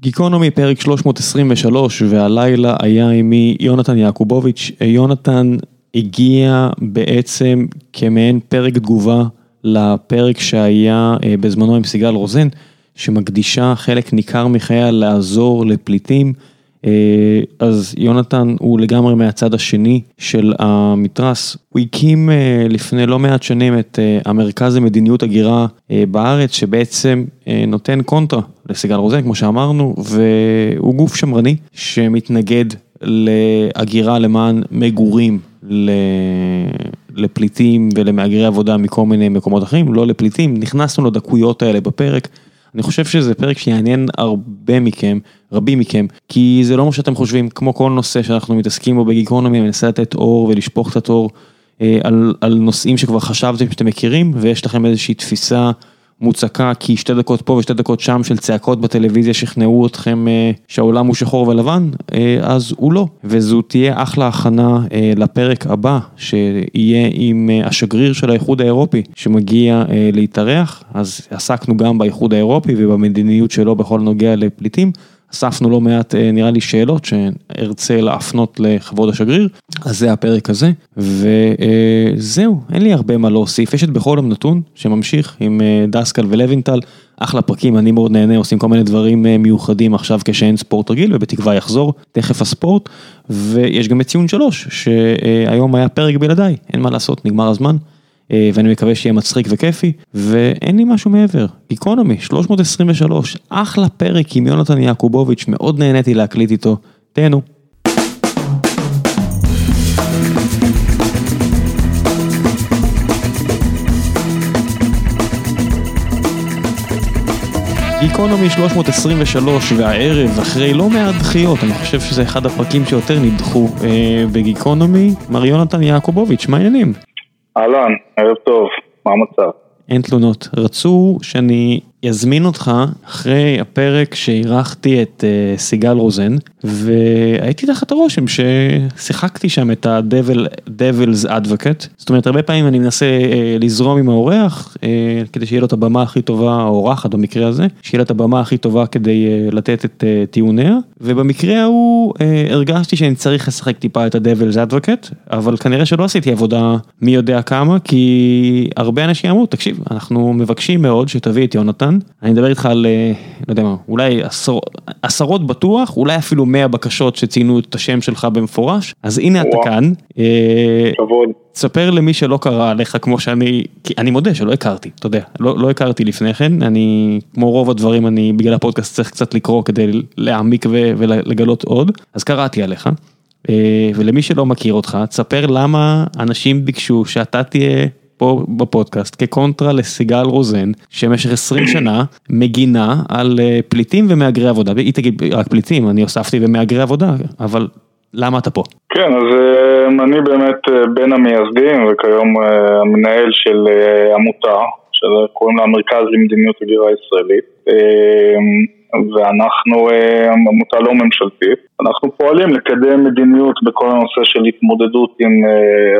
גיקונומי פרק 323 והלילה היה עימי יונתן יעקובוביץ', יונתן הגיע בעצם כמעין פרק תגובה לפרק שהיה אה, בזמנו עם סיגל רוזן, שמקדישה חלק ניכר מחייה לעזור לפליטים. אה, אז יונתן הוא לגמרי מהצד השני של המתרס, הוא הקים אה, לפני לא מעט שנים את אה, המרכז למדיניות הגירה בארץ שבעצם נותן קונטרה לסיגל רוזן כמו שאמרנו והוא גוף שמרני שמתנגד להגירה למען מגורים לפליטים ולמהגרי עבודה מכל מיני מקומות אחרים, לא לפליטים, נכנסנו לדקויות האלה בפרק. אני חושב שזה פרק שיעניין הרבה מכם, רבים מכם, כי זה לא מה שאתם חושבים, כמו כל נושא שאנחנו מתעסקים בו בגיקונומי, מנסה לתת אור ולשפוך את התור אה, על, על נושאים שכבר חשבתם שאתם מכירים, ויש לכם איזושהי תפיסה מוצקה, כי שתי דקות פה ושתי דקות שם של צעקות בטלוויזיה שכנעו אתכם אה, שהעולם הוא שחור ולבן, אה, אז הוא לא. וזו תהיה אחלה הכנה אה, לפרק הבא, שיהיה עם אה, השגריר של האיחוד האירופי, שמגיע אה, להתארח, אז עסקנו גם באיחוד האירופי ובמדיניות שלו בכל נוגע לפליטים. אספנו לא מעט אה, נראה לי שאלות שארצה להפנות לכבוד השגריר, אז זה הפרק הזה, וזהו, אין לי הרבה מה להוסיף, יש את בכל יום נתון שממשיך עם אה, דסקל ולוינטל, אחלה פרקים, אני מאוד נהנה, עושים כל מיני דברים אה, מיוחדים עכשיו כשאין ספורט רגיל ובתקווה יחזור, תכף הספורט, ויש גם את ציון שלוש, שהיום היה פרק בלעדיי, אין מה לעשות, נגמר הזמן. אה, ואני מקווה שיהיה מצחיק וכיפי, ואין לי משהו מעבר. גיקונומי, 323, אחלה פרק עם יונתן יעקובוביץ', מאוד נהניתי להקליט איתו, תהנו. גיקונומי 323 והערב אחרי לא מעט דחיות, אני חושב שזה אחד הפרקים שיותר נדחו אה, בגיקונומי, מר יונתן יעקובוביץ', מה העניינים? אהלן, ערב טוב, מה המצב? אין תלונות. רצו שאני אזמין אותך אחרי הפרק שאירחתי את uh, סיגל רוזן, והייתי תחת הרושם ששיחקתי שם את ה-Devil's Advocate, זאת אומרת הרבה פעמים אני מנסה uh, לזרום עם האורח, uh, כדי שיהיה לו את הבמה הכי טובה, האורחת במקרה הזה, שיהיה לו את הבמה הכי טובה כדי uh, לתת את uh, טיעוניה, ובמקרה ההוא uh, הרגשתי שאני צריך לשחק טיפה את ה-Devil's Advocate, אבל כנראה שלא עשיתי עבודה מי יודע כמה, כי הרבה אנשים אמרו, תקשיב, אנחנו מבקשים מאוד שתביא את יונתן. אני מדבר איתך על, אה, לא יודע מה, אולי עשר, עשרות בטוח, אולי אפילו 100 בקשות שציינו את השם שלך במפורש, אז הנה אתה כאן. אה, כבוד. תספר למי שלא קרא עליך כמו שאני, כי אני מודה שלא הכרתי, אתה יודע, לא, לא הכרתי לפני כן, אני, כמו רוב הדברים, אני בגלל הפודקאסט צריך קצת לקרוא כדי להעמיק ו, ולגלות עוד, אז קראתי עליך. אה, ולמי שלא מכיר אותך, תספר למה אנשים ביקשו שאתה תהיה פה בפודקאסט כקונטרה לסיגל רוזן, שבמשך 20 שנה מגינה על אה, פליטים ומהגרי עבודה, היא תגיד רק פליטים, אני הוספתי ומהגרי עבודה, אבל למה אתה פה? כן, אז אה, אני באמת אה, בין המייסדים וכיום המנהל של עמותה, שקוראים לה המרכז למדיניות הגירה ישראלית. ואנחנו עמותה לא ממשלתית, אנחנו פועלים לקדם מדיניות בכל הנושא של התמודדות עם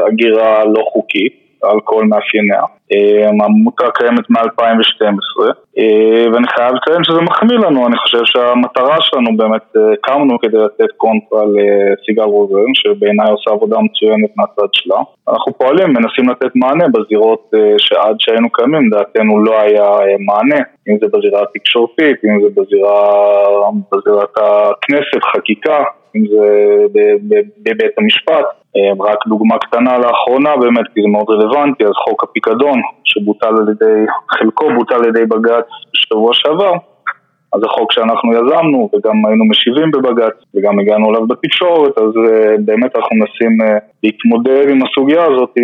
הגירה לא חוקית. על כל מאפייניה. אה, העמותה קיימת מ-2012 אה, ואני חייב לציין שזה מחמיא לנו, אני חושב שהמטרה שלנו באמת אה, קמנו כדי לתת קונטרה לסיגל רוזן שבעיניי עושה עבודה מצוינת מהצד שלה. אנחנו פועלים, מנסים לתת מענה בזירות שעד שהיינו קיימים דעתנו לא היה מענה, אם זה בזירה התקשורתית, אם זה בזירה, בזירת הכנסת, חקיקה, אם זה בבית המשפט. אה, רק דוגמה קטנה לאחרונה באמת, כי זה מאוד רלוונטי, אז חוק הפיקדון, שבוטל על ידי, חלקו בוטל על ידי בג"ץ בשבוע שעבר, אז זה חוק שאנחנו יזמנו וגם היינו משיבים בבג"ץ וגם הגענו אליו בתקשורת, אז uh, באמת אנחנו מנסים uh, להתמודד עם הסוגיה הזאת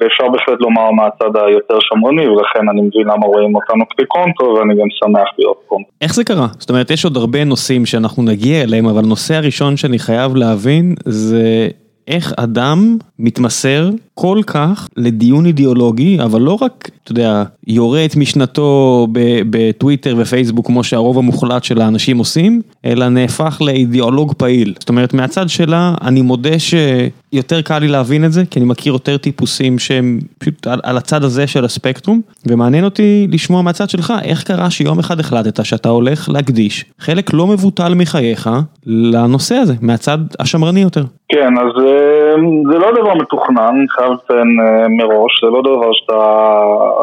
ואפשר בהחלט לומר מהצד היותר שמרני ולכן אני מבין למה רואים אותנו כקונטרו ואני גם שמח להיות קונטרו. איך זה קרה? זאת אומרת יש עוד הרבה נושאים שאנחנו נגיע אליהם אבל הנושא הראשון שאני חייב להבין זה איך אדם מתמסר כל כך לדיון אידיאולוגי, אבל לא רק, אתה יודע, יורה את משנתו בטוויטר ופייסבוק כמו שהרוב המוחלט של האנשים עושים, אלא נהפך לאידיאולוג פעיל. זאת אומרת, מהצד שלה, אני מודה שיותר קל לי להבין את זה, כי אני מכיר יותר טיפוסים שהם פשוט על, על הצד הזה של הספקטרום, ומעניין אותי לשמוע מהצד שלך, איך קרה שיום אחד החלטת שאתה הולך להקדיש חלק לא מבוטל מחייך לנושא הזה, מהצד השמרני יותר. כן, אז אה, זה לא דבר מתוכנן, לציין אה, מראש, זה לא דבר שאתה,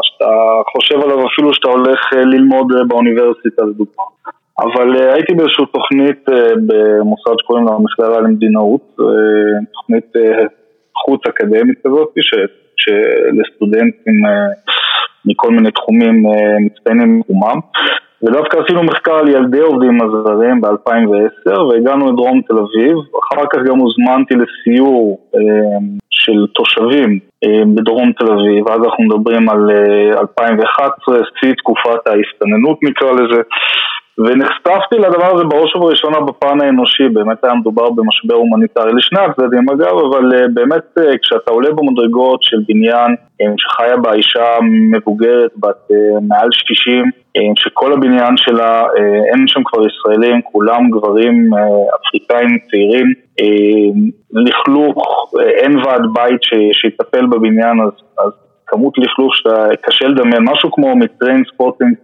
שאתה חושב עליו אפילו שאתה הולך אה, ללמוד באוניברסיטה לדוגמה. אבל הייתי באיזושהי תוכנית במוסד שקוראים לה מכללה למדינאות, תוכנית חוץ אקדמית כזאת, שלסטודנטים מכל מיני תחומים מצטיינים בתחומם. ודווקא עשינו מחקר על ילדי עובדים הזרים ב-2010 והגענו לדרום תל אביב, אחר כך גם הוזמנתי לסיור אה, של תושבים אה, בדרום תל אביב, אז אנחנו מדברים על אה, 2011, שיא תקופת ההסתננות נקרא לזה, ונחשפתי לדבר הזה בראש ובראשונה בפן האנושי, באמת היה מדובר במשבר הומניטרי לשני הצדדים אגב, אבל uh, באמת כשאתה עולה במדרגות של בניין שחיה בה אישה מבוגרת בת מעל 60, um, שכל הבניין שלה, uh, אין שם כבר ישראלים, כולם גברים uh, אפריקאים צעירים, לכלוך, אין ועד בית שיטפל בבניין, אז, אז כמות לכלוך שקשה לדמיין, משהו כמו מ Trainspotting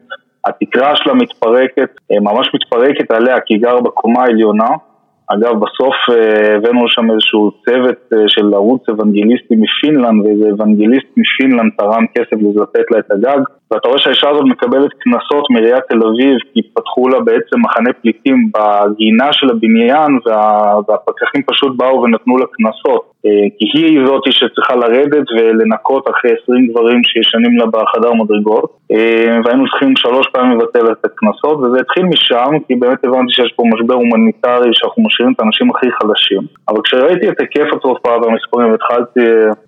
התקרה שלה מתפרקת, אה, ממש מתפרקת עליה כי היא גר בקומה העליונה. אגב, בסוף אה, הבאנו לשם איזשהו צוות אה, של ערוץ אוונגליסטי מפינלנד, ואיזה אוונגליסט מפינלנד תרם כסף לזה לתת לה את הגג. ואתה רואה שהאישה הזאת מקבלת קנסות מעיריית תל אביב, כי פתחו לה בעצם מחנה פליטים בגינה של הבניין, וה... והפקחים פשוט באו ונתנו לה קנסות. כי היא זאת שצריכה לרדת ולנקות אחרי 20 דברים שישנים לה בחדר מדרגות. והיינו צריכים שלוש פעמים לבטל את הקנסות, וזה התחיל משם, כי באמת הבנתי שיש פה משבר הומניטרי שאנחנו משאירים את האנשים הכי חלשים. אבל כשראיתי את היקף התופעה והמספרים והתחלתי,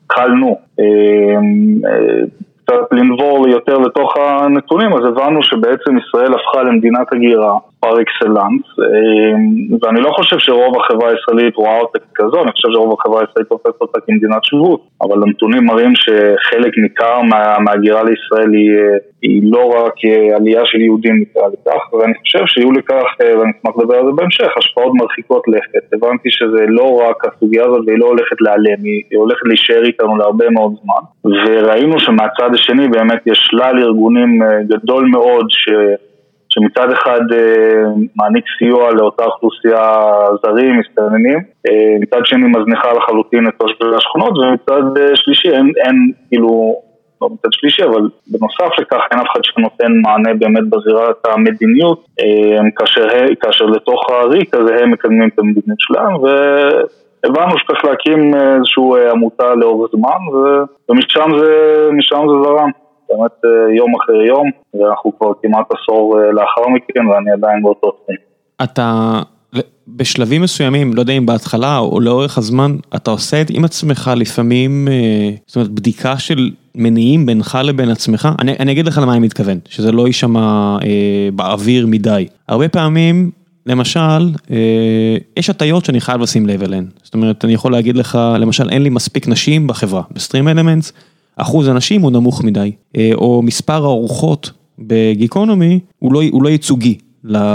התחלנו קצת לנבור יותר לתוך הנתונים, אז הבנו שבעצם ישראל הפכה למדינת הגירה פר אקסלנס, ואני לא חושב שרוב החברה הישראלית רואה אותה כזו, אני חושב שרוב החברה הישראלית תופסת אותה כמדינת שבות, אבל הנתונים מראים שחלק ניכר מה, מהגירה לישראל היא, היא לא רק עלייה של יהודים נקרא לכך, ואני חושב שיהיו לכך, ואני אשמח לדבר על זה בהמשך, השפעות מרחיקות לכת. הבנתי שזה לא רק הסוגיה הזאת והיא לא הולכת להיעלם, היא הולכת להישאר איתנו להרבה מאוד זמן, וראינו שמהצד השני באמת יש שלל ארגונים גדול מאוד ש... שמצד אחד אה, מעניק סיוע לאותה אוכלוסייה זרים, מסתננים, אה, מצד שני מזניחה לחלוטין את תושבי השכונות, ומצד אה, שלישי אין, אין כאילו, לא מצד שלישי, אבל בנוסף לכך אין אף אחד שנותן מענה באמת בזירת המדיניות, כאשר, כאשר לתוך הריק הזה הם מקדמים את המדיניות שלהם, ו... הבנו שצריך להקים איזושהי עמותה לאורך זמן ומשם זה, זה זרם. באמת אה, יום אחרי יום, ואנחנו כבר כמעט עשור אה, לאחר מכן ואני עדיין באותו תחום. אתה בשלבים מסוימים, לא יודע אם בהתחלה או לאורך הזמן, אתה עושה את עם עצמך לפעמים, אה, זאת אומרת בדיקה של מניעים בינך לבין עצמך, אני, אני אגיד לך למה אני מתכוון, שזה לא יישמע אה, באוויר מדי. הרבה פעמים, למשל, אה, יש הטיות שאני חייב לשים לב אליהן. זאת אומרת, אני יכול להגיד לך, למשל, אין לי מספיק נשים בחברה, בסטרים אלמנטס. אחוז הנשים הוא נמוך מדי, אה, או מספר הארוחות בגיקונומי הוא לא, הוא לא ייצוגי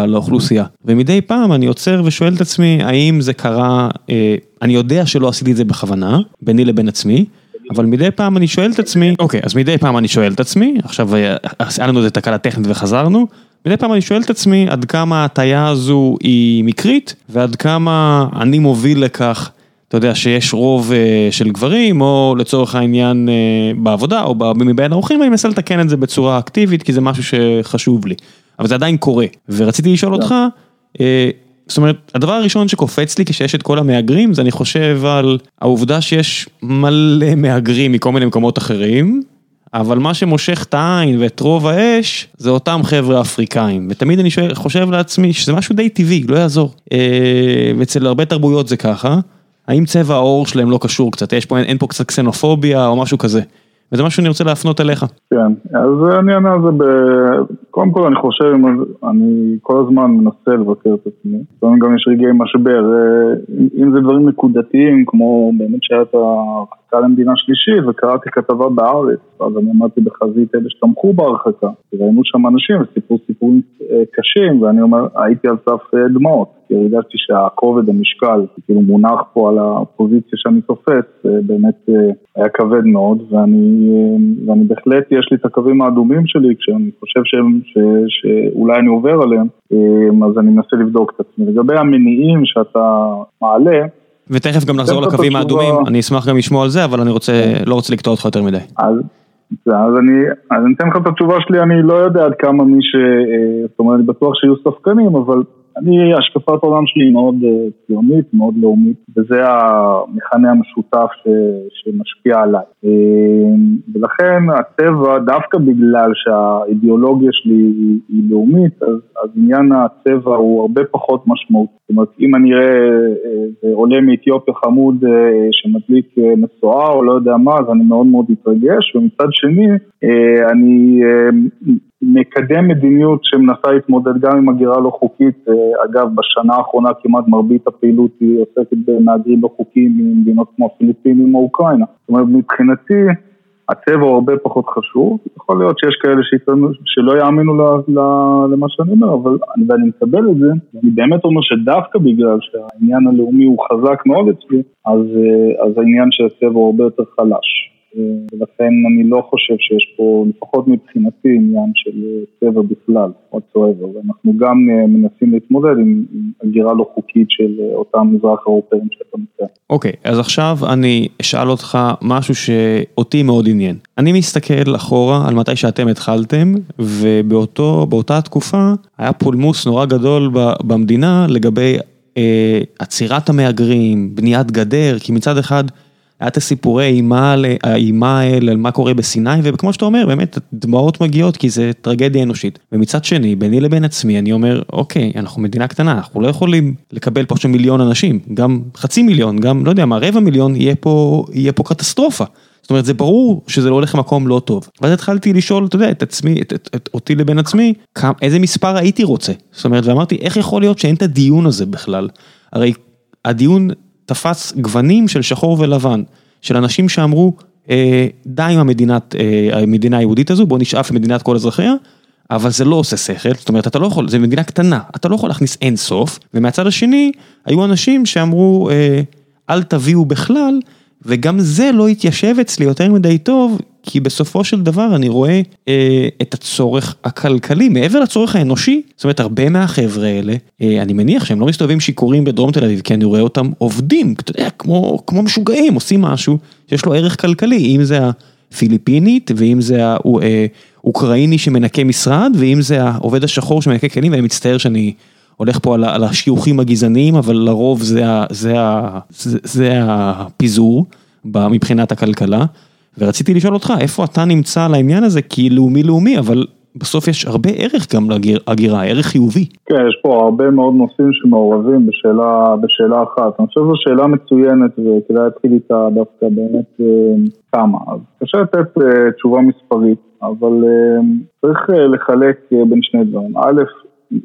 לאוכלוסייה. ומדי פעם אני עוצר ושואל את עצמי, האם זה קרה, אה, אני יודע שלא עשיתי את זה בכוונה, ביני לבין עצמי, אבל מדי פעם אני שואל את עצמי, אוקיי, אז מדי פעם אני שואל את עצמי, עכשיו אה, היה לנו איזה תקלה טכנית וחזרנו, מדי פעם אני שואל את עצמי עד כמה ההטייה הזו היא מקרית, ועד כמה אני מוביל לכך אתה יודע שיש רוב אה, של גברים, או לצורך העניין אה, בעבודה, או מבין האורחים, ואני מנסה לתקן את זה בצורה אקטיבית, כי זה משהו שחשוב לי. אבל זה עדיין קורה. ורציתי לשאול אותך, אה, זאת אומרת, הדבר הראשון שקופץ לי כשיש את כל המהגרים, זה אני חושב על העובדה שיש מלא מהגרים מכל מיני מקומות אחרים, אבל מה שמושך את העין ואת רוב האש, זה אותם חבר'ה אפריקאים. ותמיד אני חושב לעצמי שזה משהו די טבעי, לא יעזור. ואצל הרבה תרבויות זה ככה. האם צבע העור שלהם לא קשור קצת, יש פה, אין, אין פה קצת קסנופוביה או משהו כזה. וזה משהו שאני רוצה להפנות אליך. כן, אז אני אענה על זה ב... קודם כל אני חושב, אני כל הזמן מנסה לבקר את עצמי. לפעמים גם יש רגעי משבר, אם זה דברים נקודתיים, כמו באמת שהיה את הרחקה למדינה שלישית וקראתי כתבה בארץ, אז אני עמדתי בחזית אלה שתמכו בהרחקה, ראינו שם אנשים וסיפרו סיפורים אה, קשים ואני אומר, הייתי על סף אה, דמעות, כי הרגשתי שהכובד, המשקל, כאילו מונח פה על הפוזיציה שאני תופס, אה, באמת היה כבד מאוד ואני, ואני בהחלט, יש לי את הקווים האדומים שלי כשאני חושב שהם, ש, שאולי אני עובר עליהם, אז אני מנסה לבדוק את עצמי. לגבי המניעים שאתה מעלה, ותכף גם נחזור לקווים האדומים, אני אשמח גם לשמוע על זה, אבל אני רוצה, לא רוצה לקטוע אותך יותר מדי. אז, אז אני, אז אני אתן לך את התשובה שלי, אני לא יודע עד כמה מי ש... אה, זאת אומרת, אני בטוח שיהיו ספקנים, אבל אני, השקפת העולם שלי היא מאוד אה, ציונית, מאוד לאומית, וזה המכנה המשותף ש, שמשפיע עליי. אה, ולכן הצבע, דווקא בגלל שהאידיאולוגיה שלי היא, היא לאומית, אז, אז עניין הצבע הוא הרבה פחות משמעות. זאת אומרת, אם אני אראה אה, עולה מאתיופיה חמוד שמדליק משואה או לא יודע מה, אז אני מאוד מאוד אתרגש, ומצד שני, אני מקדם מדיניות שמנסה להתמודד גם עם הגירה לא חוקית, אה, אגב בשנה האחרונה כמעט מרבית הפעילות היא עוסקת במהגרים לא חוקיים ממדינות כמו הפיליפינים או אוקראינה. זאת אומרת מבחינתי הצבע הוא הרבה פחות חשוב, יכול להיות שיש כאלה שיתנו, שלא יאמינו למה שאני אומר, אבל אני, ואני מקבל את זה, אני באמת אומר שדווקא בגלל שהעניין הלאומי הוא חזק מאוד אצלי, אז, אה, אז העניין של הצבע הוא הרבה יותר חלש. ולכן אני לא חושב שיש פה, לפחות מבחינתי, עניין של צבע בכלל, או צועבר, ואנחנו גם אה, מנסים להתמודד עם הגירה לא חוקית של אה, אותם מזרח אירופאים שאתה מציע. אוקיי, אז עכשיו אני אשאל אותך משהו שאותי מאוד עניין. אני מסתכל אחורה על מתי שאתם התחלתם, ובאותה תקופה היה פולמוס נורא גדול במדינה לגבי אה, עצירת המהגרים, בניית גדר, כי מצד אחד היה את הסיפורי האלה על מה קורה בסיני, וכמו שאתה אומר, באמת, דמעות מגיעות כי זה טרגדיה אנושית. ומצד שני, ביני לבין עצמי, אני אומר, אוקיי, אנחנו מדינה קטנה, אנחנו לא יכולים לקבל פה עכשיו מיליון אנשים, גם חצי מיליון, גם, לא יודע מה, רבע מיליון, יהיה פה, יהיה פה קטסטרופה. זאת אומרת, זה ברור שזה לא הולך למקום לא טוב. ואז התחלתי לשאול, אתה יודע, את עצמי, את, את, את, אותי לבין עצמי, כמה, איזה מספר הייתי רוצה. זאת אומרת, ואמרתי, איך יכול להיות שאין את הדיון הזה בכלל? הרי הדיון תפס גוונים של שחור ולבן, של אנשים שאמרו, אה, די עם המדינת, אה, המדינה היהודית הזו, בוא נשאף למדינת כל אזרחיה, אבל זה לא עושה שכל, זאת אומרת, אתה לא יכול, זה מדינה קטנה, אתה לא יכול להכניס אין סוף, ומהצד השני, היו אנשים שאמרו, אה, אל תביאו בכלל, וגם זה לא התיישב אצלי יותר מדי טוב, כי בסופו של דבר אני רואה אה, את הצורך הכלכלי, מעבר לצורך האנושי, זאת אומרת הרבה מהחבר'ה האלה, אה, אני מניח שהם לא מסתובבים שיכורים בדרום תל אביב, כי אני רואה אותם עובדים, אתה יודע, כמו, כמו משוגעים, עושים משהו שיש לו ערך כלכלי, אם זה הפיליפינית, ואם זה האוקראיני שמנקה משרד, ואם זה העובד השחור שמנקה כלים, ואני מצטער שאני... הולך פה על, על השיוכים הגזעניים, אבל לרוב זה, זה, זה, זה הפיזור מבחינת הכלכלה. ורציתי לשאול אותך, איפה אתה נמצא על העניין הזה, כי לאומי-לאומי, אבל בסוף יש הרבה ערך גם להגירה, ערך חיובי. כן, יש פה הרבה מאוד נושאים שמעורבים בשאלה, בשאלה אחת. אני חושב שזו שאלה מצוינת וכדאי להתחיל איתה דווקא באמת אה, כמה. אז קשה לתת אה, תשובה מספרית, אבל אה, צריך לחלק בין שני דברים. א',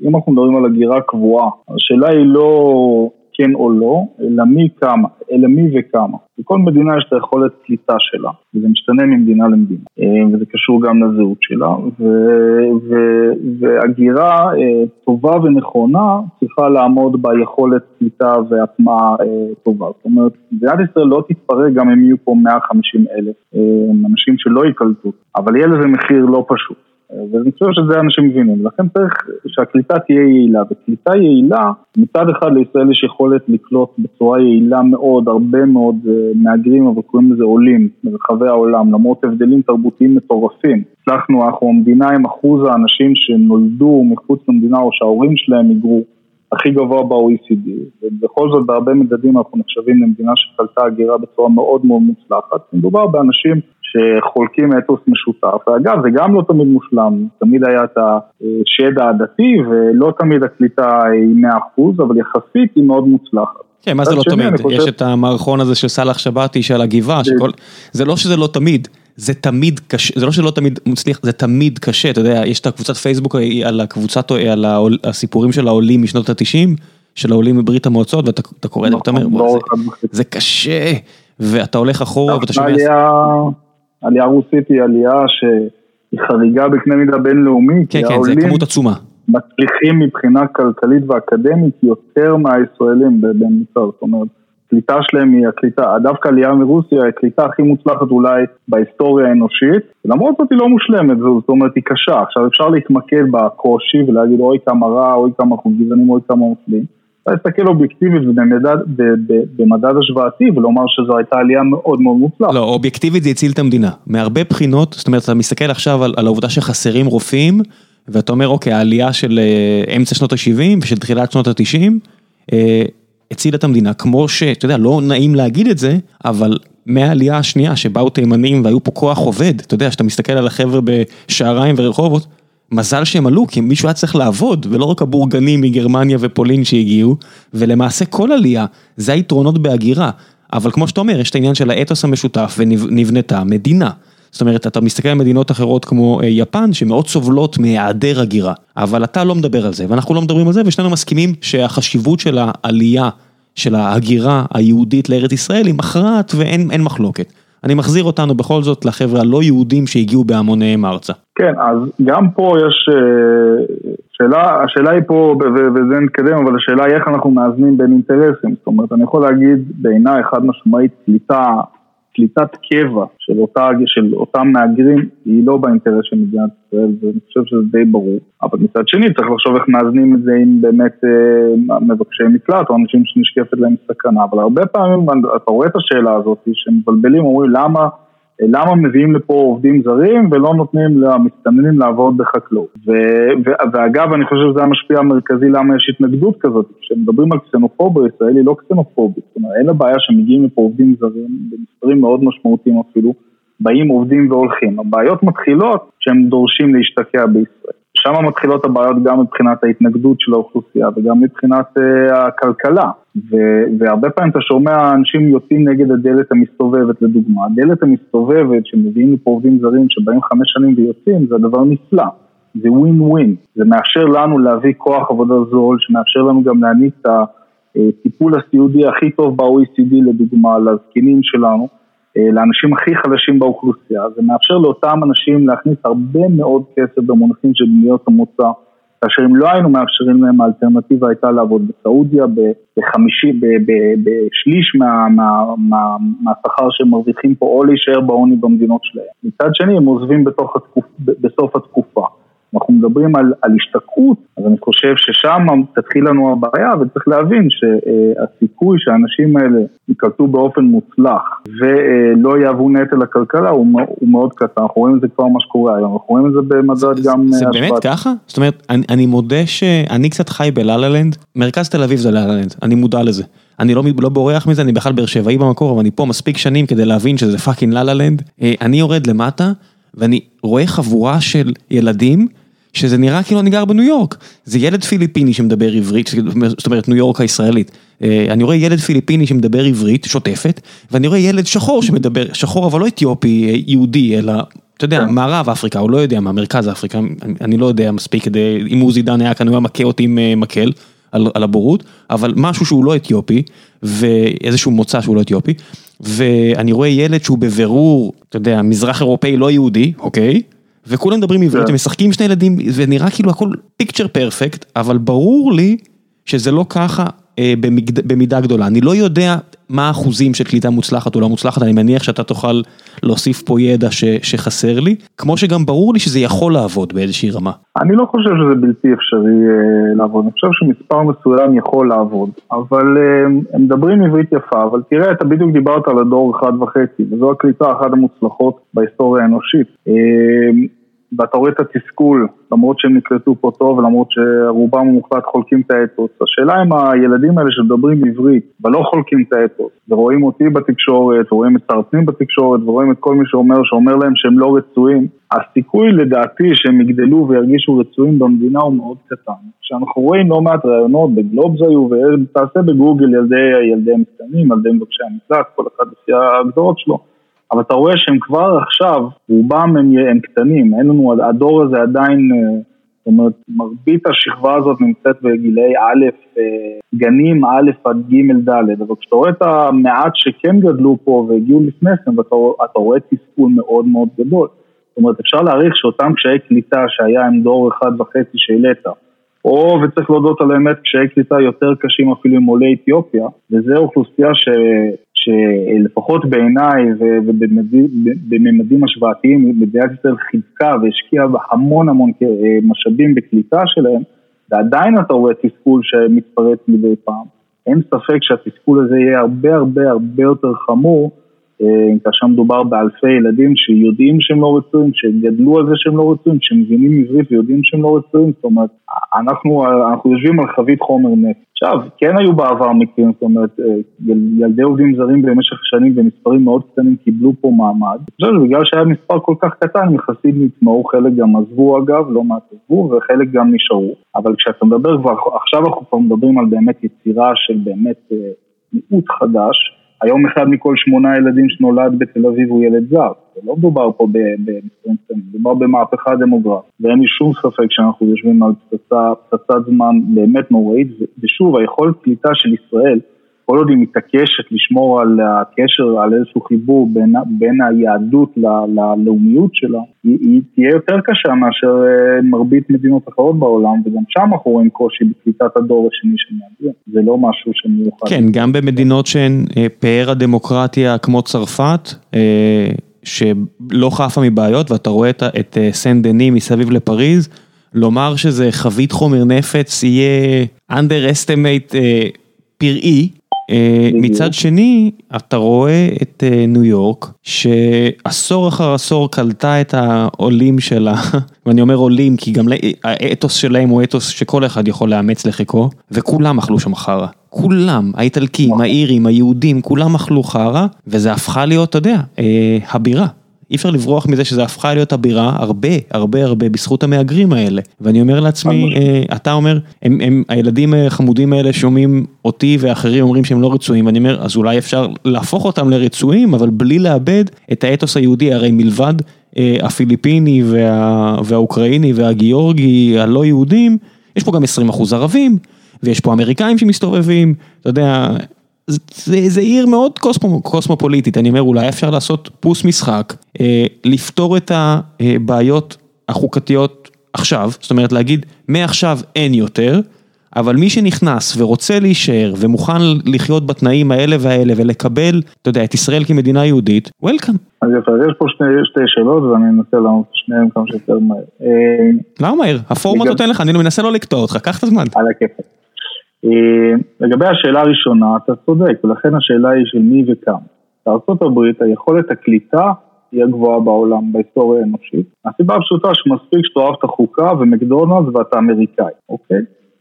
אם אנחנו מדברים על הגירה קבועה, השאלה היא לא כן או לא, אלא מי כמה, אלא מי וכמה. לכל מדינה יש את היכולת קליטה שלה, וזה משתנה ממדינה למדינה, אה, וזה קשור גם לזהות שלה, והגירה אה, טובה ונכונה צריכה לעמוד ביכולת קליטה והטמעה אה, טובה. זאת אומרת, מדינת ישראל לא תתפרק גם אם יהיו פה 150 אלף אנשים שלא ייקלטו, אבל יהיה לזה מחיר לא פשוט. ואני חושב שזה אנשים מבינים, לכן צריך שהקליטה תהיה יעילה, וקליטה יעילה, מצד אחד לישראל יש יכולת לקלוט בצורה יעילה מאוד הרבה מאוד אה, מהגרים, אבל קוראים לזה עולים מרחבי העולם, למרות הבדלים תרבותיים מטורפים. הצלחנו, אנחנו המדינה עם אחוז האנשים שנולדו מחוץ למדינה או שההורים שלהם היגרו הכי גבוה ב-OECD, ובכל זאת בהרבה מדדים אנחנו נחשבים למדינה שקלטה הגירה בצורה מאוד מאוד מוצלחת. מדובר באנשים שחולקים אתוס משותף, ואגב זה גם לא תמיד מושלם, תמיד היה את השד העדתי ולא תמיד הקליטה היא 100% אבל יחסית היא מאוד מוצלחת. כן, מה זה לא תמיד? יש את המערכון הזה של סאלח שבתי של הגבעה, זה לא שזה לא תמיד, זה תמיד קשה, זה לא שלא תמיד מצליח, זה תמיד קשה, אתה יודע, יש את הקבוצת פייסבוק על הקבוצת, על הסיפורים של העולים משנות התשעים, של העולים מברית המועצות, ואתה קורא את זה ואתה אומר, נכון, לא זה קשה. ואתה הולך אחורה ואתה שומע... עלייה רוסית היא עלייה שהיא חריגה בקנה מידה בינלאומי. כן, כן, זה כמות עצומה. מצליחים מבחינה כלכלית ואקדמית יותר מהישראלים בממוצע, זאת אומרת, הקליטה שלהם היא הקליטה, דווקא עלייה מרוסיה היא הקליטה הכי מוצלחת אולי בהיסטוריה האנושית, למרות זאת היא לא מושלמת, זאת אומרת היא קשה, עכשיו אפשר להתמקד בקושי ולהגיד אוי כמה רע, אוי כמה גזענים, אוי כמה מופלים, להסתכל אובייקטיבית ובמדד, במדד השוואתי ולומר שזו הייתה עלייה מאוד מאוד מוצלחת. לא, אובייקטיבית זה הציל את המדינה, מהרבה בחינות, זאת אומרת אתה מסתכל עכשיו על, על העובדה שחסרים רופאים, ואתה אומר אוקיי העלייה של אה, אמצע שנות ה-70 ושל תחילת שנות ה-90, אה, הציל את המדינה, כמו שאתה יודע, לא נעים להגיד את זה, אבל מהעלייה השנייה שבאו תימנים והיו פה כוח עובד, אתה יודע, שאתה מסתכל על החבר'ה בשעריים ורחובות, מזל שהם עלו, כי מישהו היה צריך לעבוד, ולא רק הבורגנים מגרמניה ופולין שהגיעו, ולמעשה כל עלייה, זה היתרונות בהגירה. אבל כמו שאתה אומר, יש את העניין של האתוס המשותף ונבנתה מדינה. זאת אומרת, אתה מסתכל על מדינות אחרות כמו אה, יפן, שמאוד סובלות מהיעדר הגירה. אבל אתה לא מדבר על זה, ואנחנו לא מדברים על זה, ושנינו מסכימים שהחשיבות של העלייה, של ההגירה היהודית לארץ ישראל היא מכרעת ואין מחלוקת. אני מחזיר אותנו בכל זאת לחבר'ה הלא יהודים שהגיעו בהמוניהם ארצה. כן, אז גם פה יש אה, שאלה, השאלה היא פה, וזה נתקדם, אבל השאלה היא איך אנחנו מאזנים בין אינטרסים. זאת אומרת, אני יכול להגיד בעיניי חד משמעית קליטה קליטת קבע של, אותה, של אותם מהגרים היא לא באינטרס של מדינת ישראל ואני חושב שזה די ברור. אבל מצד שני צריך לחשוב איך מאזנים את זה עם באמת אה, מבקשי מקלט או אנשים שנשקפת להם סכנה. אבל הרבה פעמים אתה רואה את השאלה הזאת שמבלבלים, אומרים למה למה מביאים לפה עובדים זרים ולא נותנים למסתננים לעבוד בחקלאות. ואגב, אני חושב שזה המשפיע המרכזי למה יש התנגדות כזאת. כשמדברים על קסנופוביה, ישראל היא לא קסנופובית. זאת אומרת, אין לה בעיה שמגיעים לפה עובדים זרים, במספרים מאוד משמעותיים אפילו, באים עובדים והולכים. הבעיות מתחילות כשהם דורשים להשתקע בישראל. שם מתחילות הבעיות גם מבחינת ההתנגדות של האוכלוסייה וגם מבחינת uh, הכלכלה. ו- והרבה פעמים אתה שומע אנשים יוצאים נגד הדלת המסתובבת לדוגמה. הדלת המסתובבת שמביאים לפה עובדים זרים שבאים חמש שנים ויוצאים זה הדבר נפלא. זה ווין ווין. זה מאפשר לנו להביא כוח עבודה זול, שמאפשר לנו גם להעניק את הטיפול הסיעודי הכי טוב ב-OECD לדוגמה, לזקנים שלנו. אה, לאנשים הכי חלשים באוכלוסייה, זה מאפשר לאותם אנשים להכניס הרבה מאוד כסף במונחים של בניות המוצא, כאשר אם לא היינו מאפשרים להם, האלטרנטיבה הייתה לעבוד בסעודיה בחמישי, בשליש מה, מה, מה, מהשכר שהם מרוויחים פה, או להישאר בעוני במדינות שלהם. מצד שני, הם עוזבים בסוף התקופה. אנחנו מדברים על, על השתקעות, אז אני חושב ששם תתחיל לנו הבעיה וצריך להבין שהסיכוי שהאנשים האלה ייקלטו באופן מוצלח ולא יהוו נטל לכלכלה הוא, הוא מאוד קטן, אנחנו רואים את זה כבר מה שקורה היום, אנחנו רואים את זה במדד גם... זה השפעת. באמת ככה? זאת אומרת, אני, אני מודה שאני קצת חי ב la-la land, מרכז תל אביב זה la-la land, אני מודע לזה. אני לא, לא בורח מזה, אני בכלל באר שבעי במקור, אבל אני פה מספיק שנים כדי להבין שזה fucking la-la land. אני יורד למטה. ואני רואה חבורה של ילדים שזה נראה כאילו אני גר בניו יורק, זה ילד פיליפיני שמדבר עברית, זאת אומרת ניו יורק הישראלית, אה, אני רואה ילד פיליפיני שמדבר עברית שוטפת, ואני רואה ילד שחור שמדבר, שחור אבל לא אתיופי, אה, יהודי, אלא, אתה יודע, כן. מערב אפריקה, הוא לא יודע מה, מרכז אפריקה, אני, אני לא יודע מספיק כדי, אם עוזי דן היה כאן, הוא היה מכה אותי עם אה, מקל. על, על הבורות, אבל משהו שהוא לא אתיופי, ואיזשהו מוצא שהוא לא אתיופי, ואני רואה ילד שהוא בבירור, אתה יודע, מזרח אירופאי לא יהודי, אוקיי? וכולם מדברים עברית, כן. הם משחקים שני ילדים, ונראה כאילו הכל פיקצ'ר פרפקט, אבל ברור לי שזה לא ככה אה, במגד, במידה גדולה. אני לא יודע מה האחוזים של קליטה מוצלחת או לא מוצלחת, אני מניח שאתה תוכל להוסיף פה ידע ש, שחסר לי, כמו שגם ברור לי שזה יכול לעבוד באיזושהי רמה. אני לא חושב שזה בלתי אפשרי אה, לעבוד, אני חושב שמספר מסוים יכול לעבוד, אבל אה, הם מדברים עברית יפה, אבל תראה, אתה בדיוק דיברת על הדור אחד וחצי, וזו הקליטה אחת המוצלחות בהיסטוריה האנושית. אה, ואתה רואה את התסכול, למרות שהם נקלטו פה טוב, למרות שרובם המוחלט חולקים את האתוס. השאלה אם הילדים האלה שמדברים עברית ולא חולקים את האתוס, ורואים אותי בתקשורת, ורואים את שר הפנים בתקשורת, ורואים את כל מי שאומר, שאומר להם שהם לא רצויים, הסיכוי לדעתי שהם יגדלו וירגישו רצויים במדינה הוא מאוד קטן. כשאנחנו רואים לא מעט ראיונות, בגלובס היו, ותעשה בגוגל ילדי, ילדי המסתננים, ילדי מבקשי המקלט, כל אחד לפי ההגדרות שלו. אבל אתה רואה שהם כבר עכשיו, רובם הם, הם קטנים, אין לנו, הדור הזה עדיין אה, אומרת, מרבית השכבה הזאת נמצאת בגילי א', אה, גנים א' עד ג' ד', אבל כשאתה רואה את המעט שכן גדלו פה והגיעו לפני כן, ואתה רואה תסכול מאוד מאוד גדול. זאת אומרת, אפשר להעריך שאותם קשיי קליטה שהיה עם דור אחד וחצי שהעלית, או, וצריך להודות על האמת, קשיי קליטה יותר קשים אפילו עם עולי אתיופיה, וזו אוכלוסייה ש... שלפחות בעיניי ובממדים השוואתיים מדינת ישראל חיזקה והשקיעה המון המון משאבים בקליטה שלהם ועדיין אתה רואה תסכול שמתפרץ מדי פעם. אין ספק שהתסכול הזה יהיה הרבה הרבה הרבה יותר חמור אה, כאשר מדובר באלפי ילדים שיודעים שהם לא רצויים, שגדלו על זה שהם לא רצויים, שמבינים עברית ויודעים שהם לא רצויים, זאת אומרת, אנחנו, אנחנו יושבים על חבית חומר נפט. עכשיו, כן היו בעבר מקרים, זאת אומרת, אה, ילדי עובדים זרים במשך שנים במספרים מאוד קטנים קיבלו פה מעמד. אני חושב שבגלל שהיה מספר כל כך קטן, יחסית נטמעו, חלק גם עזבו אגב, לא מעט עזבו, וחלק גם נשארו. אבל כשאתה מדבר כבר, עכשיו אנחנו כבר מדברים על באמת יצירה של באמת אה, מיעוט חדש. היום אחד מכל שמונה ילדים שנולד בתל אביב הוא ילד זר. זה לא מדובר פה במספרים מדובר במהפכה דמוגרפית. ואין לי שום ספק שאנחנו יושבים על פצצת זמן באמת נוראית, ושוב, היכולת קליטה של ישראל כל עוד היא מתעקשת לשמור על הקשר, על איזשהו חיבור בין, בין היהדות ללאומיות שלה, היא, היא תהיה יותר קשה מאשר אה, מרבית מדינות אחרות בעולם, וגם שם אנחנו רואים קושי בקליטת הדור השני של מהגרים, זה לא משהו שמיוחד. כן, גם במדינות שהן אה, פאר הדמוקרטיה כמו צרפת, אה, שלא חפה מבעיות, ואתה רואה את סן דני מסביב לפריז, לומר שזה חבית חומר נפץ יהיה underestimate פראי. אה, מצד שני, אתה רואה את אה, ניו יורק, שעשור אחר עשור קלטה את העולים שלה, ואני אומר עולים כי גם האתוס שלהם הוא אתוס שכל אחד יכול לאמץ לחיקו, וכולם אכלו שם חרא. כולם, האיטלקים, נכון. האירים, היהודים, כולם אכלו חרא, וזה הפכה להיות, אתה יודע, אה, הבירה. אי אפשר לברוח מזה שזה הפכה להיות הבירה הרבה, הרבה הרבה בזכות המהגרים האלה. ואני אומר לעצמי, אה, אתה אומר, הם, הם, הילדים החמודים האלה שומעים אותי ואחרים אומרים שהם לא רצויים, ואני אומר, אז אולי אפשר להפוך אותם לרצויים, אבל בלי לאבד את האתוס היהודי, הרי מלבד אה, הפיליפיני וה, והאוקראיני והגיאורגי הלא יהודים, יש פה גם 20% ערבים, ויש פה אמריקאים שמסתובבים, אתה יודע, זה, זה עיר מאוד קוסמו, קוסמופוליטית, אני אומר אולי אפשר לעשות פוס משחק, אה, לפתור את הבעיות החוקתיות עכשיו, זאת אומרת להגיד מעכשיו אין יותר, אבל מי שנכנס ורוצה להישאר ומוכן לחיות בתנאים האלה והאלה ולקבל, אתה יודע, את ישראל כמדינה יהודית, וולקאם. אז יפה, יש פה שני, שתי שאלות ואני אנסה לענות שניהם כמה שיותר מהר. אה, למה מהר? הפורמט נותן לך, אני מנסה לא לקטוע אותך, קח את הזמן. על הכיפק. אה, לגבי השאלה הראשונה, אתה צודק, ולכן השאלה היא של מי וכמה. בארה"ב היכולת הקליטה היא הגבוהה בעולם, בהיסטוריה האנושית. הסיבה הפשוטה שמספיק שתאהב את החוקה ומקדונלדס ואתה אמריקאי, אוקיי?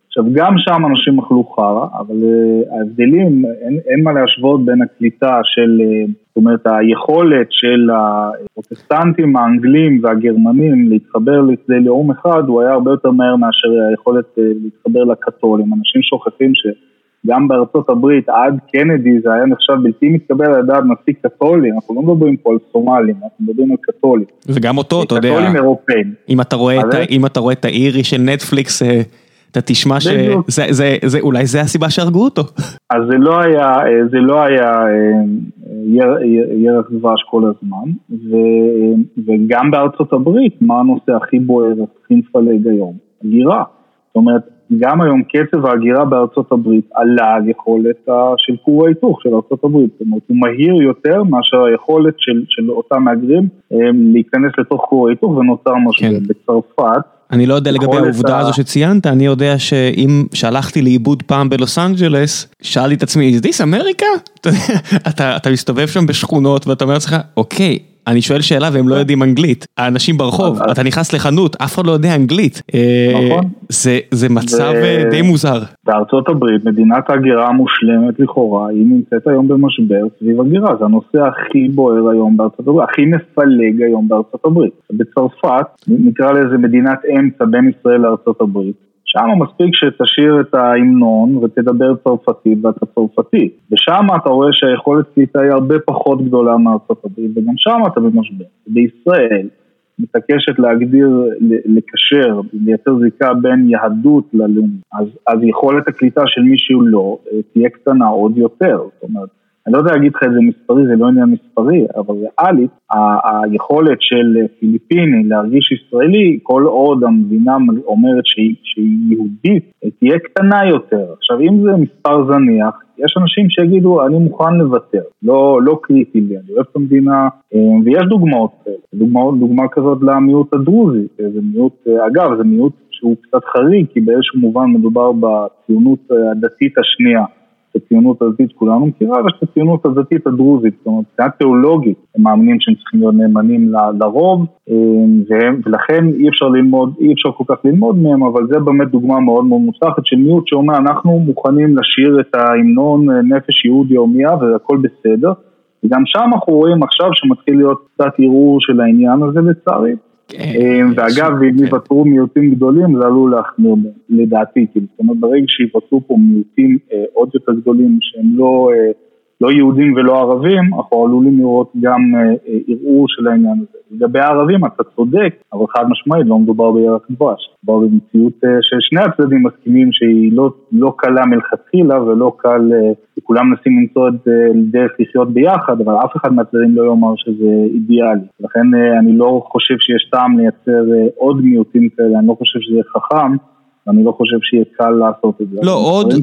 עכשיו גם שם אנשים אכלו חרא, אבל uh, ההבדלים, אין, אין מה להשוות בין הקליטה של, uh, זאת אומרת היכולת של הפרוטסטנטים האנגלים והגרמנים להתחבר לכדי לאום אחד, הוא היה הרבה יותר מהר מאשר היכולת uh, להתחבר לקתולים. אנשים שוכחים שגם בארצות הברית עד קנדי זה היה נחשב בלתי מתקבל על הדעת נשיא קתולי, אנחנו לא מדברים פה על סומלים, אנחנו מדברים על קתולים. וגם אותו, אתה יודע, קתולים אירופאים. אם אתה רואה, את, אם אתה רואה את האירי של נטפליקס, אתה תשמע שאולי זה הסיבה שהרגו אותו. אז זה לא היה, זה לא היה אה, ירח דבש כל הזמן, ו, וגם בארצות הברית, מה הנושא הכי בוער, הכי מפלג היום? הגירה. זאת אומרת, גם היום קצב ההגירה בארצות הברית עלה על יכולת של כור ההיתוך של ארצות הברית, זאת אומרת הוא מהיר יותר מאשר היכולת של, של אותם מהגרים אה, להיכנס לתוך כור ההיתוך ונוצר משבר. כן. בצרפת אני לא יודע לגבי העובדה הזו שציינת, אני יודע שאם שהלכתי לאיבוד פעם בלוס אנג'לס, שאלתי את עצמי, is this America? אתה מסתובב שם בשכונות ואתה אומר לעצמך, אוקיי. אני שואל שאלה והם לא יודעים אנגלית, האנשים ברחוב, אתה נכנס לחנות, אף אחד לא יודע אנגלית, אה, נכון. זה מצב אה, די מוזר. בארצות הברית, מדינת ההגירה המושלמת לכאורה, היא נמצאת היום במשבר סביב הגירה, זה הנושא הכי בוער היום בארצות הברית, הכי מפלג היום בארצות הברית. בצרפת, נקרא לזה מדינת אמצע בין ישראל לארצות הברית. שם מספיק שתשאיר את ההמנון ותדבר צרפתית ואתה צרפתי. ושם אתה רואה שהיכולת קליטה היא הרבה פחות גדולה מארצות הברית, וגם שם אתה במשבר. בישראל, מתעקשת להגדיר, לקשר, לייצר זיקה בין יהדות ללאום, אז, אז יכולת הקליטה של מישהו לא תהיה קטנה עוד יותר, זאת אומרת אני לא יודע להגיד לך איזה מספרי, זה לא עניין מספרי, אבל ריאלית, היכולת של פיליפיני להרגיש ישראלי, כל עוד המדינה אומרת שהיא, שהיא יהודית, תהיה קטנה יותר. עכשיו, אם זה מספר זניח, יש אנשים שיגידו, אני מוכן לוותר, לא, לא קריטי לי, אני אוהב את המדינה, אה, ויש דוגמאות כאלה. דוגמה, דוגמה כזאת למיעוט הדרוזי, זה מיעוט, אגב, זה מיעוט שהוא קצת חריג, כי באיזשהו מובן מדובר בציונות הדתית השנייה. הציונות הדתית כולנו מכירה, ויש את הציונות הדתית הדרוזית, זאת אומרת, מבחינה תיאולוגית, הם מאמינים שהם צריכים להיות נאמנים לרוב, אמ, ולכן אי אפשר ללמוד, אי אפשר כל כך ללמוד מהם, אבל זה באמת דוגמה מאוד מאוד מוצלחת של מיעוט שאומר, אנחנו מוכנים לשיר את ההמנון אה, נפש יהודי הומייה והכל בסדר, וגם שם אנחנו רואים עכשיו שמתחיל להיות קצת ערעור של העניין הזה לצערי. כן, אה, ואגב, אם כן. יוותרו מיעוטים גדולים, זה עלול להחמיר לדעתי, כאילו, זאת אומרת, ברגע שיוותרו פה מיעוטים אה, עוד יותר גדולים שהם לא... אה, לא יהודים ולא ערבים, אנחנו עלולים לראות גם ערעור של העניין הזה. לגבי הערבים אתה צודק, אבל חד משמעית לא מדובר בירח דבש, מדובר במציאות ששני הצדדים מסכימים שהיא לא, לא קלה מלכתחילה ולא קל, וכולם מנסים למצוא את דרך לחיות ביחד, אבל אף אחד מהצדדים לא יאמר שזה אידיאלי. לכן אני לא חושב שיש טעם לייצר עוד מיעוטים כאלה, אני לא חושב שזה חכם. אני לא חושב שיהיה קל לעשות את זה. לא, עוד,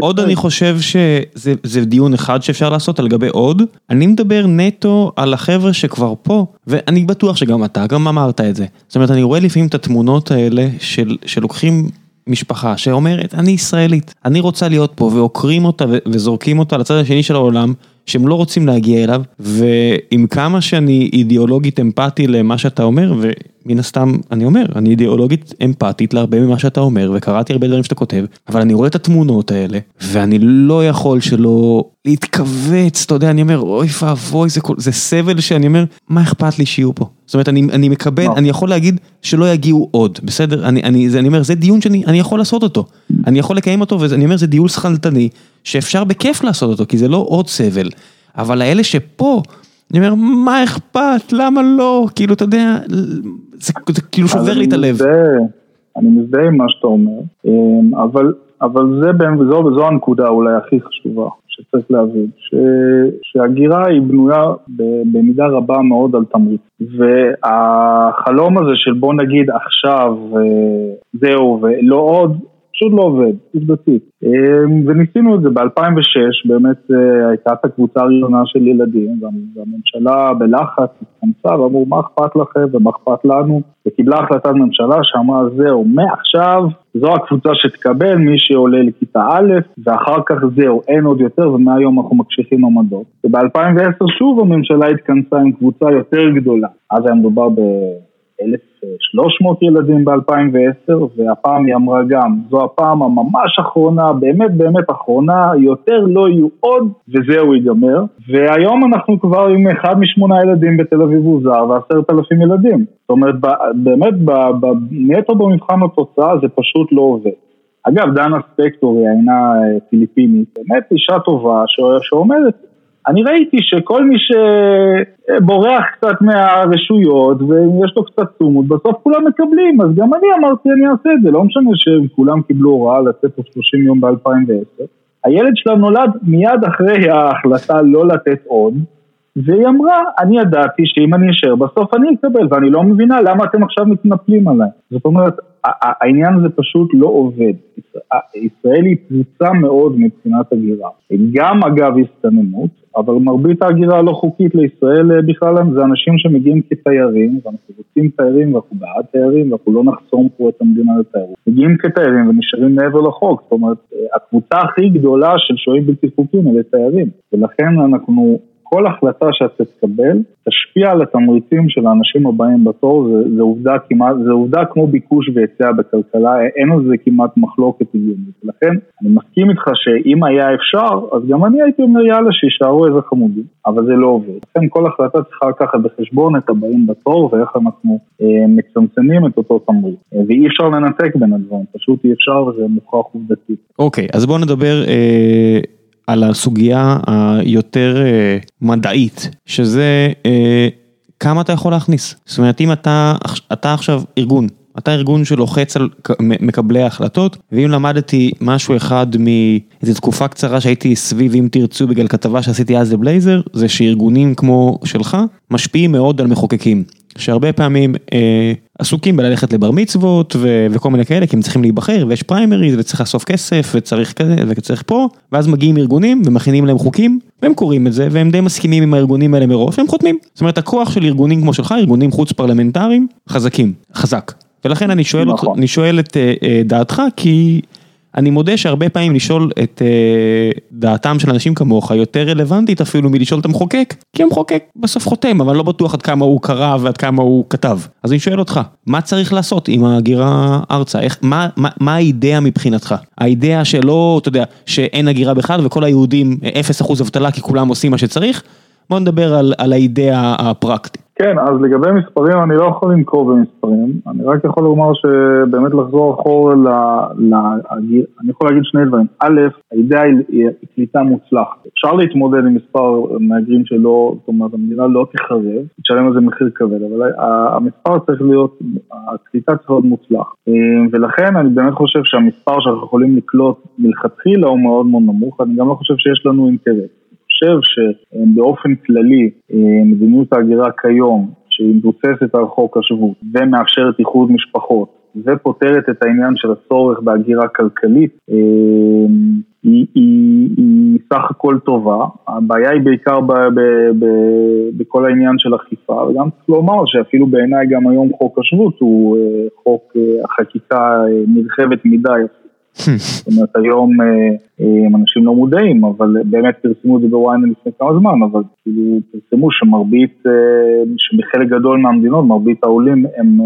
עוד אני חושב שזה דיון אחד שאפשר לעשות על גבי עוד. אני מדבר נטו על החבר'ה שכבר פה, ואני בטוח שגם אתה, גם אמרת את זה. זאת אומרת, אני רואה לפעמים את התמונות האלה של, שלוקחים משפחה שאומרת, אני ישראלית, אני רוצה להיות פה, ועוקרים אותה וזורקים אותה לצד השני של העולם. שהם לא רוצים להגיע אליו, ועם כמה שאני אידיאולוגית אמפתי למה שאתה אומר, ומן הסתם אני אומר, אני אידיאולוגית אמפתית להרבה ממה שאתה אומר, וקראתי הרבה דברים שאתה כותב, אבל אני רואה את התמונות האלה, ואני לא יכול שלא להתכווץ, אתה יודע, אני אומר, אוי ואבוי, זה, זה סבל שאני אומר, מה אכפת לי שיהיו פה? זאת אומרת, אני, אני מקבל, לא. אני יכול להגיד שלא יגיעו עוד, בסדר? אני, אני, זה, אני אומר, זה דיון שאני יכול לעשות אותו. אני יכול לקיים אותו, ואני אומר, זה דיון שכלתני, שאפשר בכיף לעשות אותו, כי זה לא עוד סבל. אבל האלה שפה, אני אומר, מה אכפת, למה לא? כאילו, אתה יודע, זה, זה כאילו שובר לי את הלב. אני מזדהה עם מה שאתה אומר, אמ, אבל, אבל זה, וזו, וזו הנקודה אולי הכי חשובה. שצריך להבין, ש, שהגירה היא בנויה במידה רבה מאוד על תמריץ. והחלום הזה של בוא נגיד עכשיו אה, זהו ולא עוד, פשוט לא עובד, עובדתית. אמ, וניסינו את זה ב-2006, באמת אה, הייתה את הקבוצה הראשונה של ילדים, והממשלה בלחץ התכנסה ואמרו מה אכפת לכם ומה אכפת לנו, וקיבלה החלטת ממשלה שאמרה זהו, מעכשיו זו הקבוצה שתקבל מי שעולה לכיתה א', ואחר כך זהו, אין עוד יותר, ומהיום אנחנו מקשיחים עמדות. וב-2010 שוב הממשלה התכנסה עם קבוצה יותר גדולה, אז היה מדובר ב... 1,300 ילדים ב-2010, והפעם היא אמרה גם, זו הפעם הממש אחרונה, באמת באמת אחרונה, יותר לא יהיו עוד, וזהו ייגמר. והיום אנחנו כבר עם אחד משמונה ילדים בתל אביב הוא זר ועשרת אלפים ילדים. זאת אומרת, באמת, נטו במבחן התוצאה זה פשוט לא עובד. אגב, דנה ספקטור היא אינה פיליפינית, באמת אישה טובה שאומרת, אני ראיתי שכל מי שבורח קצת מהרשויות ויש לו קצת תומות, בסוף כולם מקבלים, אז גם אני אמרתי אני אעשה את זה, לא משנה שכולם קיבלו הוראה לצאת פה 30 יום ב-2010. הילד שלה נולד מיד אחרי ההחלטה לא לתת עוד, והיא אמרה, אני ידעתי שאם אני אשאר בסוף אני אקבל, ואני לא מבינה למה אתם עכשיו מתנפלים עליי. זאת אומרת, העניין הזה פשוט לא עובד. ישראל היא פרוצה מאוד מבחינת הגירה. גם אגב הסתננות, אבל מרבית ההגירה הלא חוקית לישראל אה, בכלל זה אנשים שמגיעים כתיירים, ואנחנו רוצים תיירים ואנחנו בעד תיירים ואנחנו לא נחסום פה את המדינה לתיירות. מגיעים כתיירים ונשארים מעבר לחוק, זאת אומרת, אה, הקבוצה הכי גדולה של שוהים בלתי חוקיים אלה תיירים, ולכן אנחנו כל החלטה שאתה תקבל תשפיע על התמריצים של האנשים הבאים בתור, זה, זה, עובדה, כמעט, זה עובדה כמו ביקוש והיצע בכלכלה, אין על זה כמעט מחלוקת הגיונית. ולכן אני מסכים איתך שאם היה אפשר, אז גם אני הייתי אומר יאללה שישארו איזה חמודים, אבל זה לא עובד. לכן כל החלטה צריכה לקחת בחשבון את הבאים בתור ואיך אנחנו אה, מצמצמים את אותו תמריץ. אה, ואי אפשר לנתק בין הדברים, פשוט אי אפשר וזה מוכרח עובדתית. אוקיי, אז בואו נדבר... אה... על הסוגיה היותר אה, מדעית, שזה אה, כמה אתה יכול להכניס? זאת אומרת, אם אתה, אתה עכשיו ארגון, אתה ארגון שלוחץ על מקבלי ההחלטות, ואם למדתי משהו אחד מאיזו תקופה קצרה שהייתי סביב אם תרצו בגלל כתבה שעשיתי אז לבלייזר, זה שארגונים כמו שלך משפיעים מאוד על מחוקקים. שהרבה פעמים אה, עסוקים בללכת לבר מצוות ו- וכל מיני כאלה, כי הם צריכים להיבחר ויש פריימריז וצריך לאסוף כסף וצריך כזה וצריך פה, ואז מגיעים ארגונים ומכינים להם חוקים, והם קוראים את זה והם די מסכימים עם הארגונים האלה מראש והם חותמים. זאת אומרת הכוח של ארגונים כמו שלך, ארגונים חוץ פרלמנטריים, חזקים, חזק. ולכן אני שואל, נכון. אני שואל את אה, אה, דעתך כי אני מודה שהרבה פעמים לשאול את אה, דעתם של אנשים כמוך יותר רלוונטית אפילו מלשאול את המחוקק, כי המחוקק בסוף חותם, אבל לא בטוח עד כמה הוא קרא ועד כמה הוא כתב. אז אני שואל אותך, מה צריך לעשות עם ההגירה ארצה? איך, מה, מה, מה האידאה מבחינתך? האידאה שלא, אתה יודע, שאין הגירה בכלל וכל היהודים 0% אבטלה כי כולם עושים מה שצריך? בוא נדבר על, על האידאה הפרקטית. כן, אז לגבי מספרים אני לא יכול לנקוב במספרים, אני רק יכול לומר שבאמת לחזור אחורה ל... ל אני יכול להגיד שני דברים. א', האידאה היא קליטה מוצלחת. אפשר להתמודד עם מספר מהגרים שלא, זאת אומרת המדינה לא תחרב, תשלם על זה מחיר כבד, אבל המספר צריך להיות, הקליטה צריך להיות מוצלח. ולכן אני באמת חושב שהמספר שאנחנו יכולים לקלוט מלכתחילה הוא מאוד מאוד נמוך, אני גם לא חושב שיש לנו אינטרס. חושב שבאופן כללי אה, מדיניות ההגירה כיום, שהיא מבוססת על חוק השבות ומאפשרת איחוד משפחות ופותרת את העניין של הצורך בהגירה כלכלית, אה, היא, היא, היא סך הכל טובה, הבעיה היא בעיקר ב, ב, ב, בכל העניין של אכיפה, וגם צריך לומר שאפילו בעיניי גם היום חוק השבות הוא אה, חוק, החקיקה נרחבת מדי זאת אומרת היום אה, אה, אנשים לא מודעים, אבל באמת פרסמו את זה בוויינל לפני כמה זמן, אבל כאילו פרסמו שמרבית, אה, שבחלק גדול מהמדינות, מרבית העולים הם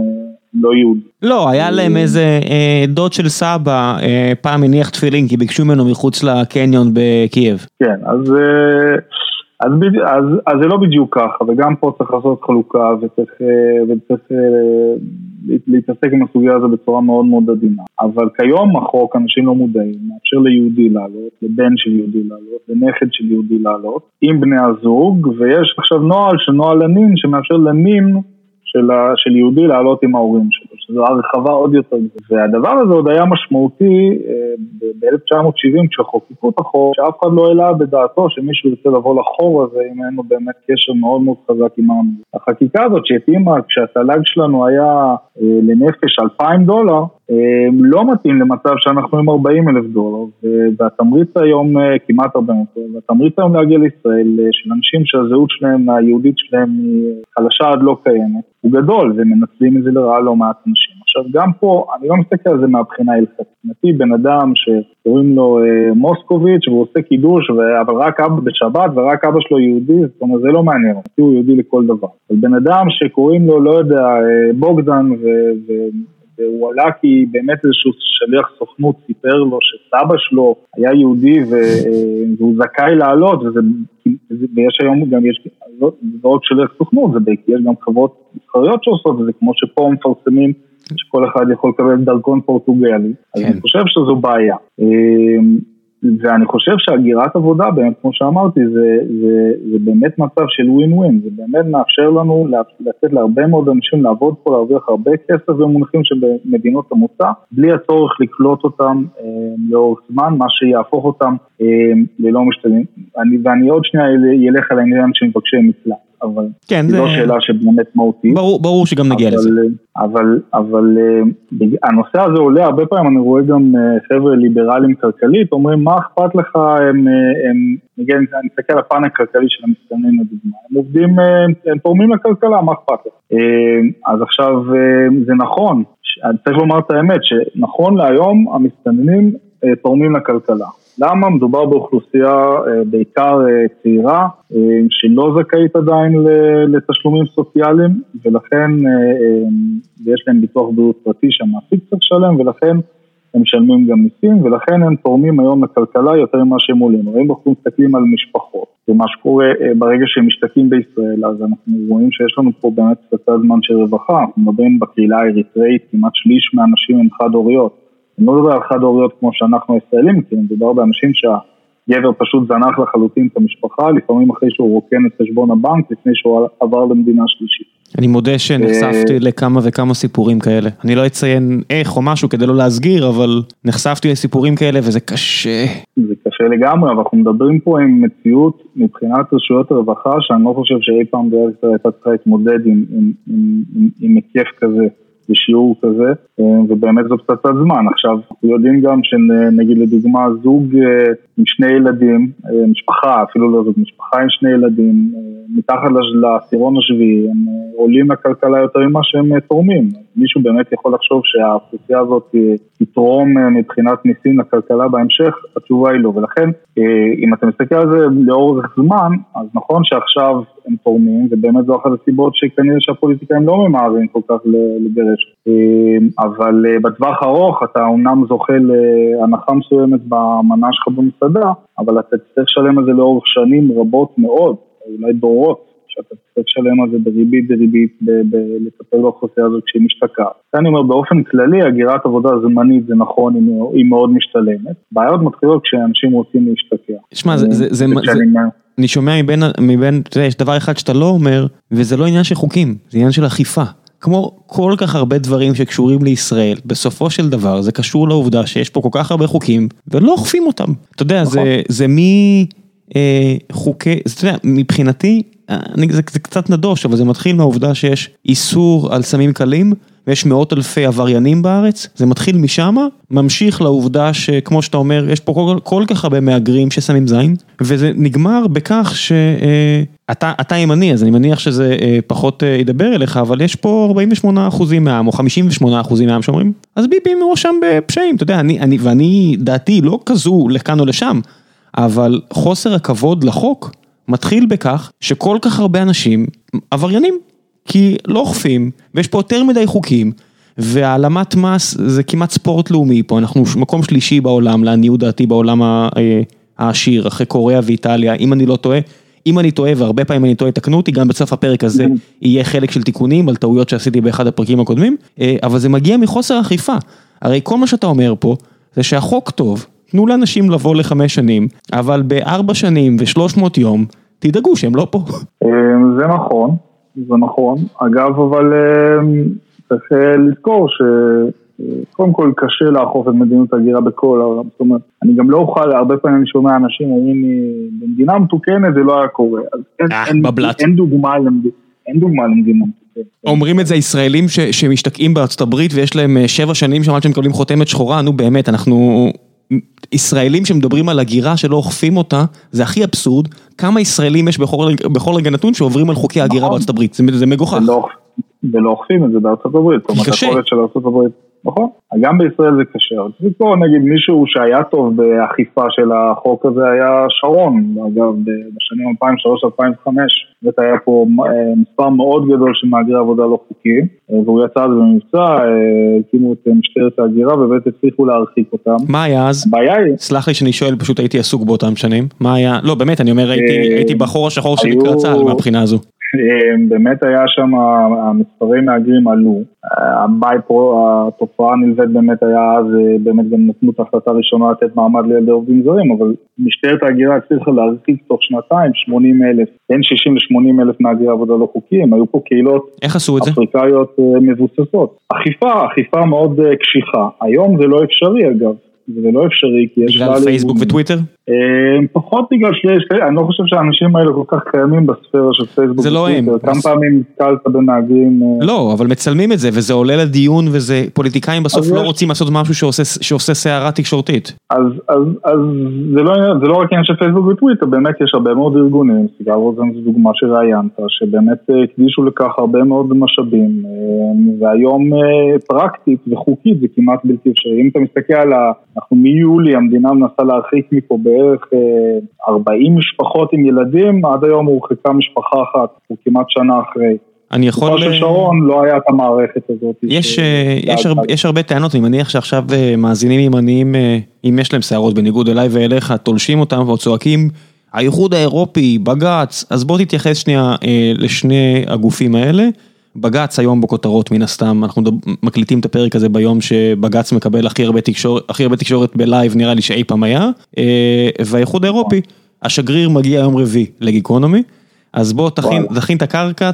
לא יהודים. לא, היה להם איזה דוד של סבא, פעם הניח תפילין כי ביקשו ממנו מחוץ לקניון בקייב. כן, אז... אז, אז, אז זה לא בדיוק ככה, וגם פה צריך לעשות חלוקה וצריך, וצריך להתעסק עם הסוגיה הזו בצורה מאוד מאוד עדינה. אבל כיום החוק, אנשים לא מודעים, מאפשר ליהודי לעלות, לבן של יהודי לעלות, לנכד של יהודי לעלות, עם בני הזוג, ויש עכשיו נוהל של נוהל הנין שמאפשר לנין של, ה, של יהודי לעלות עם ההורים שלו, שזו הרחבה עוד יותר. והדבר הזה עוד היה משמעותי אה, ב-1970 כשחוקקו את החוק, שאף אחד לא העלה בדעתו שמישהו ירצה לבוא לחור הזה אם אין לו באמת קשר מאוד מאוד חזק עם העם. החקיקה הזאת שהתאימה כשהתל"ג שלנו היה אה, לנפש 2,000 דולר, אה, לא מתאים למצב שאנחנו עם 40 אלף דולר, והתמריץ היום כמעט 40 אלף, והתמריץ היום להגיע לישראל של אנשים שהזהות שלהם, היהודית שלהם היא חלשה עד לא קיימת, הוא גדול ומנצלים את זה לרעה לא מעט אנשים. עכשיו גם פה, אני לא מסתכל על זה מהבחינה ההלכתית. מבחינתי בן אדם שקוראים לו אה, מוסקוביץ' והוא עושה קידוש, ו... אבל רק אבא בשבת ורק אבא שלו יהודי, זאת אומרת זה לא מעניין, הוא יהודי לכל דבר. אבל בן אדם שקוראים לו, לא יודע, אה, בוגדן ו... ו... והוא עלה כי באמת איזשהו שליח סוכנות סיפר לו שסבא שלו היה יהודי והוא זכאי לעלות, וזה... ויש היום גם, יש, לא רק שליח סוכנות, זה בעיקר, יש גם חברות מסחריות שעושות את זה, כמו שפה מפרסמים שכל אחד יכול לקבל דרכון פורטוגלי, אז כן. אני חושב שזו בעיה. ואני חושב שהגירת עבודה, באמת, כמו שאמרתי, זה, זה, זה באמת מצב של ווין ווין, זה באמת מאפשר לנו לתת להרבה מאוד אנשים לעבוד פה, להרוויח הרבה כסף במונחים שבמדינות המוצא, בלי הצורך לקלוט אותם אה, לאורך זמן, מה שיהפוך אותם אה, ללא משתלמים. ואני עוד שנייה אלך על העניין של מבקשי מקלט. אבל כן, זה לא שאלה שבאמת מהותית. ברור, ברור שגם נגיע אבל, לזה. אבל, אבל אה, הנושא הזה עולה, הרבה פעמים אני רואה גם אה, חבר'ה ליברליים כלכלית, אומרים מה אכפת לך, הם, אה, הם, נגיד, אני מסתכל על הפן הכלכלי של המסתננים לדוגמה, הם עובדים, הם תורמים לכלכלה, מה אכפת לך? אז עכשיו זה נכון, צריך לומר את האמת, שנכון להיום המסתננים תורמים לכלכלה. למה? מדובר באוכלוסייה אה, בעיקר אה, צעירה אה, שלא זכאית עדיין לתשלומים סוציאליים ולכן יש להם ביטוח בריאות פרטי שהמעסיק צריך לשלם ולכן הם משלמים גם מיסים ולכן הם תורמים היום לכלכלה יותר ממה שהם עולים. הרי אם אנחנו מסתכלים על משפחות ומה שקורה ברגע שהם משתקים בישראל אז אנחנו רואים שיש לנו פה באמת קצת זמן של רווחה, אנחנו מדברים בקהילה האריתראית כמעט שליש מהאנשים הם חד הוריות אני לא מדבר על חד הוריות כמו שאנחנו הישראלים, כי מדובר באנשים גבר פשוט זנח לחלוטין את המשפחה, לפעמים אחרי שהוא רוקן את חשבון הבנק, לפני שהוא עבר למדינה שלישית. אני מודה שנחשפתי אה, לכמה וכמה סיפורים כאלה. אני לא אציין איך או משהו כדי לא להסגיר, אבל נחשפתי לסיפורים כאלה וזה קשה. זה קשה לגמרי, אבל אנחנו מדברים פה עם מציאות מבחינת רשויות הרווחה, שאני לא חושב שאי פעם בארץ הייתה צריכה להתמודד עם היקף כזה. בשיעור כזה, אה, ובאמת זו פצצת זמן. עכשיו, יודעים גם שנגיד לדוגמה זוג אה, עם שני ילדים, אה, משפחה, אפילו לא זוג, משפחה עם שני ילדים, מתחת לעשירון השביעי, הם עולים לכלכלה יותר ממה שהם תורמים. מישהו באמת יכול לחשוב שהאוכלוסייה הזאת תתרום מבחינת מיסים לכלכלה בהמשך? התשובה היא לא. ולכן, אם אתה מסתכל על זה לאורך זמן, אז נכון שעכשיו הם תורמים, ובאמת זו אחת הסיבות שכנראה שהפוליטיקאים לא ממהרים כל כך לגרש. אבל בטווח הארוך אתה אומנם זוכה להנחה מסוימת במנה שלך במסעדה, אבל אתה תצטרך לשלם על זה לאורך שנים רבות מאוד, אולי דורות. שאתה צריך לשלם על זה בריבית דריבית, לטפל באוכלוסייה הזאת כשהיא משתקעת. אני אומר, באופן כללי, הגירת עבודה זמנית זה נכון, היא מאוד משתלמת. בעיות מתחילות כשאנשים רוצים להשתקע. שמע, זה, זה, זה, זה, אני שומע מבין, מבין, אתה יודע, יש דבר אחד שאתה לא אומר, וזה לא עניין של חוקים, זה עניין של אכיפה. כמו כל כך הרבה דברים שקשורים לישראל, בסופו של דבר זה קשור לעובדה שיש פה כל כך הרבה חוקים ולא אוכפים אותם. אתה יודע, נכון. זה, זה מי... אה, חוקי, אתה יודע, מבחינתי, זה, זה קצת נדוש, אבל זה מתחיל מהעובדה שיש איסור על סמים קלים, ויש מאות אלפי עבריינים בארץ, זה מתחיל משם, ממשיך לעובדה שכמו שאתה אומר, יש פה כל, כל כך הרבה מהגרים ששמים זין, וזה נגמר בכך שאתה אה, ימני, אז אני מניח שזה אה, פחות אה, ידבר אליך, אבל יש פה 48 אחוזים מהעם, או 58 אחוזים מהעם שאומרים, אז ביבי מואשם בפשעים, אתה יודע, אני, אני, ואני, דעתי לא כזו לכאן או לשם. אבל חוסר הכבוד לחוק מתחיל בכך שכל כך הרבה אנשים עבריינים, כי לא אוכפים, ויש פה יותר מדי חוקים, והעלמת מס זה כמעט ספורט לאומי פה, אנחנו מקום שלישי בעולם, לעניות דעתי בעולם אה, העשיר, אחרי קוריאה ואיטליה, אם אני לא טועה. אם אני טועה, והרבה פעמים אני טועה, תקנו אותי, גם בסוף הפרק הזה יהיה חלק של תיקונים על טעויות שעשיתי באחד הפרקים הקודמים, אה, אבל זה מגיע מחוסר אכיפה. הרי כל מה שאתה אומר פה, זה שהחוק טוב, תנו לאנשים לבוא לחמש שנים, אבל בארבע שנים ושלוש מאות יום, תדאגו שהם לא פה. אמ, זה נכון, זה נכון. אגב, אבל אמ, צריך אה, לזכור ש... קודם כל קשה לאכוף את מדיניות ההגירה בכל העולם, זאת אומרת, אני גם לא אוכל, הרבה פעמים אני שומע אנשים אומרים לי, במדינה מתוקנת זה לא היה קורה, אז אין, אה, אין, אין דוגמה למדינה, אין דוגמה למדינה מתוקנת. אומרים את זה ישראלים שמשתקעים בארצות הברית ויש להם אה, שבע שנים שם עד שהם מקבלים חותמת שחורה, נו באמת, אנחנו ישראלים שמדברים על הגירה שלא אוכפים אותה, זה הכי אבסורד, כמה ישראלים יש בכל, בכל רגע נתון שעוברים על חוקי הגירה נכון. בארצות הברית, זה, זה מגוחך. ולא אוכפים את זה בארצות הברית, כי קשה. של ארצות הברית. נכון, גם בישראל זה קשה. צריך לקרוא נגיד מישהו שהיה טוב באכיפה של החוק הזה היה שרון, אגב, בשנים 2003-2005, באמת היה פה אה, מספר מאוד גדול של מהגרי עבודה לא חוקיים, אה, והוא יצא אז במבצע, אה, הקימו את משטרת ההגירה ובאמת הצליחו להרחיק אותם. מה היה אז? הבעיה היא... סלח לי שאני שואל, פשוט הייתי עסוק באותם שנים. מה היה? לא, באמת, אני אומר, הייתי בחור השחור שנקרא צה"ל מהבחינה הזו. באמת היה שם, המספרי מהגרים עלו. הביי פרו, התופעה הנלווית באמת היה אז, באמת גם נתנו את ההחלטה הראשונה לתת מעמד לילדי עובדים זרים, אבל משטרת ההגירה הצליחה להרחיק תוך שנתיים 80 אלף, בין 60 ל-80 אלף מהגרי עבודה לא חוקיים, היו פה קהילות איך עשו את זה? אפריקאיות אה, מבוססות. אכיפה, אכיפה מאוד אה, קשיחה. היום זה לא אפשרי אגב. זה לא אפשרי כי יש... בגלל פייסבוק וטוויטר? אה, פחות בגלל שיש, אני לא חושב שהאנשים האלה כל כך קיימים בספירה של פייסבוק זה לא הם. כמה פעמים נתקלת בנהגים... אה, לא, אבל מצלמים את זה וזה עולה לדיון וזה, פוליטיקאים בסוף לא רוצים לעשות משהו שעושה סערה תקשורתית. אז לא זה לא רק עניין של פייסבוק וטוויטר, באמת יש הרבה מאוד ארגונים, סיגר רוזן זו דוגמה שראיינת, שבאמת אה, הקדישו לכך הרבה מאוד משאבים, והיום פרקטית וחוקית זה כמעט בלתי אפשרי. אם אתה מסתכל על ה... אנחנו מיולי המדינה מנסה להרחיק מפה בערך 40 אה, משפחות עם ילדים, עד היום הורחקה משפחה אחת, הוא כמעט שנה אחרי. אני יכול... בתקופה של שרון לא היה את המערכת הזאת. יש, אה, יש, הרבה, יש הרבה טענות, אני מניח שעכשיו אה, מאזינים ימניים, אם יש להם שערות בניגוד אליי ואליך, תולשים אותם וצועקים, האיחוד האירופי, בג"ץ, אז בוא תתייחס שנייה לשני הגופים האלה. בג"ץ היום בכותרות מן הסתם, אנחנו מקליטים את הפרק הזה ביום שבג"ץ מקבל הכי הרבה תקשורת, הכי הרבה תקשורת ב live נראה לי שאי פעם היה, אה, והאיחוד האירופי, השגריר מגיע יום רביעי לגיקונומי, אז בוא תכין, תכין את הקרקע,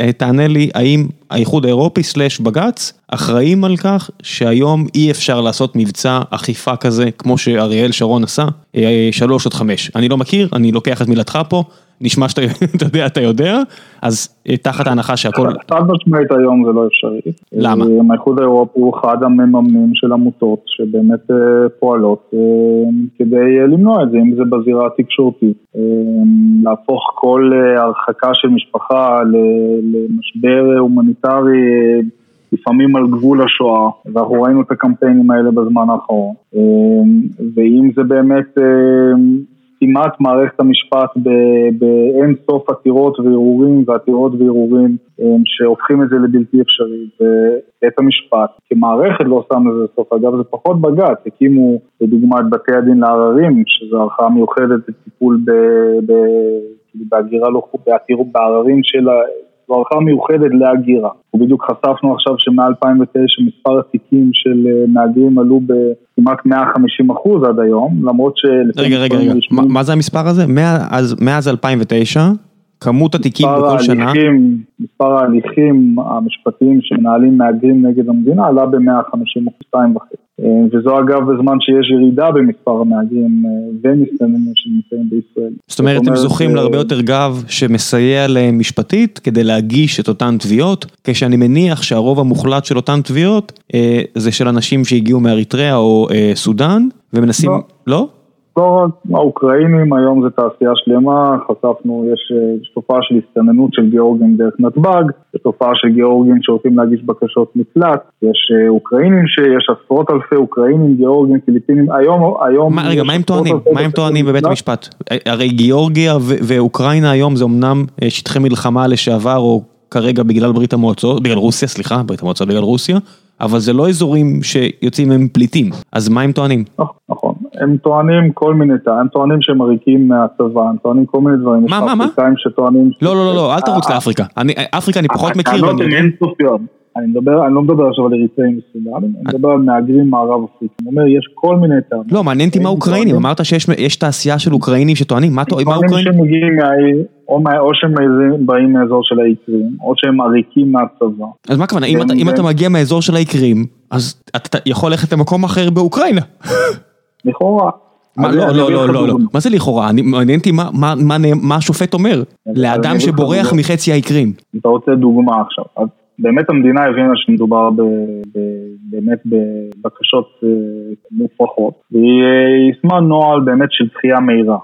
אה, תענה לי האם האיחוד האירופי slash בג"ץ אחראים על כך שהיום אי אפשר לעשות מבצע אכיפה כזה כמו שאריאל שרון עשה, אה, שלוש עד חמש. אני לא מכיר, אני לוקח את מילתך פה, נשמע שאתה יודע, אתה יודע, אז אה, תחת ההנחה שהכל... חד משמעית היום זה לא אפשרי. למה? האיחוד האירופי הוא אחד המממנים של עמותות שבאמת פועלות כדי למנוע את זה, אם זה בזירה התקשורתית. להפוך כל הרחקה של משפחה למשבר הומניטרי לפעמים על גבול השואה, ואנחנו ראינו את הקמפיינים האלה בזמן האחרון. ואם זה באמת סתימת מערכת המשפט באין סוף עתירות וערעורים ועתירות וערעורים שהופכים את זה לבלתי אפשרי. ובית המשפט כמערכת לא שם לזה סוף. אגב זה פחות בג"ץ, הקימו לדוגמה את בתי הדין לעררים, שזו ערכאה מיוחדת לטיפול בהגירה לא חוקית, בעררים של הערכה מיוחדת להגירה. ובדיוק חשפנו עכשיו שמ-2009 מספר התיקים של אה, מהגרים עלו בכמעט 150 אחוז עד היום, למרות ש... רגע, רגע, רגע, מה זה המספר הזה? מאז 2009? כמות התיקים בכל שנה? מספר ההליכים המשפטיים שמנהלים מהגרים נגד המדינה עלה ב-152 וחצי. אה, וזו אגב בזמן שיש ירידה במספר המהגרים אה, ומסתננים שנמצאים בישראל. זאת אומרת, הם זוכים להרבה יותר גב שמסייע להם משפטית כדי להגיש את אותן תביעות, כשאני מניח שהרוב המוחלט של אותן תביעות אה, זה של אנשים שהגיעו מאריתריאה או סודאן, ומנסים... לא? לא? האוקראינים, היום זה תעשייה שלמה, חשפנו, יש, יש תופעה של הסתננות של גיאורגים דרך נתב"ג, יש תופעה של גיאורגים שרוצים להגיש בקשות מקלט, יש אה, אוקראינים שיש עשרות אלפי אוקראינים, גיאורגים, פיליפינים, היום, היום... מה, רגע, מה הם טוענים? מה הם טוענים בבית המשפט? הרי גיאורגיה ואוקראינה היום זה אמנם אה, שטחי מלחמה לשעבר, או כרגע בגלל ברית המועצות, בגלל רוסיה, סליחה, ברית המועצות בגלל רוסיה, אבל זה לא אזורים שיוצאים הם פליטים, אז מה הם טוענים? נכון, הם טוענים כל מיני, הם טוענים שהם עריקים מהצבא, הם טוענים כל מיני דברים. מה, מה, מה? שטוענים... לא, לא, לא, לא, אל תרוץ לאפריקה. אפריקה אני פחות מכיר. הטענות הן אינסופיות. אני מדבר, אני לא מדבר עכשיו על אריתראים וסודנים, אני מדבר על מהגרים מערב אפריקים. אני אומר, יש כל מיני טענות. לא, מעניין אותי מה אוקראינים, אמרת שיש תעשייה של אוקראינים שטוענים, מה אוקראינים? טוענים שמגיעים או שהם באים מהאזור של האיקרים, או שהם עריקים מהצבא. אז מה הכוונה, אם אתה מגיע מהאזור של האיקרים, אז אתה יכול ללכת למקום אחר באוקראינה. לכאורה. מה, לא, לא, לא, לא, לא, מה זה לכאורה? מעניין אותי מה השופט אומר, לאדם שבורח מחצי האיקרים. אתה רוצה דוגמה עכשיו, אז באמת המדינה הבינה שמדובר באמת בבקשות אה, מופרכות, והיא יישמה נוהל באמת של דחייה מהירה.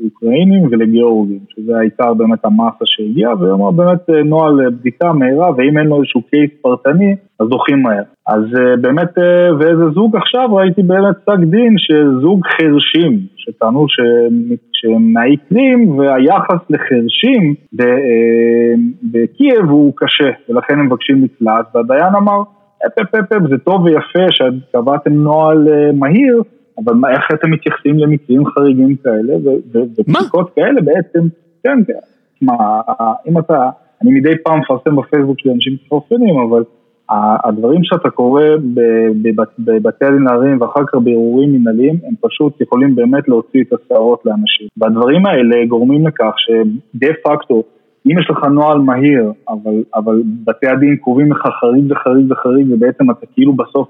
לאוקראינים ולגיאורגים, שזה העיקר באמת המאסה שהגיעה, והיא אמרה באמת אה, נוהל בדיקה מהירה, ואם אין לו איזשהו case פרטני, אז דוחים מהר. אז אה, באמת, אה, ואיזה זוג עכשיו, ראיתי באמת פסק דין שזוג חרשים, שטענו שהם מהעיקרים, והיחס לחרשים בקייב הוא קשה, ולכן הם מבקשים מקלט, והדיין אמר, אפ אפ אפ אפ, זה טוב ויפה שקבעתם נוהל מהיר, אבל מה, איך אתם מתייחסים למקרים חריגים כאלה, ובדיקות כאלה בעצם, כן, כן, מה, אם אתה, אני מדי פעם מפרסם בפייסבוק של אנשים מתפרסמים, אבל הדברים שאתה קורא בבתי הדין לערים ואחר כך בערעורים מנהליים, הם פשוט יכולים באמת להוציא את השערות לאנשים. והדברים האלה גורמים לכך שדה פקטו, אם יש לך נוהל מהיר, אבל, אבל בתי הדין קובעים לך חריג וחריג וחריג, ובעצם אתה כאילו בסוף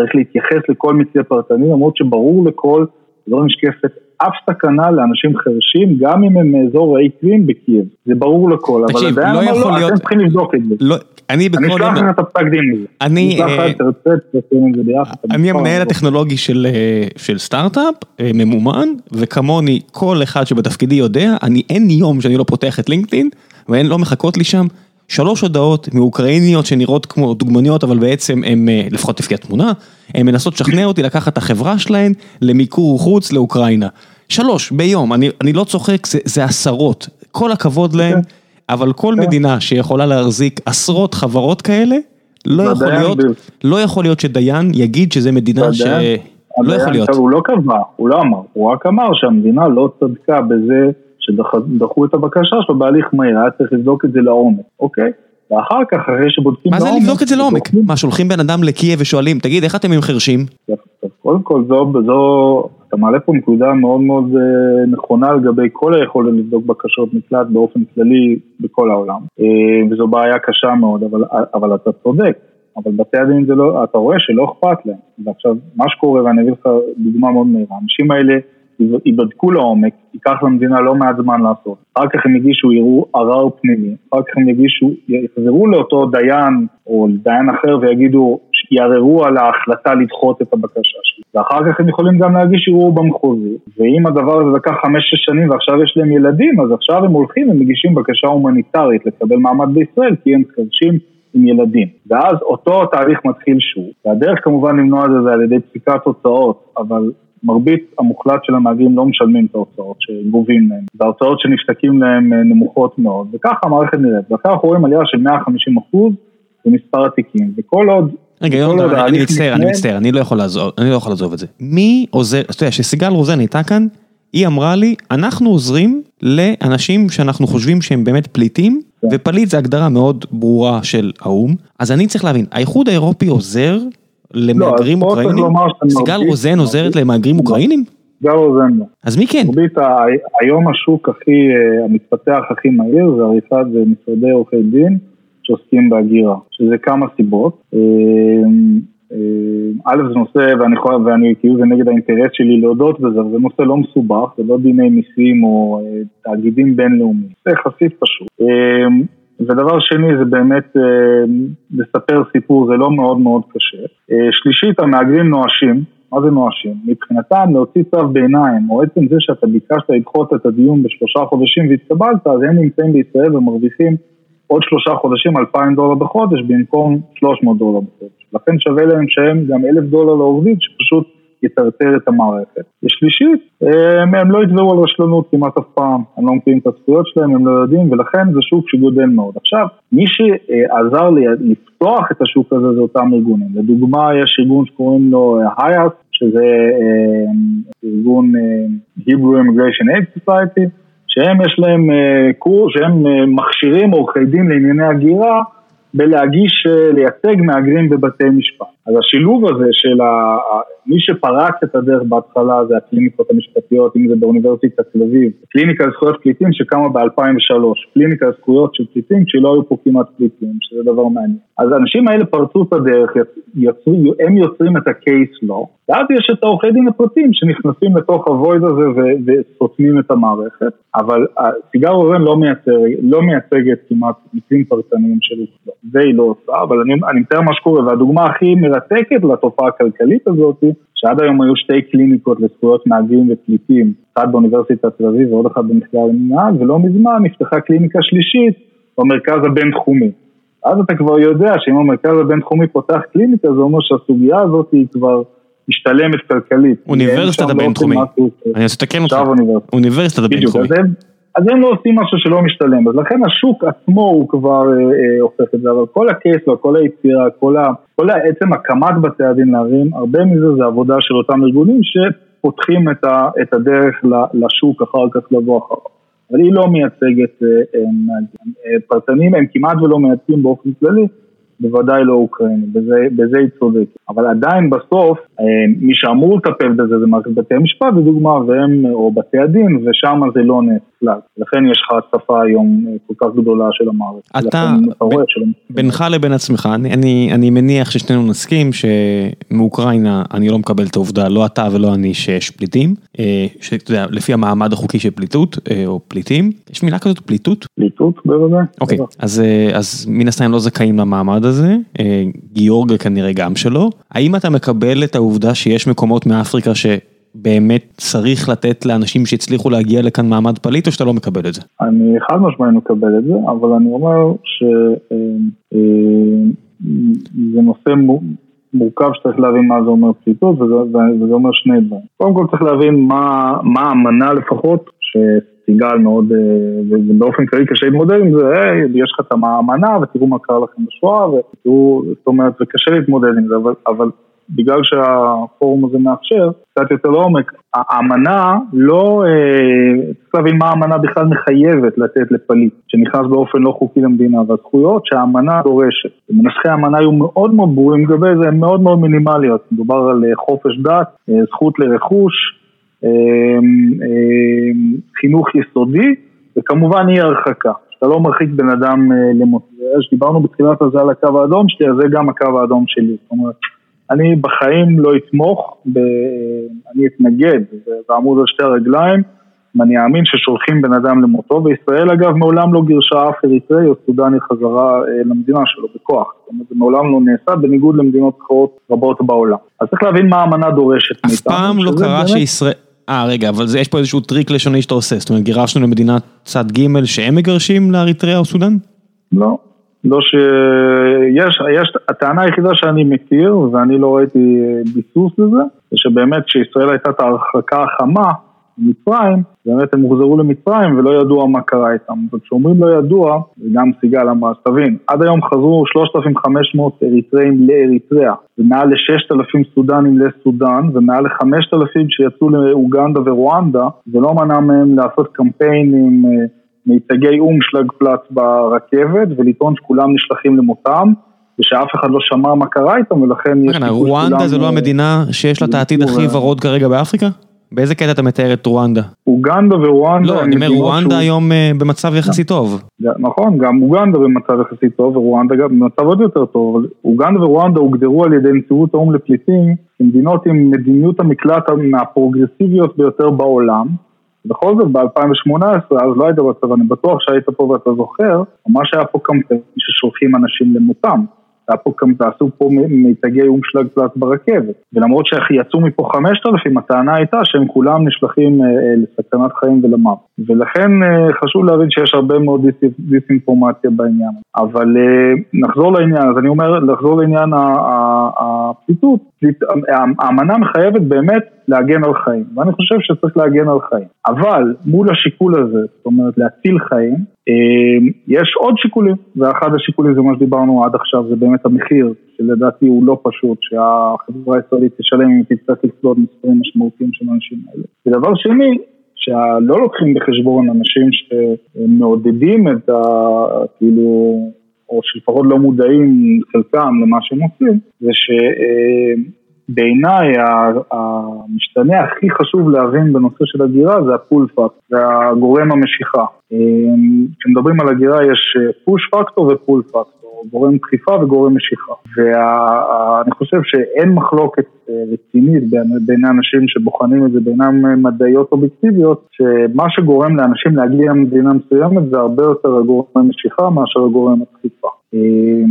צריך להתייחס לכל מקרה פרטני, למרות שברור לכל, לא נשקפת אף סכנה לאנשים חרשים, גם אם הם מאזור האי קרים בקייב. זה ברור לכל, אבל עדיין לא יכול לא, להיות... אתם צריכים לבדוק את זה. לא, אני בכל... אני אשלח לך את הפסק דין הזה. אני... אה, אני המנהל הטכנולוגי של אה, סטארט-אפ, אה, ממומן, וכמוני כל אחד שבתפקידי יודע, אני אין יום שאני לא פותח את לינקדאין, ואין לא מחכות לי שם. שלוש הודעות מאוקראיניות שנראות כמו דוגמניות, אבל בעצם הן, אה, לפחות לפי התמונה, הן מנסות לשכנע אותי לקחת את החברה שלהן למיקור חוץ לאוקראינה. שלוש, ביום, אני, אני לא צוחק, זה, זה עשרות, כל הכבוד להם, כן. אבל כל כן. מדינה שיכולה להחזיק עשרות חברות כאלה, לא יכול להיות, לא יכול להיות שדיין יגיד שזה מדינה ש... לא יכול להיות. הוא לא קבע, הוא לא אמר, הוא רק אמר שהמדינה לא צדקה בזה שדחו את הבקשה שלו בהליך מהיר, היה צריך לבדוק את זה לעומק, אוקיי? ואחר כך, אחרי שבודקים לעומק... מה זה לבדוק את זה לעומק? מה, שולחים בן אדם לקייב ושואלים, תגיד, איך אתם עם חרשים? קודם כל, זו, זו, אתה מעלה פה נקודה מאוד מאוד אה, נכונה לגבי כל היכולת לבדוק בקשות מקלט באופן כללי בכל העולם, אה, וזו בעיה קשה מאוד, אבל, אבל אתה צודק. אבל בתי הדין זה לא, אתה רואה שלא אכפת להם. ועכשיו, מה שקורה, ואני אביא לך דוגמה מאוד מהירה, האנשים האלה ייבדקו לעומק, ייקח למדינה לא מעט זמן לעשות. אחר כך הם יגישו ערר פנימי, אחר כך הם יגישו, יחזרו לאותו דיין או דיין אחר ויגידו, יערערו על ההחלטה לדחות את הבקשה שלי. ואחר כך הם יכולים גם להגיש ערעור במחוזי, ואם הדבר הזה לקח חמש-שש שנים ועכשיו יש להם ילדים, אז עכשיו הם הולכים ומגישים בקשה הומניטרית לקבל מעמד בישראל, כי הם חרשים עם ילדים. ואז אותו תהליך מתחיל שוב, והדרך כמובן למנוע את זה זה על ידי פסיקת הוצאות, אבל מרבית המוחלט של המהגרים לא משלמים את ההוצאות שגובים להם, וההוצאות שנפסקים להם אה, נמוכות מאוד, וככה המערכת נראית. ואחר אנחנו רואים עלייה של 150 אחוז במספר התיקים, וכל עוד... רגע, יונתן, אני מצטער, אני מצטער, אני לא יכול לעזוב את זה. מי עוזר, אתה יודע, שסיגל רוזן הייתה כאן, היא אמרה לי, אנחנו עוזרים לאנשים שאנחנו חושבים שהם באמת פליטים, כן. ופליט זה הגדרה מאוד ברורה של האו"ם, אז אני צריך להבין, האיחוד האירופי עוזר למהגרים לא, אוקראינים? סיגל רוזן עוזרת למהגרים. אוקראינים? סיגל רוזן לא. אז מי כן? היום השוק הכי, אה, המתפתח הכי מהיר זה עריפת משרדי עורכי דין שעוסקים בהגירה, שזה כמה סיבות. אה, אה, א' זה נושא, ואני ואני כאילו זה נגד האינטרס שלי להודות בזה, זה נושא לא מסובך, זה לא דיני מיסים או תאגידים בינלאומיים, זה יחסית פשוט. אה, ודבר שני זה באמת לספר סיפור, זה לא מאוד מאוד קשה. שלישית, המהגרים נואשים, מה זה נואשים? מבחינתם להוציא צו ביניים, או עצם זה שאתה ביקשת לדחות את הדיון בשלושה חודשים והתקבלת, אז הם נמצאים בישראל ומרוויחים עוד שלושה חודשים 2,000 דולר בחודש במקום 300 דולר בחודש. לכן שווה להם לשלם גם 1,000 דולר לעובדים שפשוט יטרטר את המערכת. ושלישית, הם, הם לא יתבעו על רשלנות כמעט אף פעם, הם לא מכירים את הזכויות שלהם, הם לא יודעים, ולכן זה שוק שגודל מאוד. עכשיו, מי שעזר לי לפתוח את השוק הזה זה אותם ארגונים. לדוגמה, יש ארגון שקוראים לו HIAS, שזה אה, ארגון אה, Hebrew Immigration Aid Society, שהם יש להם אה, קורס, שהם אה, מכשירים עורכי דין לענייני הגירה בלהגיש, אה, לייצג מהגרים בבתי משפט. אז השילוב הזה של ה... מי שפרץ את הדרך בהתחלה זה הקליניקות המשפטיות, אם זה באוניברסיטת תל אביב, קליניקה לזכויות פליטים שקמה ב-2003, קליניקה לזכויות של פליטים כשלא היו פה כמעט פליטים, שזה דבר מעניין. אז האנשים האלה פרצו את הדרך, יצרו, הם יוצרים את ה-case law, ואז יש את העורכי דין הפרטיים שנכנסים לתוך הוויד הזה וסותמים את המערכת, אבל סיגר רוזן לא, מייצג, לא מייצגת כמעט מקרים פרטניים של אוכלו, זה היא לא עושה, אבל אני, אני מתאר מה שקורה, והדוגמה הכי מרתקת לתופעה הכלכלית הזאת, שעד היום היו שתי קליניקות לזכויות מהגרים ופליטים, אחת באוניברסיטת תל אביב ועוד אחת במחקר למנהל, ולא מזמן נפתחה קליניקה שלישית במרכז הבינתחומי. אז אתה כבר יודע שאם המרכז הבינתחומי פותח קליניקה, זה אומר שהסוגיה הזאת היא כבר משתלמת כלכלית. אוניברסיטת הבינתחומי, אני רוצה לתקן אותך, אוניברסיטת הבינתחומי. אז הם לא עושים משהו שלא משתלם, אז לכן השוק עצמו הוא כבר אה, אה, הופך את זה, אבל כל הקייס, כל היצירה, כל, ה, כל עצם הקמת בתי הדין לערים, הרבה מזה זה עבודה של אותם ארגונים שפותחים את, ה, את הדרך לשוק אחר כך לבוא אחריו. אבל היא לא מייצגת אה, אה, אה, פרטנים, הם כמעט ולא מייצגים באופן כללי בוודאי לא אוקראיני, בזה, בזה היא צודקת. אבל עדיין בסוף, מי שאמור לטפל בזה זה מערכת בתי המשפט לדוגמה, והם, או בתי הדין, ושם זה לא נאצל. לכן יש לך הצפה היום אה, כל כך גדולה של המערכת. אתה, בינך לבין עצמך, אני, אני, אני מניח ששנינו נסכים שמאוקראינה אני לא מקבל את העובדה, לא אתה ולא אני, שיש פליטים, אה, שאתה יודע, לפי המעמד החוקי של פליטות, או פליטים, יש מילה כזאת פליטות? פליטות, בוודאי. אוקיי, אז, אז מן הסתם לא זכאים למעמד הזה, אה, גיאורגיה כנראה גם שלא. האם אתה מקבל את העובדה שיש מקומות מאפריקה שבאמת צריך לתת לאנשים שהצליחו להגיע לכאן מעמד פליט, או שאתה לא מקבל את זה? אני חד משמעית מקבל את זה, אבל אני אומר שזה אה, נושא מורכב שצריך להבין מה זה אומר פליטות, וזה, וזה אומר שני דברים. קודם כל צריך להבין מה, המנה לפחות, ש... סיגל מאוד, אה, ובאופן כללי קשה להתמודד עם זה, היי, יש לך את המאמנה ותראו מה קרה לכם בשואה, ותראו, זאת אומרת, זה קשה להתמודד עם זה, אבל, אבל בגלל שהפורום הזה מאפשר, קצת יותר לעומק, האמנה לא, אה, צריך להבין מה האמנה בכלל מחייבת לתת לפליט שנכנס באופן לא חוקי למדינה והזכויות שהאמנה דורשת. מנסחי האמנה היו מאוד מאוד ברורים לגבי זה, הן מאוד מאוד מינימליות. מדובר על חופש דת, זכות לרכוש, חינוך יסודי וכמובן אי הרחקה. אתה לא מרחיק בן אדם למות. דיברנו בתחילת הזה על הקו האדום שלי, אז זה גם הקו האדום שלי. זאת אומרת, אני בחיים לא אתמוך, ב... אני אתנגד, ועמוד על שתי הרגליים, ואני אאמין ששולחים בן אדם למותו, וישראל אגב מעולם לא גירשה אף אריתראי או סודני חזרה אה, למדינה שלו בכוח, זאת אומרת זה מעולם לא נעשה בניגוד למדינות אחרות רבות בעולם. אז צריך להבין מה האמנה דורשת מאיתנו. אף פעם לא קרה באמת... שישראל... אה רגע, אבל יש פה איזשהו טריק לשוני שאתה עושה, זאת אומרת גירשנו למדינת צד ג' שהם מגרשים לאריתריאה או סודן? לא, לא שיש, יש, הטענה היחידה שאני מכיר, ואני לא ראיתי ביסוס לזה, זה שבאמת כשישראל הייתה את ההרחקה החמה במצרים, באמת הם הוחזרו למצרים ולא ידוע מה קרה איתם. וכשאומרים לא ידוע, וגם סיגל אמרה, אז תבין, עד היום חזרו 3,500 אריתראים לאריתריאה, ומעל ל-6,000 סודנים לסודן, ומעל ל-5,000 שיצאו לאוגנדה ורואנדה, זה לא מנע מהם לעשות קמפיינים מיצגי אום שלגפלץ ברכבת ולטעון שכולם נשלחים למותם ושאף אחד לא שמע מה קרה איתם ולכן יש... רואנדה זה לא המדינה שיש לה את העתיד הכי ורוד כרגע באפריקה? באיזה קטע אתה מתאר את רואנדה? אוגנדה ורואנדה... לא, אני אומר רואנדה היום אה, במצב יחסית טוב. נכון, גם אוגנדה במצב יחסית טוב ורואנדה גם במצב עוד יותר טוב, אבל אוגנדה ורואנדה הוגדרו על ידי נציבות האו"ם לפליטים כמדינות עם מדיניות המקלט מהפרוגרסיביות ביותר בעולם. בכל זאת ב-2018, אז לא היית בצבא, אני בטוח שהיית פה ואתה זוכר, ממש היה פה קמפיין ששולחים אנשים למותם. היה פה קמפיין, עשו פה מיתגי אום שלג ברכבת. ולמרות שיצאו מפה 5,000, הטענה הייתה שהם כולם נשלחים אה, אה, לסכנת חיים ולמוות. ולכן אה, חשוב להבין שיש הרבה מאוד דיסאינפורמציה בעניין. אבל נחזור לעניין, אז אני אומר, לחזור לעניין הפליטות, האמנה מחייבת באמת להגן על חיים, ואני חושב שצריך להגן על חיים. אבל מול השיקול הזה, זאת אומרת להציל חיים, יש עוד שיקולים, ואחד השיקולים זה מה שדיברנו עד עכשיו, זה באמת המחיר, שלדעתי הוא לא פשוט, שהחברה הישראלית תשלם אם תצטרך לצלוד מספרים משמעותיים של האנשים האלה. ודבר שני, שלא לוקחים בחשבון אנשים שמעודדים את ה... כאילו, או שלפחות לא מודעים חלקם למה שהם עושים, זה שבעיניי המשתנה הכי חשוב להבין בנושא של הגירה זה הפול פאקט, זה הגורם המשיכה. כשמדברים על הגירה יש פוש פקטור ופול פקטור. גורם דחיפה וגורם משיכה. ואני חושב שאין מחלוקת אה, רצינית בין האנשים שבוחנים את זה בעיניים מדעיות אובייקטיביות, שמה שגורם לאנשים להגיע למדינה מסוימת זה הרבה יותר הגורם המשיכה מאשר הגורם הדחיפה. אה,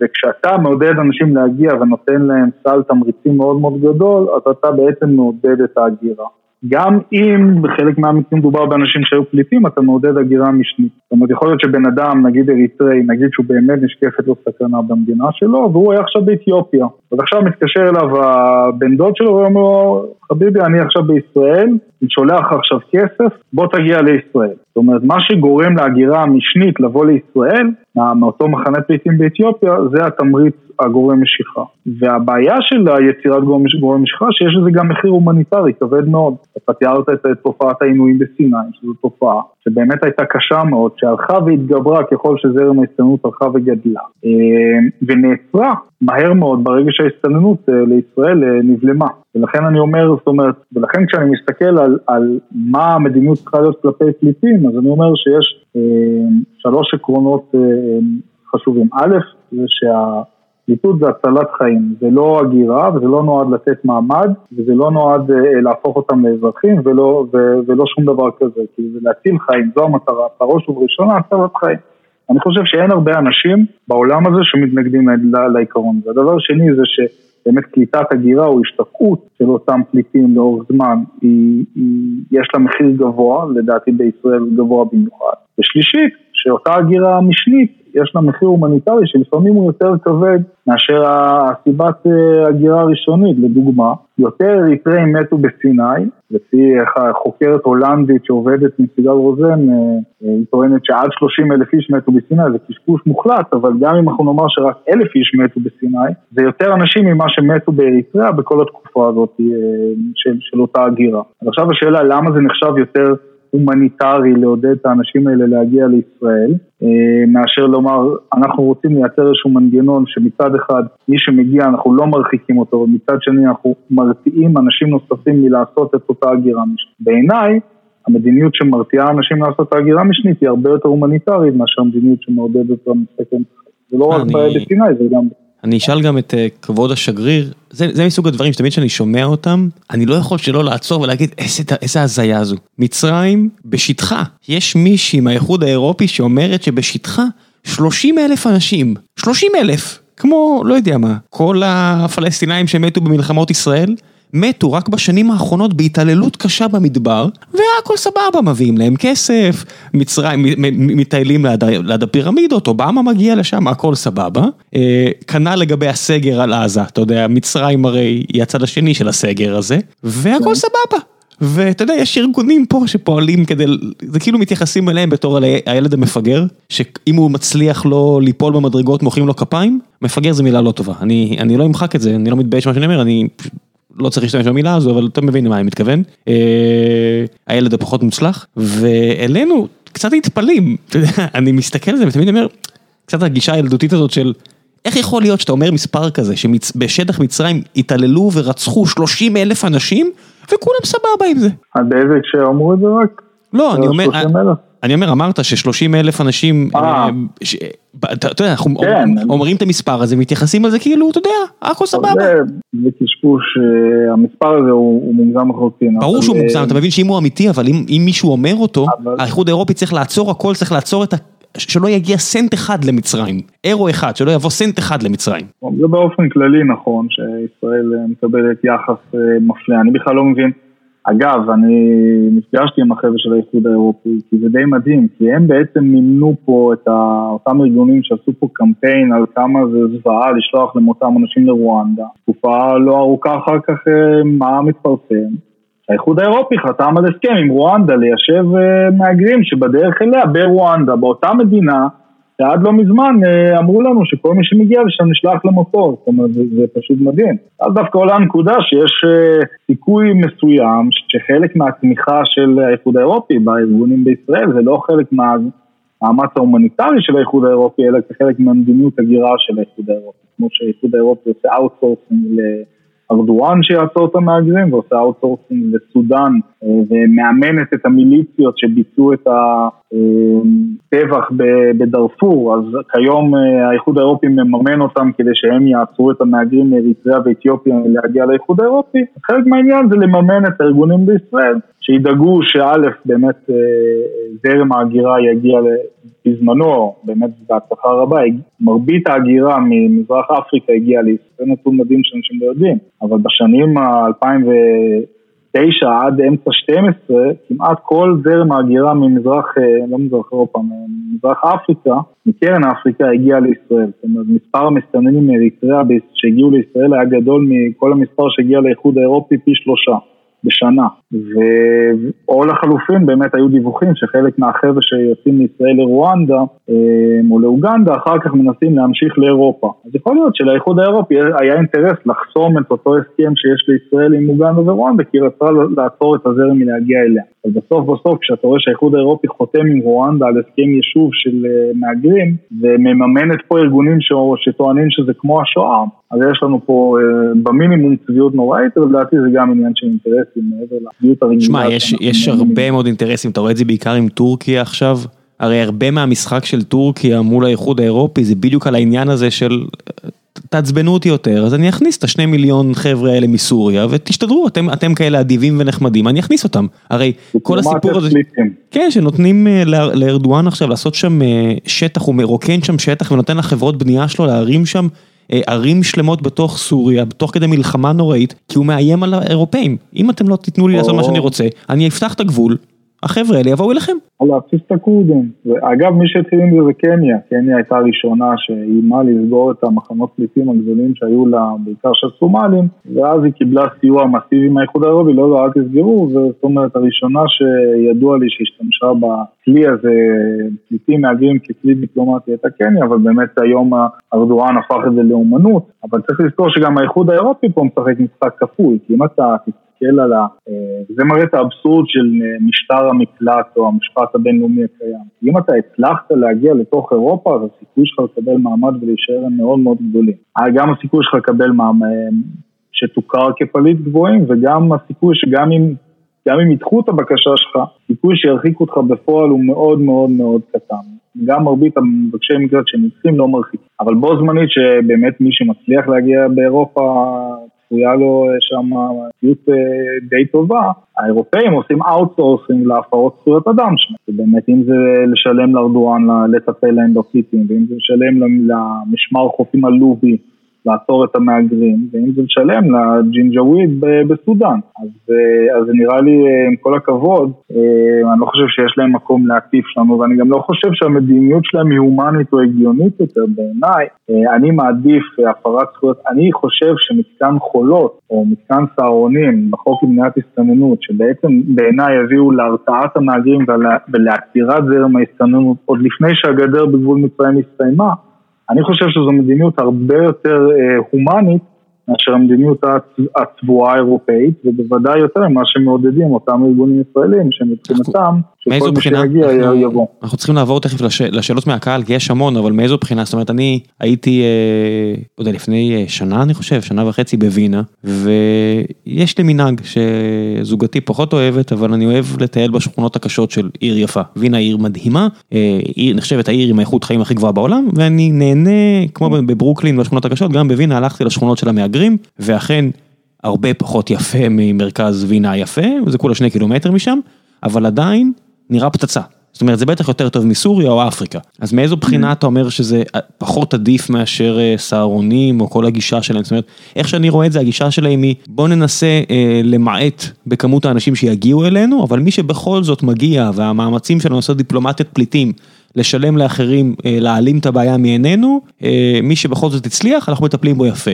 וכשאתה מעודד אנשים להגיע ונותן להם סל תמריצים מאוד מאוד גדול, אז אתה בעצם מעודד את ההגירה. גם אם בחלק מהמקרים מדובר באנשים שהיו פליטים, אתה מעודד הגירה משנית. זאת אומרת, יכול להיות שבן אדם, נגיד אריתראי, נגיד שהוא באמת נשקפת לו סכנה במדינה שלו, והוא היה עכשיו באתיופיה. אז עכשיו מתקשר אליו הבן דוד שלו ואומר לו, חביבי, אני עכשיו בישראל, אני שולח לך עכשיו כסף, בוא תגיע לישראל. זאת אומרת, מה שגורם להגירה המשנית לבוא לישראל, מאותו מחנה פליטים באתיופיה, זה התמריץ הגורם משיכה. והבעיה של היצירת גורם, משיכה, שיש לזה גם מחיר הומניטרי כבד מאוד. אתה תיארת את תופעת העינויים בסיני, שזו תופעה שבאמת הייתה קשה מאוד, שהלכה והתגברה ככל שזרם ההסתננות הלכה וגדלה. אה, ונעצרה מהר מאוד ברגע שההסתננות אה, לישראל אה, נבלמה. ולכן אני אומר, זאת אומרת, ולכן כשאני מסתכל על, על מה המדיניות צריכה להיות כלפי פליטים, אז אני אומר שיש אה, שלוש עקרונות אה, חשובים. א', זה שהפליטות זה הצלת חיים, זה לא הגירה וזה לא נועד לתת מעמד וזה לא נועד אה, להפוך אותם לאזרחים ולא, ו, ולא שום דבר כזה, כי זה להציל חיים, זו המטרה, בראש ובראשונה הצלת חיים. אני חושב שאין הרבה אנשים בעולם הזה שמתנגדים לעיקרון הזה. הדבר השני זה ש... באמת קליטת הגירה או השתקעות של אותם פליטים לאורך זמן, היא, היא, יש לה מחיר גבוה, לדעתי בישראל גבוה במיוחד. ושלישית, שאותה הגירה המשנית יש לה מחיר הומניטרי שלפעמים הוא יותר כבד מאשר הסיבת אה, הגירה הראשונית. לדוגמה, יותר אריתראים מתו בסיני, לפי חוקרת הולנדית שעובדת עם סיגל רוזן, אה, אה, היא טוענת שעד 30 אלף איש מתו בסיני, זה קשקוש מוחלט, אבל גם אם אנחנו נאמר שרק אלף איש מתו בסיני, זה יותר אנשים ממה שמתו באריתריאה בכל התקופה הזאת של, של אותה הגירה. אז עכשיו השאלה למה זה נחשב יותר הומניטרי לעודד את האנשים האלה להגיע לישראל, אה, מאשר לומר, אנחנו רוצים לייצר איזשהו מנגנון שמצד אחד מי שמגיע אנחנו לא מרחיקים אותו, ומצד שני אנחנו מרתיעים אנשים נוספים מלעשות את אותה הגירה משנית. בעיניי, המדיניות שמרתיעה אנשים לעשות את ההגירה המשנית היא הרבה יותר הומניטרית מאשר המדיניות שמעודדת אותם לסכן. זה לא רק בסיני, זה גם... אני אשאל גם את uh, כבוד השגריר, זה, זה מסוג הדברים שתמיד כשאני שומע אותם, אני לא יכול שלא לעצור ולהגיד איזה, איזה הזיה זו. מצרים בשטחה, יש מישהי מהאיחוד האירופי שאומרת שבשטחה 30 אלף אנשים, 30 אלף, כמו לא יודע מה, כל הפלסטינאים שמתו במלחמות ישראל, מתו רק בשנים האחרונות בהתעללות קשה במדבר, והכל סבבה, מביאים להם כסף, מצרים, מטיילים ליד, ליד הפירמידות, אובמה מגיע לשם, הכל סבבה. אה, כנ"ל לגבי הסגר על עזה, אתה יודע, מצרים הרי היא הצד השני של הסגר הזה, והכל כן. סבבה. ואתה יודע, יש ארגונים פה שפועלים כדי, זה כאילו מתייחסים אליהם בתור הילד המפגר, שאם הוא מצליח לא ליפול במדרגות מוחאים לו כפיים, מפגר זה מילה לא טובה, אני, אני לא אמחק את זה, אני לא מתבייש מה שאני אומר, אני לא צריך להשתמש במילה הזו, אבל אתה מבין למה אני מתכוון. אה, הילד הפחות מוצלח, ואלינו קצת נטפלים, אתה יודע, אני מסתכל על זה ותמיד אומר, קצת הגישה הילדותית הזאת של, איך יכול להיות שאתה אומר מספר כזה, שבשטח מצרים התעללו ורצחו 30 אלף אנשים, וכולם סבבה עם זה. באיזה הקשר אמרו את זה רק? לא, אני אומר... אני אומר, אמרת ש-30 אלף אנשים, אה. אה, אתה יודע, אנחנו כן. אומרים את המספר הזה, מתייחסים לזה כאילו, אתה יודע, הכל סבבה. זה קשקוש, אה, המספר הזה הוא מוגזם לחלוטין. ברור שהוא מוגזם, אתה מבין שאם הוא אמיתי, אבל אם מישהו אומר אותו, האיחוד האירופי צריך לעצור הכל, צריך לעצור את ה... שלא יגיע סנט אחד למצרים, אירו אחד, שלא יבוא סנט אחד למצרים. זה באופן כללי נכון, שישראל מקבלת יחס מפלה, אני בכלל לא מבין. אגב, אני נפגשתי עם החבר'ה של האיחוד האירופי, כי זה די מדהים, כי הם בעצם מימנו פה את אותם ארגונים שעשו פה קמפיין על כמה זה זוועה לשלוח למותם אנשים לרואנדה. תקופה לא ארוכה אחר כך, אה, מה מתפרסם? האיחוד האירופי חתם על הסכם עם רואנדה ליישב אה, מהגרים שבדרך אליה ברואנדה, באותה מדינה שעד לא מזמן אה, אמרו לנו שכל מי שמגיע לשם נשלח למותו, זאת אומרת זה, זה פשוט מדהים. אז דווקא עולה הנקודה שיש אה, סיכוי מסוים שחלק מהתמיכה של האיחוד האירופי בארגונים בישראל זה לא חלק מהמאמץ ההומניטרי של האיחוד האירופי אלא כחלק מהמדיניות הגירה של האיחוד האירופי, כמו שהאיחוד האירופי עושה outsourcing לארדואן שיעצור את המהגרים ועושה outsourcing לסודאן אה, ומאמנת את המיליציות שביצעו את הטבח בדארפור, אז כיום אה, האיחוד האירופי מממן אותם כדי שהם יעצרו את המהגרים מאריתריאה ואתיופיה להגיע לאיחוד האירופי. חלק מהעניין זה לממן את הארגונים בישראל, שידאגו שא' באמת אה, זרם ההגירה יגיע בזמנו, באמת בהצלחה רבה, מרבית ההגירה ממזרח אפריקה הגיעה לישראל, זה נתון מדהים שאנשים לא יודעים, אבל בשנים ה-2009 עד אמצע 12, כמעט כל זרם ההגירה ממזרח, אה, לא מזרח אירופה, ממזרח אפריקה, מקרן אפריקה הגיע לישראל, זאת אומרת מספר המסתננים מאריתריאה שהגיעו לישראל היה גדול מכל המספר שהגיע לאיחוד האירופי פי שלושה. בשנה. ו... או לחלופין באמת היו דיווחים שחלק מהחבר'ה שיוצאים מישראל לרואנדה אה, או לאוגנדה אחר כך מנסים להמשיך לאירופה. אז יכול להיות שלאיחוד האירופי היה אינטרס לחסום את אותו הסכם שיש לישראל עם אוגנדה ורואנדה כי היא רצתה לעצור את הזרם מלהגיע אליה. אז בסוף בסוף כשאתה רואה שהאיחוד האירופי חותם עם רואנדה על הסכם יישוב של אה, מהגרים ומממנת פה ארגונים ש... שטוענים שזה כמו השואה, אז יש לנו פה אה, במינימום צביעות נוראית, אבל לדעתי זה גם עניין של אינטרסים מעבר לצביעות הרגילה. שמע, יש, יש הרבה מאוד אינטרסים, אתה רואה את זה בעיקר עם טורקיה עכשיו. הרי הרבה מהמשחק של טורקיה מול האיחוד האירופי זה בדיוק על העניין הזה של תעצבנו אותי יותר, אז אני אכניס את השני מיליון חבר'ה האלה מסוריה ותשתדרו, אתם, אתם כאלה אדיבים ונחמדים, אני אכניס אותם. הרי כל הסיפור הזה, כן, שנותנים אה, לארדואן עכשיו לעשות שם אה, שטח, הוא מרוקן שם שטח ונותן לחברות בנייה שלו להרים שם ערים שלמות בתוך סוריה, תוך כדי מלחמה נוראית, כי הוא מאיים על האירופאים. אם אתם לא תיתנו לי לעשות מה שאני רוצה, אני אפתח את הגבול, החבר'ה האלה יבואו אליכם. להפציץ את הכורדים. אגב, מי שהתחיל עם זה זה קניה. קניה הייתה הראשונה שאיימה לסגור את המחנות פליטים הגדולים שהיו לה, בעיקר של סומלים, ואז היא קיבלה סיוע מסיבי מהאיחוד האירופי, לא, לא, אל תסגרו, זאת אומרת, הראשונה שידוע לי שהשתמשה בכלי הזה, פליטים מהגרים ככלי דיפלומטי הייתה קניה, אבל באמת היום ארדואן הפך את זה לאומנות, אבל צריך לזכור שגם האיחוד האירופי פה משחק משחק כפוי, כי אם אתה להסתכל על ה... זה מראה את האבסורד של משטר המקלט או המשפט הבינלאומי הקיים. אם אתה הצלחת להגיע לתוך אירופה, אז הסיכוי שלך לקבל מעמד ולהישאר הם מאוד מאוד גדולים. גם הסיכוי שלך לקבל מעמד, שתוכר כפליט גבוהים, וגם הסיכוי שגם אם גם אם ידחו את הבקשה שלך, סיכוי שירחיקו אותך בפועל הוא מאוד מאוד מאוד קטן. גם מרבית המבקשי מקלט שנדחים לא מרחיקים. אבל בו זמנית שבאמת מי שמצליח להגיע באירופה, צפויה לו שם מציאות אה, די טובה, האירופאים עושים outsourcing להפרות זכויות אדם שם. באמת אם זה לשלם לארדואן לטפל להם בפליטים, ואם זה לשלם למשמר חופים הלובי לעצור את המהגרים, ואם זה לשלם לג'נג'וויד בסודאן. אז, אה, אז זה נראה לי, אה, עם כל הכבוד, אה, אני לא חושב שיש להם מקום להטיף לנו, ואני גם לא חושב שהמדיניות שלהם היא הומנית או הגיונית יותר בעיניי. אני מעדיף הפרת זכויות, אני חושב שמתקן חולות, או מתקן סהרונים בחוק למניעת הסתננות, שבעצם בעיניי הביאו להרתעת המהגרים ולעצירת זרם ההסתננות עוד לפני שהגדר בגבול מצרים הסתיימה, אני חושב שזו מדיניות הרבה יותר אה, הומנית מאשר המדיניות הצבועה האירופאית, ובוודאי יותר ממה שמעודדים אותם ארגונים ישראלים, שמבחינתם, שכל מי שיגיע יבוא. אנחנו צריכים לעבור תכף לש, לשאלות מהקהל, כי יש המון, אבל מאיזו בחינה? זאת אומרת, אני הייתי, אה, לא יודע, לפני אה, שנה אני חושב, שנה וחצי בווינה, ויש לי מנהג שזוגתי פחות אוהבת, אבל אני אוהב לטייל בשכונות הקשות של עיר יפה. וינה עיר מדהימה, אה, עיר, נחשבת העיר עם האיכות חיים הכי גבוהה בעולם, ואני נהנה, כמו בברוקלין, בשכונות הקשות, גם בווינה הלכתי לשכונות של המהגרים, ואכן, הרבה פחות יפה ממרכז וינה היפה, וזה כולה שני קילומטר משם, אבל עדיין נראה פצצה. זאת אומרת, זה בטח יותר טוב מסוריה או אפריקה. אז מאיזו בחינה אתה אומר שזה פחות עדיף מאשר אה, סהרונים או כל הגישה שלהם? זאת אומרת, איך שאני רואה את זה, הגישה שלהם היא, בוא ננסה אה, למעט בכמות האנשים שיגיעו אלינו, אבל מי שבכל זאת מגיע, והמאמצים שלנו לעשות דיפלומטיית פליטים, לשלם לאחרים, אה, להעלים את הבעיה מעינינו, אה, מי שבכל זאת הצליח, אנחנו מטפלים בו יפה.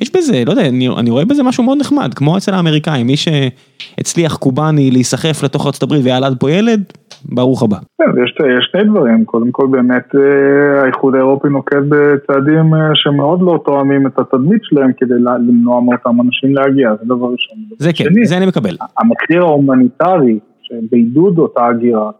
יש בזה, לא יודע, אני, אני רואה בזה משהו מאוד נחמד, כמו אצל האמריקאים, מי שהצליח קובני להיסחף לתוך ארצות הברית וילד פה ילד, ברוך הבא. כן, יש, יש שני דברים, קודם כל באמת אה, האיחוד האירופי נוקט בצעדים אה, שמאוד לא תואמים את התדמית שלהם כדי למנוע מאותם אנשים להגיע, זה דבר ראשון. זה כן, זה אני מקבל. המחיר ההומניטרי בעידוד אותה הגירה,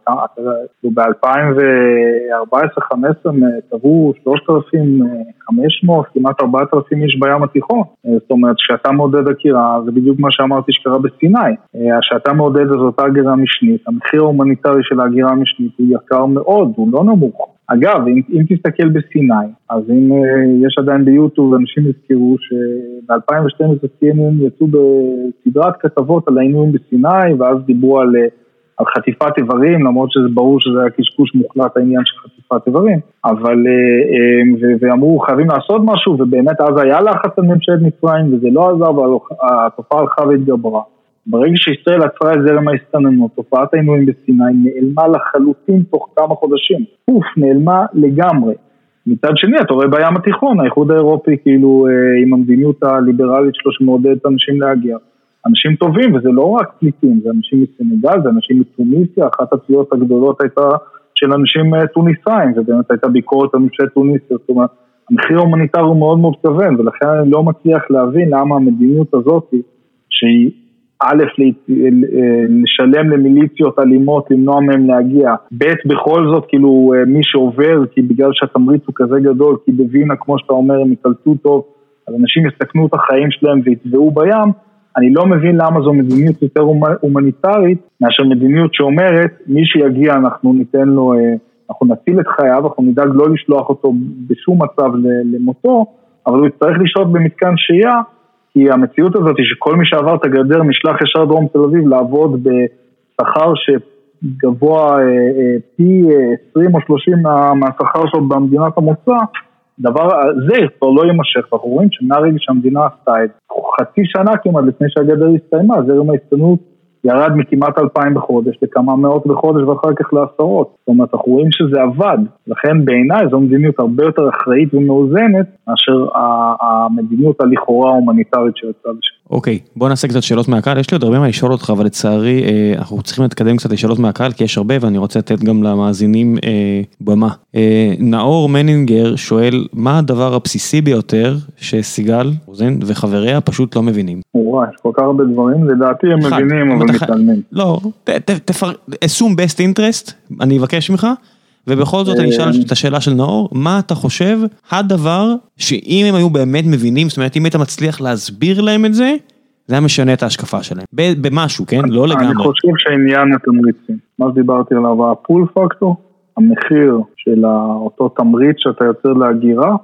ב-2014-2015 טבעו 3,500, כמעט 4,000 איש בים התיכון, זאת אומרת כשאתה מעודד הגירה, זה בדיוק מה שאמרתי שקרה בסיני, כשאתה מעודד את אותה הגירה משנית, המחיר ההומניטרי של ההגירה המשנית הוא יקר מאוד, הוא לא נמוך. אגב, אם, אם תסתכל בסיני, אז אם אה, יש עדיין ביוטיוב, אנשים יזכרו שב-2012 CNN יצאו בסדרת כתבות על העינויים בסיני, ואז דיברו על, אה, על חטיפת איברים, למרות שזה ברור שזה היה קשקוש מוחלט העניין של חטיפת איברים, אבל, uh, uh, ואמרו חייבים לעשות משהו, ובאמת אז היה לחץ על ממשלת מצרים, וזה לא עזר, אבל התופעה הלכה והתגברה. ברגע שישראל עצרה את זרם ההסתננות, תופעת העינויים בסיני נעלמה לחלוטין תוך כמה חודשים. פוף, נעלמה לגמרי. מצד שני, אתה רואה בים התיכון, האיחוד האירופי כאילו אה, עם המדיניות הליברלית שלו שמעודדת אנשים להגיע. אנשים טובים, וזה לא רק פליטים, זה אנשים מסנגל, זה אנשים מתוניסיה, אחת התביעות הגדולות הייתה של אנשים אה, טוניסאים, ובאמת הייתה ביקורת על ממשלת טוניסיה, זאת אומרת, המחיר ההומניטרי הוא מאוד מאוד כבד, ולכן אני לא מצליח להבין למה המדיניות הזאת, שהיא א', לשלם למיליציות אלימות, למנוע מהם להגיע, ב', בכל זאת, כאילו, מי שעובר, כי בגלל שהתמריץ הוא כזה גדול, כי בווינה, כמו שאתה אומר, הם יקלטו טוב, אז אנשים יסכנו את החיים שלהם ויטבעו בים, אני לא מבין למה זו מדיניות יותר הומניטרית, מאשר מדיניות שאומרת, מי שיגיע אנחנו ניתן לו, אה, אנחנו נציל את חייו, אנחנו נדאג לא לשלוח אותו בשום מצב למותו, אבל הוא יצטרך לשהות במתקן שהייה, כי המציאות הזאת היא שכל מי שעבר את הגדר נשלח ישר דרום תל אביב לעבוד בשכר שגבוה אה, אה, פי 20 או 30 מהשכר שלו במדינת המוצא, דבר זה כבר לא יימשך, אנחנו רואים שמהרגע שהמדינה עשתה את חצי שנה כמעט לפני שהגדר הסתיימה, זרם ההסתנות ירד מכמעט אלפיים בחודש לכמה מאות בחודש ואחר כך לעשרות. זאת אומרת, אנחנו רואים שזה עבד. לכן בעיניי זו מדיניות הרבה יותר אחראית ומאוזנת מאשר המדיניות הלכאורה ההומניטרית שיצאה לשם. אוקיי, בוא נעשה קצת שאלות מהקהל, יש לי עוד הרבה מה לשאול אותך, אבל לצערי אה, אנחנו צריכים להתקדם קצת לשאלות מהקהל, כי יש הרבה ואני רוצה לתת גם למאזינים אה, במה. אה, נאור מנינגר שואל, מה הדבר הבסיסי ביותר שסיגל רוזן וחבריה פשוט לא מבינים? וואי, יש כל כך הרבה דברים, לדעתי הם אחד, מבינים אבל מתעלמים. לא, תפר... assume best interest, אני אבקש ממך. ובכל זאת אני אשאל את השאלה של נאור, מה אתה חושב הדבר שאם הם היו באמת מבינים, זאת אומרת אם היית מצליח להסביר להם את זה, זה היה משנה את ההשקפה שלהם, במשהו, כן? לא לגמרי. אני חושב שעניין התמריצים, מה שדיברתי עליו, הפול פקטור, המחיר של אותו תמריץ שאתה יוצר להגירה,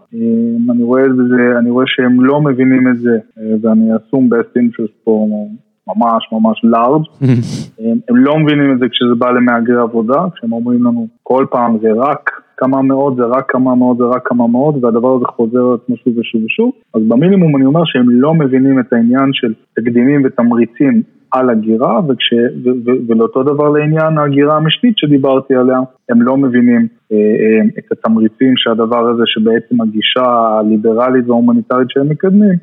אני רואה זה, אני רואה שהם לא מבינים את זה, ואני אסום best interest פה ממש ממש לארג', הם, הם לא מבינים את זה כשזה בא למהגרי עבודה, כשהם אומרים לנו כל פעם זה רק כמה מאות, זה רק כמה מאות, זה רק כמה מאות, והדבר הזה חוזר על עצמו שוב ושוב ושוב, אז במינימום אני אומר שהם לא מבינים את העניין של תקדימים ותמריצים על הגירה, וכש, ו, ו, ולאותו דבר לעניין ההגירה המשנית שדיברתי עליה, הם לא מבינים אה, אה, את התמריצים שהדבר הזה שבעצם הגישה הליברלית וההומניטרית שהם מקדמים,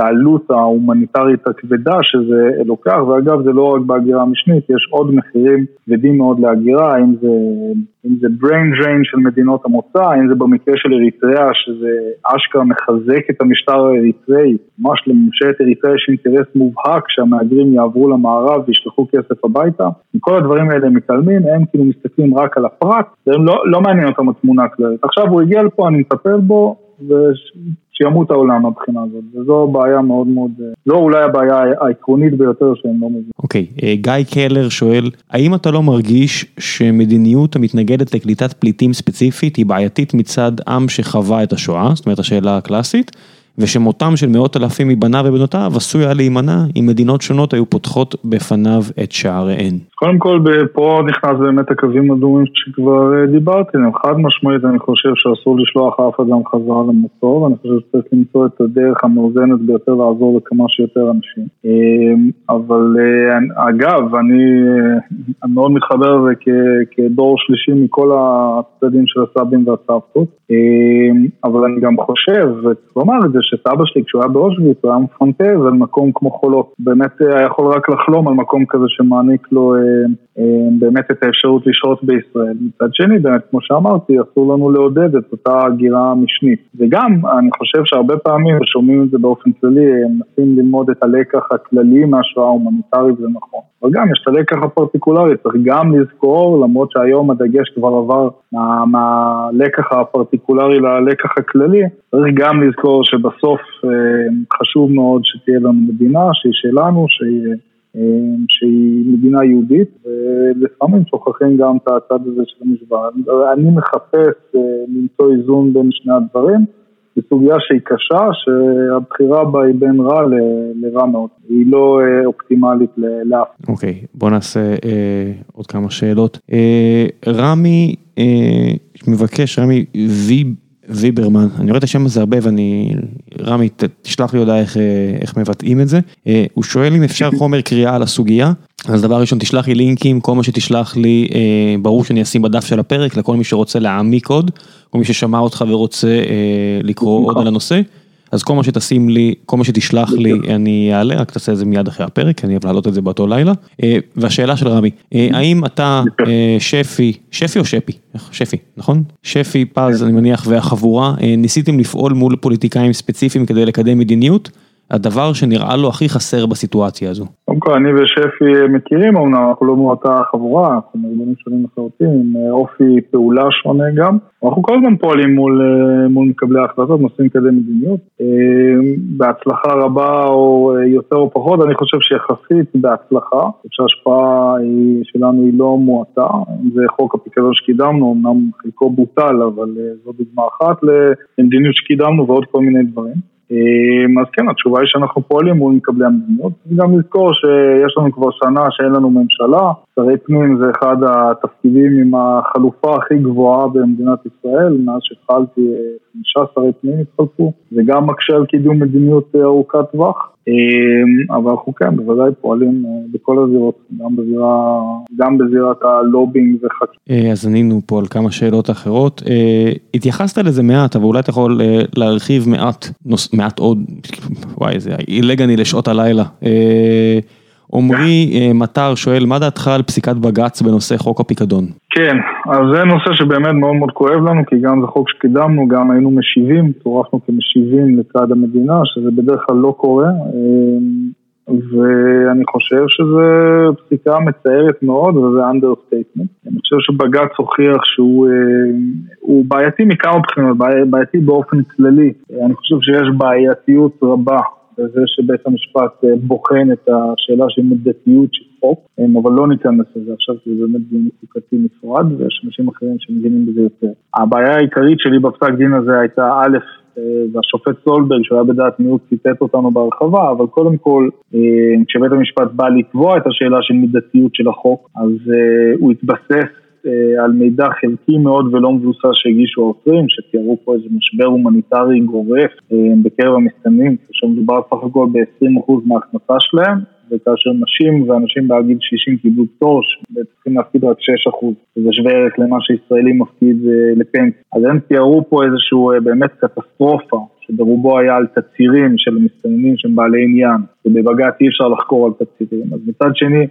העלות ההומניטרית הכבדה שזה לוקח, ואגב זה לא רק בהגירה המשנית, יש עוד מחירים כבדים מאוד להגירה, האם זה, אם זה brain drain של מדינות המוצא, האם זה במקרה של אריתריאה, שזה אשכרה מחזק את המשטר האריתראי, ממש לממשלת אריתריאה יש אינטרס מובהק שהמהגרים יעברו למערב וישלחו כסף הביתה, מכל הדברים האלה הם מתעלמים, הם כאילו מסתכלים רק על הפרט, והם לא, לא מעניין אותם התמונה הכללית. עכשיו הוא הגיע לפה, אני מטפל בו, שימות העולם מהבחינה הזאת, וזו בעיה מאוד מאוד, זו אולי הבעיה העקרונית ביותר שהם לא מבינים. אוקיי, אה, גיא קלר שואל, האם אתה לא מרגיש שמדיניות המתנגדת לקליטת פליטים ספציפית היא בעייתית מצד עם שחווה את השואה, זאת אומרת השאלה הקלאסית, ושמותם של מאות אלפים מבניו ובנותיו עשוי היה להימנע אם מדינות שונות היו פותחות בפניו את שעריהן. קודם כל פה נכנס באמת הקווים אדומים שכבר אה, דיברתי עליהם, חד משמעית אני חושב שאסור לשלוח אף אדם חזרה למוצור ואני חושב שצריך למצוא את הדרך המאוזנת ביותר לעזור לכמה שיותר אנשים. אמ, אבל אה, אגב, אני, אה, אני מאוד מתחבר לזה כדור שלישי מכל הצדדים של הסבים והסבתות, אמ, אבל אני גם חושב, וצריך לומר את זה, שסבא שלי כשהוא היה באושוויץ הוא היה מפנטז על מקום כמו חולות, באמת היה יכול רק לחלום על מקום כזה שמעניק לו אה, באמת את האפשרות לשהות בישראל. מצד שני, באמת, כמו שאמרתי, אסור לנו לעודד את אותה הגירה המשנית. וגם, אני חושב שהרבה פעמים, ושומעים את זה באופן כללי, מנסים ללמוד את הלקח הכללי מהשואה ההומניטרית, זה נכון. אבל גם יש את הלקח הפרטיקולרי, צריך גם לזכור, למרות שהיום הדגש כבר עבר מה, מהלקח הפרטיקולרי ללקח הכללי, צריך גם לזכור שבסוף אה, חשוב מאוד שתהיה לנו מדינה שהיא שלנו, שהיא... אה, שהיא מדינה יהודית, ולפעמים שוכחים גם את הצד הזה של המשוואה. אני מחפש אה, למצוא איזון בין שני הדברים. זו סוגיה שהיא קשה, שהבחירה בה היא בין רע לרע מאוד, היא לא אה, אופטימלית לאף. אוקיי, okay, בוא נעשה אה, עוד כמה שאלות. אה, רמי אה, מבקש, רמי ויב. ויברמן, אני רואה את השם הזה הרבה ואני, רמי תשלח לי הודעה איך, אה, איך מבטאים את זה, אה, הוא שואל אם אפשר חומר קריאה על הסוגיה, אז דבר ראשון תשלח לי לינקים, כל מה שתשלח לי, אה, ברור שאני אשים בדף של הפרק לכל מי שרוצה להעמיק עוד, כל מי ששמע אותך ורוצה לקרוא עוד על הנושא. אז כל מה שתשים לי, כל מה שתשלח לי, אני אעלה, רק תעשה את זה מיד אחרי הפרק, אני אוהב להעלות את זה באותו לילה. אה, והשאלה של רמי, אה, האם אתה אה, שפי, שפי או שפי? שפי, נכון? שפי, פז, אני מניח, והחבורה, ניסיתם לפעול מול פוליטיקאים ספציפיים כדי לקדם מדיניות? הדבר שנראה לו הכי חסר בסיטואציה הזו? קודם כל, אני ושפי מכירים, אמנם אנחנו לא מאותה חבורה, אנחנו מארגונים שונים לחלוטין, עם אה, אופי פעולה שונה גם. אנחנו כל הזמן פועלים מול, אה, מול מקבלי ההחלטות, נושאים כדי מדיניות. אה, בהצלחה רבה או יותר או פחות, אני חושב שיחסית בהצלחה, שההשפעה שלנו היא לא מועטה, זה חוק הפיקדון שקידמנו, אמנם חלקו בוטל, אבל זו דוגמה אחת למדיניות שקידמנו ועוד כל מיני דברים. אז כן, התשובה היא שאנחנו פועלים מול מקבלי המדיניות, וגם לזכור שיש לנו כבר שנה שאין לנו ממשלה, שרי פנים זה אחד התפקידים עם החלופה הכי גבוהה במדינת ישראל, מאז שהתחלתי חמישה שרי פנים התחלפו, זה גם מקשה על קידום מדיניות ארוכת טווח. אמ, אבל אנחנו כן, בוודאי פועלים אה, בכל הזירות, גם, בזירה, גם בזירת הלובינג וחקיקה. אה, אז ענינו פה על כמה שאלות אחרות. אה, התייחסת לזה מעט, אבל אולי אתה יכול להרחיב מעט, מעט עוד, וואי, זה עילג אני לשעות הלילה. עמרי אה, מטר שואל, מה דעתך על פסיקת בג"ץ בנושא חוק הפיקדון? כן, אז זה נושא שבאמת מאוד מאוד כואב לנו, כי גם זה חוק שקידמנו, גם היינו משיבים, צורפנו כמשיבים לצד המדינה, שזה בדרך כלל לא קורה, אה, ואני חושב שזו פסיקה מצערת מאוד, וזה understatement. אני חושב שבג"ץ הוכיח שהוא אה, בעייתי מכמה בחינות, בעייתי באופן כללי. אני חושב שיש בעייתיות רבה וזה שבית המשפט אה, בוחן את השאלה של מידתיות של חוק, אבל לא ניכנס לזה עכשיו כי זה באמת דיון חוקתי נפרד ויש אנשים אחרים שמבינים בזה יותר. הבעיה העיקרית שלי בפסק דין הזה הייתה א', אה, והשופט סולברג שהוא היה בדעת מיעוט ציטט אותנו בהרחבה, אבל קודם כל אה, כשבית המשפט בא לתבוע את השאלה של מידתיות של החוק, אז הוא התבסס אה, על מידע חלקי מאוד ולא מבוסס שהגישו העותרים, שתיארו פה איזה משבר הומניטרי גורף אה, בקרב המסתננים, כאשר מדובר סך הכל ב-20% מההכנסה שלהם, וכאשר נשים ואנשים בעד גיל 60 קיבלו פטור, צריכים להפקיד רק 6%, שזה שווה ערך למה שישראלי מפקיד אה, לפנסיה. אז הם תיארו פה איזשהו באמת קטסטרופה, שברובו היה על תצהירים של מסתננים שהם בעלי עניין, ובבג"ץ אי אפשר לחקור על תצהירים. אז מצד שני,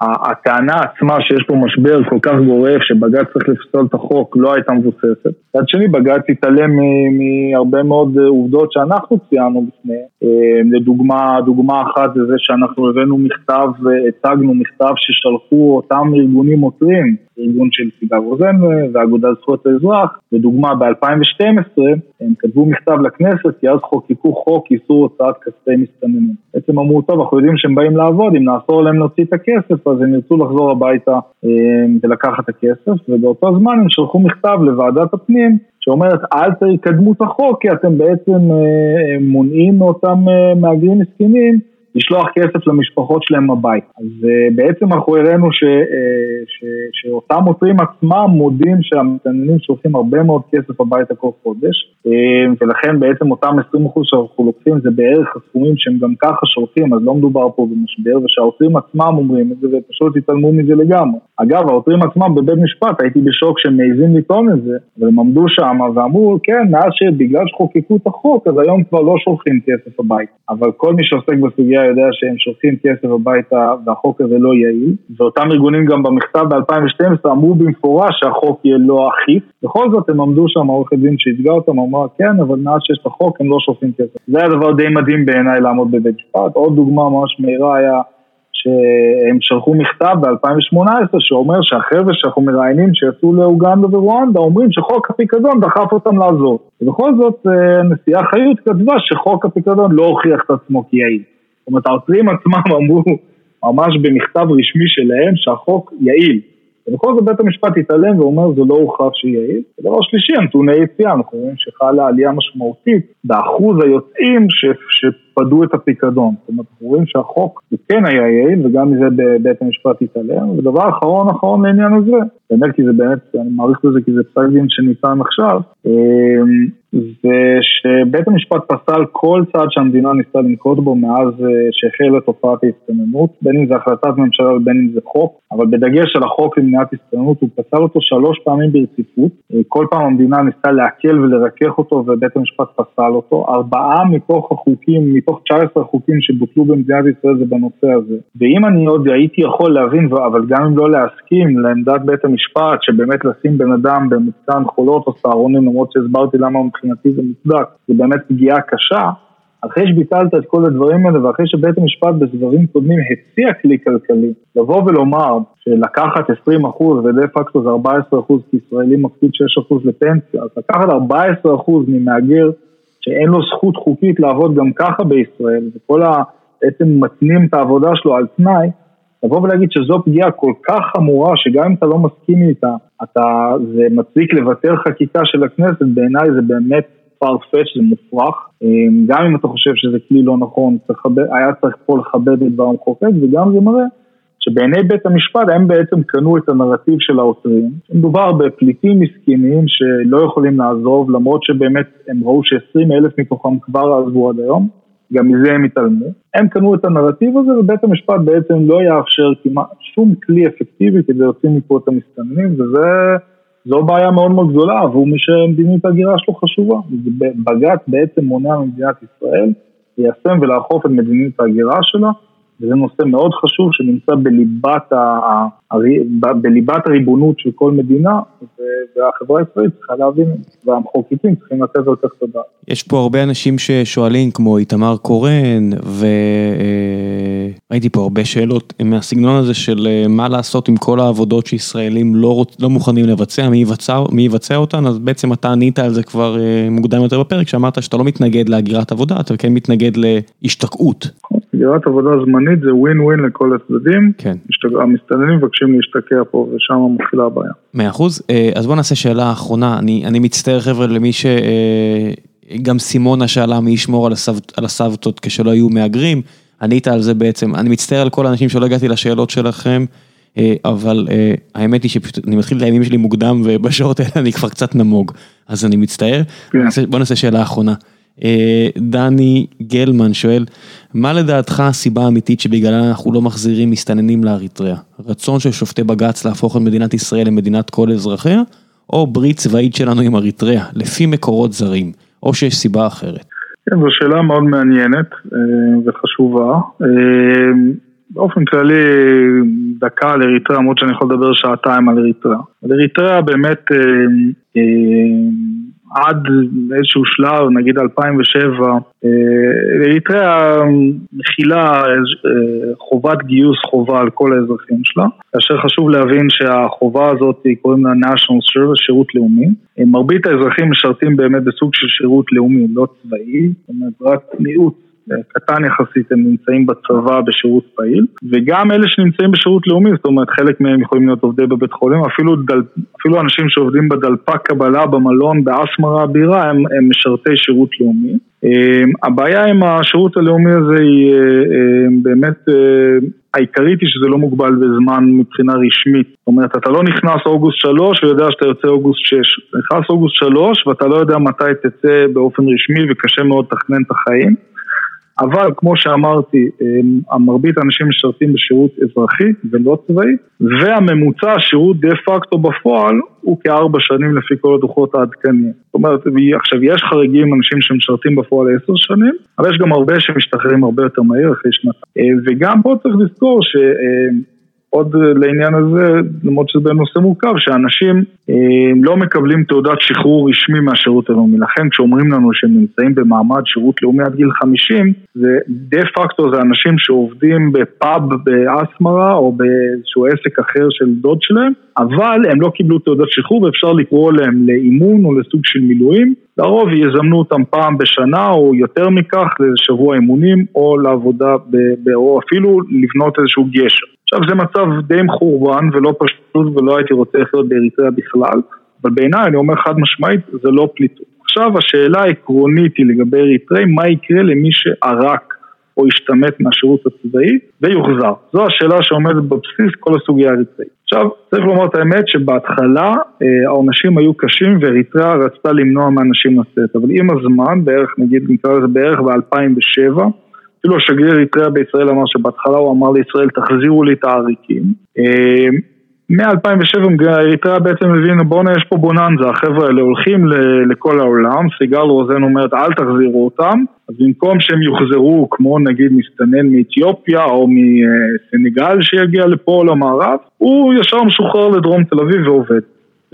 הטענה עצמה שיש פה משבר כל כך גורף שבג"ץ צריך לפסול את החוק לא הייתה מבוססת. מצד שני בג"ץ התעלם מהרבה מאוד עובדות שאנחנו ציינו בפני. אה, לדוגמה, דוגמה אחת זה זה שאנחנו הבאנו מכתב, הצגנו מכתב ששלחו אותם ארגונים עותרים, ארגון של סיגל רוזן והאגודה לזכויות האזרח, לדוגמה ב-2012 הם כתבו מכתב לכנסת כי אז חוקקו חוק איסור הוצאת כספי מסתננים. בעצם אמרו טוב אנחנו יודעים שהם באים לעבוד אם נאסור להם להוציא את הכסף אז הם ירצו לחזור הביתה אה, ולקחת את הכסף, ובאותו זמן הם שלחו מכתב לוועדת הפנים שאומרת אל תקדמו את החוק כי אתם בעצם אה, מונעים מאותם אה, מהגרים מסכנים לשלוח כסף למשפחות שלהם הביתה. אז uh, בעצם אנחנו הראינו ש, uh, ש, שאותם עותרים עצמם מודים שהמתעניינים שולחים הרבה מאוד כסף הביתה כל חודש, ולכן בעצם אותם 20% שאנחנו לוקחים זה בערך הסכומים שהם גם ככה שולחים, אז לא מדובר פה במשבר, ושהעותרים עצמם אומרים את זה ופשוט התעלמו מזה לגמרי. אגב, העותרים עצמם בבית משפט, הייתי בשוק שהם מעזים לטעון את זה, והם עמדו שם ואמרו, כן, מאז שבגלל שחוקקו את החוק, אז היום כבר לא שולחים כסף הביתה. אבל כל מי שעוסק בסוגיה יודע שהם שולחים כסף הביתה והחוק הזה לא יעיל, ואותם ארגונים גם במכתב ב-2012 אמרו במפורש שהחוק יהיה לא אכיף, בכל זאת הם עמדו שם, עורכת דין שייצגה אותם, אמרה כן, אבל מאז שיש את החוק הם לא שולחים כסף. זה היה דבר די מדהים בעיניי לעמוד בבית משפט. עוד דוגמה ממש מהירה היה שהם שלחו מכתב ב-2018 שאומר שהחבר'ה שאנחנו מראיינים שיצאו לאוגנדה ורואנדה אומרים שחוק הפיקדון דחף אותם לעזור. ובכל זאת אה, הנשיאה חיות כתבה שחוק הפיקדון לא הוכיח את עצמו כיעיל. זאת אומרת, העותרים עצמם אמרו ממש במכתב רשמי שלהם שהחוק יעיל. ובכל זאת בית המשפט התעלם ואומר זה לא הוכח שיעיל. ודבר שלישי, הנתוני יציאה, אנחנו רואים שחלה עלייה משמעותית באחוז היוצאים ש... שפדו את הפיקדון. זאת אומרת, אנחנו רואים שהחוק הוא כן היה יעיל וגם מזה בית המשפט התעלם. ודבר אחרון אחרון לעניין הזה, באמת כי זה באמת, אני מעריך בזה כי זה פסק דין שניתן עכשיו, אמ, זה שבית המשפט פסל כל צעד שהמדינה ניסתה לנקוט בו מאז אה, שהחלה תופעת ההסתננות, בין אם זה החלטת ממשלה ובין אם זה חוק, אבל בדגש על החוק למניעת הסתננות, הוא פסל אותו שלוש פעמים ברציפות, אה, כל פעם המדינה ניסתה להקל ולרכך אותו ובית המשפט פסל אותו, ארבעה מתוך החוקים, מתוך 19 החוקים שבוטלו במדינת ישראל זה בנושא הזה, ואם אני עוד הייתי יכול להבין, אבל גם אם לא להסכים לעמדת בית המשפט, שבאמת לשים בן אדם במתקן חולות או סהרונים, למרות שהסברתי למה מבחינתי זה מוצדק, זה באמת פגיעה קשה, אחרי שביטלת את כל הדברים האלה ואחרי שבית המשפט בסבבים קודמים הציע כלי כלכלי, לבוא ולומר שלקחת 20% ודה פקטו זה 14% כי ישראלי מפקיד 6% לפנסיה, אז לקחת 14% ממהגר שאין לו זכות חוקית לעבוד גם ככה בישראל, וכל ה... בעצם מתנים את העבודה שלו על תנאי, לבוא ולהגיד שזו פגיעה כל כך חמורה, שגם אם אתה לא מסכים איתה, אתה, זה מצדיק לבטל חקיקה של הכנסת, בעיניי זה באמת farfetch, זה מופרך. אמ, גם אם אתה חושב שזה כלי לא נכון, צריך, היה צריך פה לכבד את דבר המחוקק, וגם זה מראה שבעיני בית המשפט הם בעצם קנו את הנרטיב של העותרים. מדובר בפליטים מסכנים שלא יכולים לעזוב, למרות שבאמת הם ראו ש-20 אלף מתוכם כבר עזבו עד היום, גם מזה הם התעלמו. הם קנו את הנרטיב הזה ובית המשפט בעצם לא יאפשר כמעט שום כלי אפקטיבי כדי להוציא מפה את המסתננים, וזו בעיה מאוד מאוד גדולה עבור מי שמדיניות ההגירה שלו חשובה. בג"ץ בעצם מונע ממדינת ישראל ליישם ולאכוף את מדיניות ההגירה שלה. וזה נושא מאוד חשוב שנמצא בליבת, ה, בליבת הריבונות של כל מדינה, והחברה הישראלית צריכה להבין, והמחוקקים צריכים לתת על כך תודה. יש פה הרבה אנשים ששואלים, כמו איתמר קורן, וראיתי פה הרבה שאלות מהסגנון הזה של אה, מה לעשות עם כל העבודות שישראלים לא, רוצ... לא מוכנים לבצע, מי יבצע, מי יבצע אותן, אז בעצם אתה ענית על זה כבר אה, מוקדם יותר בפרק, שאמרת שאתה לא מתנגד להגירת עבודה, אתה כן מתנגד להשתקעות. הגירת עבודה זמנית זה ווין ווין לכל הצדדים. כן. המסתננים מבקשים להשתקע פה ושם מתחילה הבעיה. מאה אחוז. אה, אז בוא נעשה שאלה אחרונה. אני, אני מצטער חבר'ה למי ש... אה, גם סימונה שאלה מי ישמור על, הסב... על הסבתות כשלא היו מהגרים. ענית על זה בעצם. אני מצטער על כל האנשים שלא הגעתי לשאלות שלכם. אה, אבל האמת היא שפשוט אני מתחיל את הימים שלי מוקדם ובשעות האלה אני כבר קצת נמוג, אז אני מצטער. כן. בוא נעשה שאלה אחרונה. אה, דני גלמן שואל, מה לדעתך הסיבה האמיתית שבגללה אנחנו לא מחזירים מסתננים לאריתריאה? רצון של שופטי בג"ץ להפוך את מדינת ישראל למדינת כל אזרחיה, או ברית צבאית שלנו עם אריתריאה, לפי מקורות זרים, או שיש סיבה אחרת? כן, זו שאלה מאוד מעניינת אה, וחשובה. אה, באופן כללי, דקה על אריתריאה, למרות שאני יכול לדבר שעתיים על אריתריאה. אריתריאה באמת עד איזשהו שלב, נגיד 2007, אריתריאה מכילה אה, חובת גיוס חובה על כל האזרחים שלה, כאשר חשוב להבין שהחובה הזאת קוראים לה national service, שירות לאומי. מרבית האזרחים משרתים באמת בסוג של שירות לאומי, לא צבאי, זאת אומרת רק מיעוט קטן יחסית הם נמצאים בצבא בשירות פעיל וגם אלה שנמצאים בשירות לאומי, זאת אומרת חלק מהם יכולים להיות עובדי בבית חולים, אפילו, דל, אפילו אנשים שעובדים בדלפק קבלה במלון באסמרה הבירה הם, הם משרתי שירות לאומי. אמ, הבעיה עם השירות הלאומי הזה היא אה, אמ, באמת אה, העיקרית היא שזה לא מוגבל בזמן מבחינה רשמית. זאת אומרת, אתה לא נכנס אוגוסט 3 ויודע שאתה יוצא אוגוסט 6. אתה נכנס אוגוסט 3 ואתה לא יודע מתי תצא באופן רשמי וקשה מאוד לתכנן את החיים. אבל כמו שאמרתי, המרבית האנשים משרתים בשירות אזרחי ולא צבאי, והממוצע השירות דה פקטו בפועל הוא כארבע שנים לפי כל הדוחות העדכניים. זאת אומרת, עכשיו יש חריגים, אנשים שמשרתים בפועל עשר שנים, אבל יש גם הרבה שמשתחררים הרבה יותר מהיר אחרי שנתיים. וגם פה צריך לזכור ש... עוד לעניין הזה, למרות שזה נושא מורכב, שאנשים אה, לא מקבלים תעודת שחרור רשמי מהשירות הלאומי. לכן כשאומרים לנו שהם נמצאים במעמד שירות לאומי עד גיל 50, זה דה פקטו זה אנשים שעובדים בפאב באסמרה או באיזשהו עסק אחר של דוד שלהם, אבל הם לא קיבלו תעודת שחרור ואפשר לקרוא להם לאימון או לסוג של מילואים. לרוב יזמנו אותם פעם בשנה או יותר מכך לשבוע אימונים או לעבודה, ב, או אפילו לבנות איזשהו גשר. עכשיו זה מצב די מחורבן ולא פשוט ולא הייתי רוצה לחיות באריתריאה בכלל, אבל בעיניי אני אומר חד משמעית זה לא פליטות. עכשיו השאלה העקרונית היא לגבי אריתריאה, מה יקרה למי שערק או השתמט מהשירות הצבאי ויוחזר. זו השאלה שעומדת בבסיס כל הסוגיה האריתראית. עכשיו, צריך לומר את האמת שבהתחלה אה, העונשים היו קשים ואריתריאה רצתה למנוע מאנשים לצאת, אבל עם הזמן, בערך נגיד נקרא לזה בערך ב-2007, אפילו השגריר אריתריאה בישראל אמר שבהתחלה הוא אמר לישראל תחזירו לי את העריקים. אה, מ-2007 אריתריאה בעצם הבינה בואנה יש פה בוננזה, החבר'ה האלה הולכים לכל העולם, סיגל רוזן אומרת אל תחזירו אותם, אז במקום שהם יוחזרו כמו נגיד מסתנן מאתיופיה או מסנגל שיגיע לפה למערב, הוא ישר משוחרר לדרום תל אביב ועובד.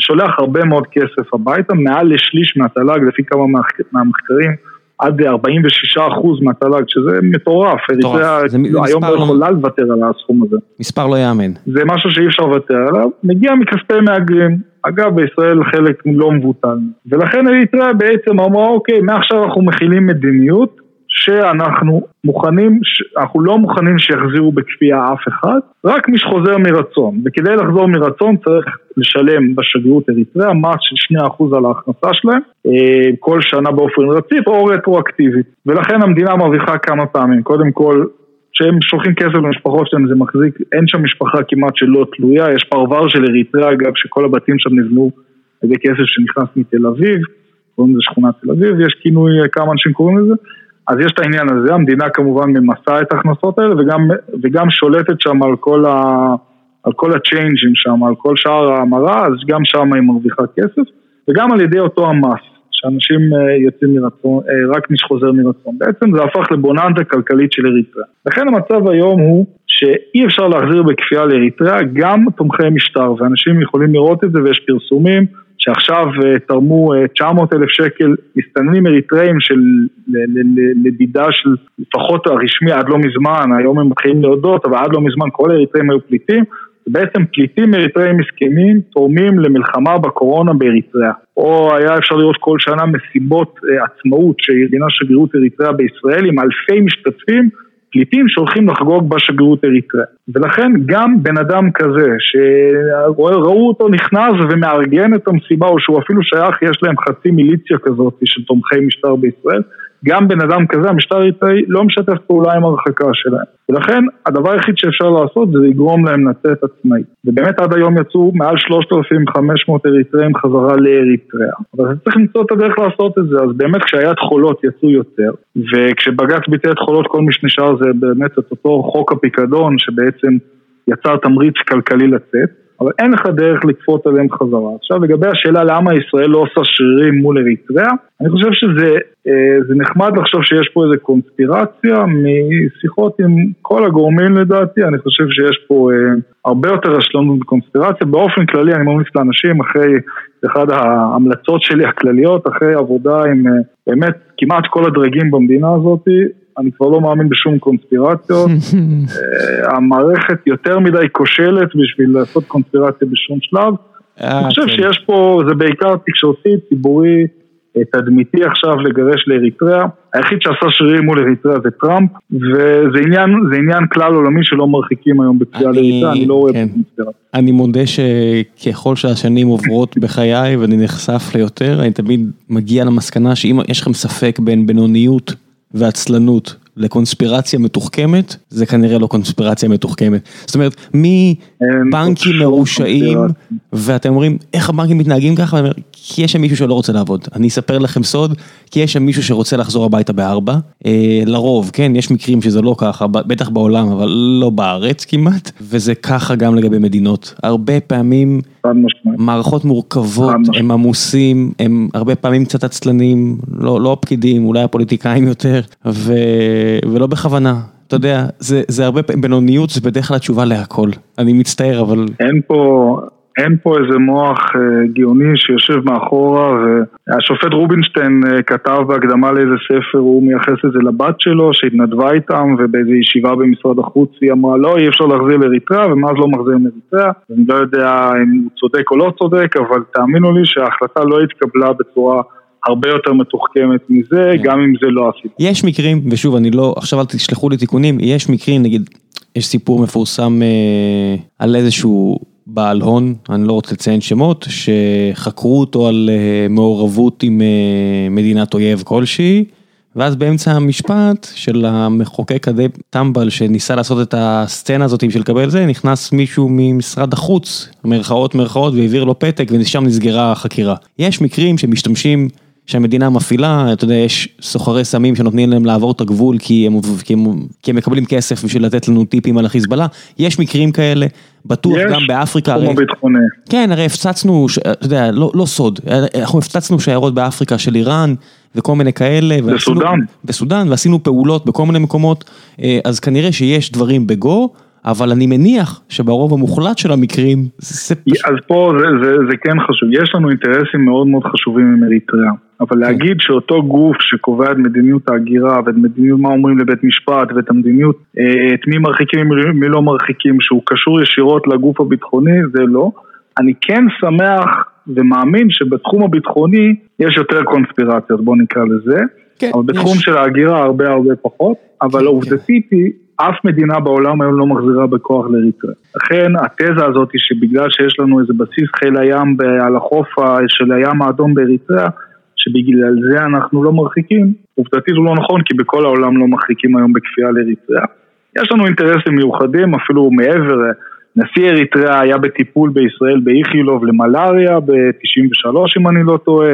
שולח הרבה מאוד כסף הביתה, מעל לשליש מהתל"ג לפי כמה מהמחקרים עד 46 אחוז מהתל"ג, שזה מטורף, אריתריאה היום לא יכולה לוותר על הסכום הזה. מספר לא יאמן. זה משהו שאי אפשר לוותר עליו, מגיע מכספי מהגרים, אגב בישראל חלק לא מבוטל, ולכן אריתריאה בעצם אמרה אוקיי, מעכשיו אנחנו מכילים מדיניות שאנחנו מוכנים, אנחנו לא מוכנים שיחזירו בכפייה אף אחד, רק מי שחוזר מרצון, וכדי לחזור מרצון צריך לשלם בשגרירות אריתריאה מס של 2% על ההכנסה שלהם אה, כל שנה באופן רציף או רטרואקטיבית, ולכן המדינה מרוויחה כמה פעמים, קודם כל שהם שולחים כסף למשפחות שלהם, זה מחזיק, אין שם משפחה כמעט שלא תלויה, יש פרבר של אריתריאה אגב, שכל הבתים שם נבנו על ידי כסף שנכנס מתל אביב, קוראים לזה שכונת תל אביב, יש כינוי, כמה אנשים קוראים לזה, אז יש את העניין הזה, המדינה כמובן ממסה את ההכנסות האלה וגם, וגם שולטת שם על כל, ה, על כל הצ'יינג'ים שם, על כל שאר ההמרה, אז גם שם היא מרוויחה כסף, וגם על ידי אותו המס, שאנשים אה, יוצאים מרצון, אה, רק מי שחוזר מרצון. בעצם זה הפך לבוננדה כלכלית של אריתריאה. לכן המצב היום הוא שאי אפשר להחזיר בכפייה לאריתריאה גם תומכי משטר, ואנשים יכולים לראות את זה ויש פרסומים. שעכשיו אה, תרמו 900 אה, אלף שקל מסתננים אריתראים של לדידה של לפחות הרשמי עד לא מזמן, היום הם מתחילים להודות, אבל עד לא מזמן כל האריתראים היו פליטים, ובעצם פליטים אריתראים מסכנים תורמים למלחמה בקורונה באריתריאה. או היה אפשר לראות כל שנה מסיבות אה, עצמאות שארגנה שגרירות אריתריאה בישראל עם אלפי משתתפים פליטים שהולכים לחגוג בשגרירות אריתריאה. ולכן גם בן אדם כזה, שראו אותו נכנס ומארגן את המסיבה, או שהוא אפילו שייך, יש להם חצי מיליציה כזאת של תומכי משטר בישראל, גם בן אדם כזה, המשטר האריתראי לא משתף פעולה עם הרחקה שלהם. ולכן הדבר היחיד שאפשר לעשות זה לגרום להם לצאת עצמאית. ובאמת עד היום יצאו מעל 3,500 אריתראים חזרה לאריתריאה. אבל צריך למצוא את הדרך לעשות את זה, אז באמת כשהיד חולות יצאו יותר, וכשבג"ץ ביטל את חולות כל מי שנשאר זה באמת את אותו חוק הפיקדון שבעצם יצר תמריץ כלכלי לצאת. אבל אין לך דרך לקפוץ עליהם חזרה. עכשיו לגבי השאלה למה ישראל לא עושה שרירים מול אריתריאה, אני חושב שזה אה, נחמד לחשוב שיש פה איזה קונספירציה משיחות עם כל הגורמים לדעתי, אני חושב שיש פה אה, הרבה יותר רשלנות וקונספירציה. באופן כללי אני ממליץ לאנשים אחרי, אחת ההמלצות שלי הכלליות, אחרי עבודה עם אה, באמת כמעט כל הדרגים במדינה הזאת, אני כבר לא מאמין בשום קונספירציות. אה, המערכת יותר מדי כושלת בשביל לעשות קונספירציה בשום שלב. אה, אני חושב כן. שיש פה, זה בעיקר תקשורתי, ציבורי, אה, תדמיתי עכשיו לגרש לאריתריאה. היחיד שעשה שרירים מול אריתריאה זה טראמפ, וזה עניין, עניין כלל עולמי שלא מרחיקים היום בתביעה לאריתריאה, אני לא רואה כן. קונספירציה. אני מודה שככל שהשנים עוברות בחיי ואני נחשף ליותר, אני תמיד מגיע למסקנה שאם יש לכם ספק בין בינוניות ועצלנות לקונספירציה מתוחכמת, זה כנראה לא קונספירציה מתוחכמת. זאת אומרת, מבנקים מרושעים, ואתם אומרים, איך הבנקים מתנהגים ככה? אומר, כי יש שם מישהו שלא רוצה לעבוד. אני אספר לכם סוד, כי יש שם מישהו שרוצה לחזור הביתה בארבע. אה, לרוב, כן, יש מקרים שזה לא ככה, בטח בעולם, אבל לא בארץ כמעט, וזה ככה גם לגבי מדינות. הרבה פעמים... מערכות מורכבות, הם עמוסים, הם הרבה פעמים קצת עצלנים, לא, לא הפקידים, אולי הפוליטיקאים יותר, ו, ולא בכוונה. אתה יודע, זה, זה הרבה פעמים, בינוניות זה בדרך כלל התשובה להכל. אני מצטער, אבל... אין פה, אין פה איזה מוח אה, גאוני שיושב מאחורה והשופט רובינשטיין אה, כתב בהקדמה לאיזה ספר, הוא מייחס את זה לבת שלו שהתנדבה איתם ובאיזה ישיבה במשרד החוץ היא אמרה לא אי אפשר להחזיר לאריתריאה ומאז לא מחזירים לאריתריאה אני לא יודע אם הוא צודק או לא צודק אבל תאמינו לי שההחלטה לא התקבלה בצורה הרבה יותר מתוחכמת מזה, כן. גם אם זה לא הסיפור. יש מקרים, ושוב, אני לא, עכשיו אל תשלחו לי תיקונים, יש מקרים, נגיד, יש סיפור מפורסם אה, על איזשהו בעל הון, אני לא רוצה לציין שמות, שחקרו אותו על אה, מעורבות עם אה, מדינת אויב כלשהי, ואז באמצע המשפט של המחוקק הדי טמבל שניסה לעשות את הסצנה הזאת של לקבל זה, נכנס מישהו ממשרד החוץ, מרכאות מרכאות, והעביר לו פתק ושם נסגרה החקירה. יש מקרים שמשתמשים שהמדינה מפעילה, אתה יודע, יש סוחרי סמים שנותנים להם לעבור את הגבול כי הם, כי הם, כי הם מקבלים כסף בשביל לתת לנו טיפים על החיזבאללה, יש מקרים כאלה, בטוח יש, גם באפריקה, הרי, ביטחוני. כן, הרי הפצצנו, אתה יודע, לא, לא סוד, אנחנו הפצצנו שיירות באפריקה של איראן וכל מיני כאלה, בסודאן, בסודאן, ועשינו פעולות בכל מיני מקומות, אה, אז כנראה שיש דברים בגו. אבל אני מניח שברוב המוחלט של המקרים זה. אז פה זה, זה, זה כן חשוב, יש לנו אינטרסים מאוד מאוד חשובים עם אריתריאה, אבל כן. להגיד שאותו גוף שקובע את מדיניות ההגירה ואת מדיניות מה אומרים לבית משפט ואת המדיניות, אה, את מי מרחיקים ומי לא מרחיקים, שהוא קשור ישירות לגוף הביטחוני, זה לא. אני כן שמח ומאמין שבתחום הביטחוני יש יותר קונספירציות, בוא נקרא לזה. כן, אבל בתחום יש. של ההגירה הרבה הרבה פחות, אבל כן, העובדתית כן. היא אף מדינה בעולם היום לא מחזירה בכוח לאריתריאה. לכן התזה הזאת היא שבגלל שיש לנו איזה בסיס חיל הים על החוף של הים האדום באריתריאה, שבגלל זה אנחנו לא מרחיקים, עובדתית הוא לא נכון כי בכל העולם לא מרחיקים היום בכפייה לאריתריאה. יש לנו אינטרסים מיוחדים, אפילו מעבר, נשיא אריתריאה היה בטיפול בישראל באיכילוב למלאריה ב-93 אם אני לא טועה,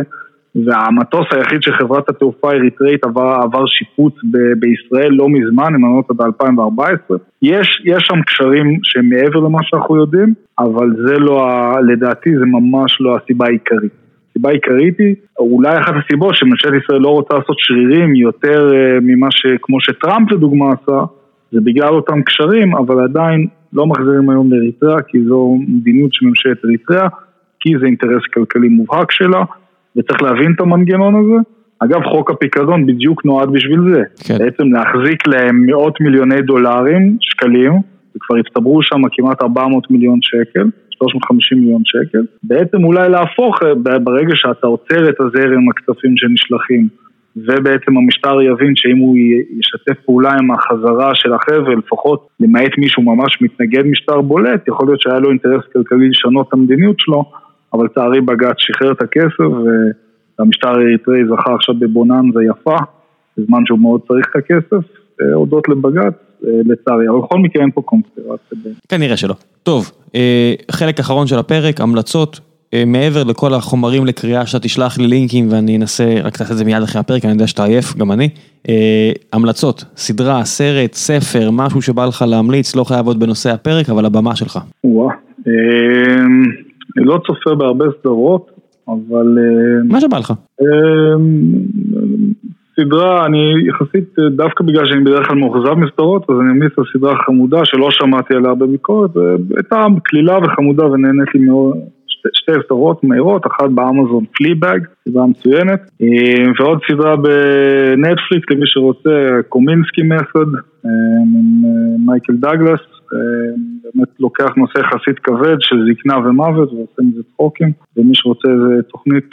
והמטוס היחיד של חברת התעופה האריתראית עבר, עבר שיפוץ ב- בישראל לא מזמן, אם אני לא טועה ב-2014. יש, יש שם קשרים שהם מעבר למה שאנחנו יודעים, אבל זה לא, לדעתי זה ממש לא הסיבה העיקרית. הסיבה העיקרית היא, אולי אחת הסיבות שממשלת ישראל לא רוצה לעשות שרירים יותר uh, ממה שכמו שטראמפ לדוגמה עשה, זה בגלל אותם קשרים, אבל עדיין לא מחזירים היום לאריתריאה, כי זו מדיניות של ממשלת אריתריאה, כי זה אינטרס כלכלי מובהק שלה, וצריך להבין את המנגנון הזה. אגב, חוק הפיקדון בדיוק נועד בשביל זה. כן. בעצם להחזיק להם מאות מיליוני דולרים, שקלים, וכבר הצטברו שם כמעט 400 מיליון שקל. 350 מיליון שקל, בעצם אולי להפוך ברגע שאתה עוצר את הזרם הכספים שנשלחים ובעצם המשטר יבין שאם הוא ישתף פעולה עם החזרה של החבר'ה, לפחות למעט מישהו ממש מתנגד משטר בולט, יכול להיות שהיה לו אינטרס כלכלי לשנות את המדיניות שלו, אבל לצערי בג"ץ שחרר את הכסף והמשטר האריתראי זכה עכשיו בבוננזה יפה, בזמן שהוא מאוד צריך את הכסף, אה, הודות לבג"ץ, אה, לצערי, אבל בכל מקרה אין פה קונספירציה. כנראה שלא. טוב, אה, חלק אחרון של הפרק, המלצות. מעבר לכל החומרים לקריאה שאתה תשלח לי לינקים ואני אנסה, רק תעשה את זה מיד אחרי הפרק, אני יודע שאתה עייף, גם אני. המלצות, סדרה, סרט, ספר, משהו שבא לך להמליץ, לא חייב עוד בנושא הפרק, אבל הבמה שלך. וואו, אני לא צופה בהרבה סדרות, אבל... מה שבא לך. סדרה, אני יחסית, דווקא בגלל שאני בדרך כלל מאוכזב מסדרות, אז אני אמליץ על סדרה חמודה שלא שמעתי עליה הרבה ביקורת, והייתה קלילה וחמודה ונהנית לי מאוד, שתי, סדרות מהירות, אחת באמזון Fleabag, סדרה מצוינת, ועוד סדרה בנטפליקס למי שרוצה, Kominsky Method, עם מייקל דאגלס, באמת לוקח נושא יחסית כבד של זקנה ומוות ועושה מזה צחוקים ומי שרוצה איזה תוכנית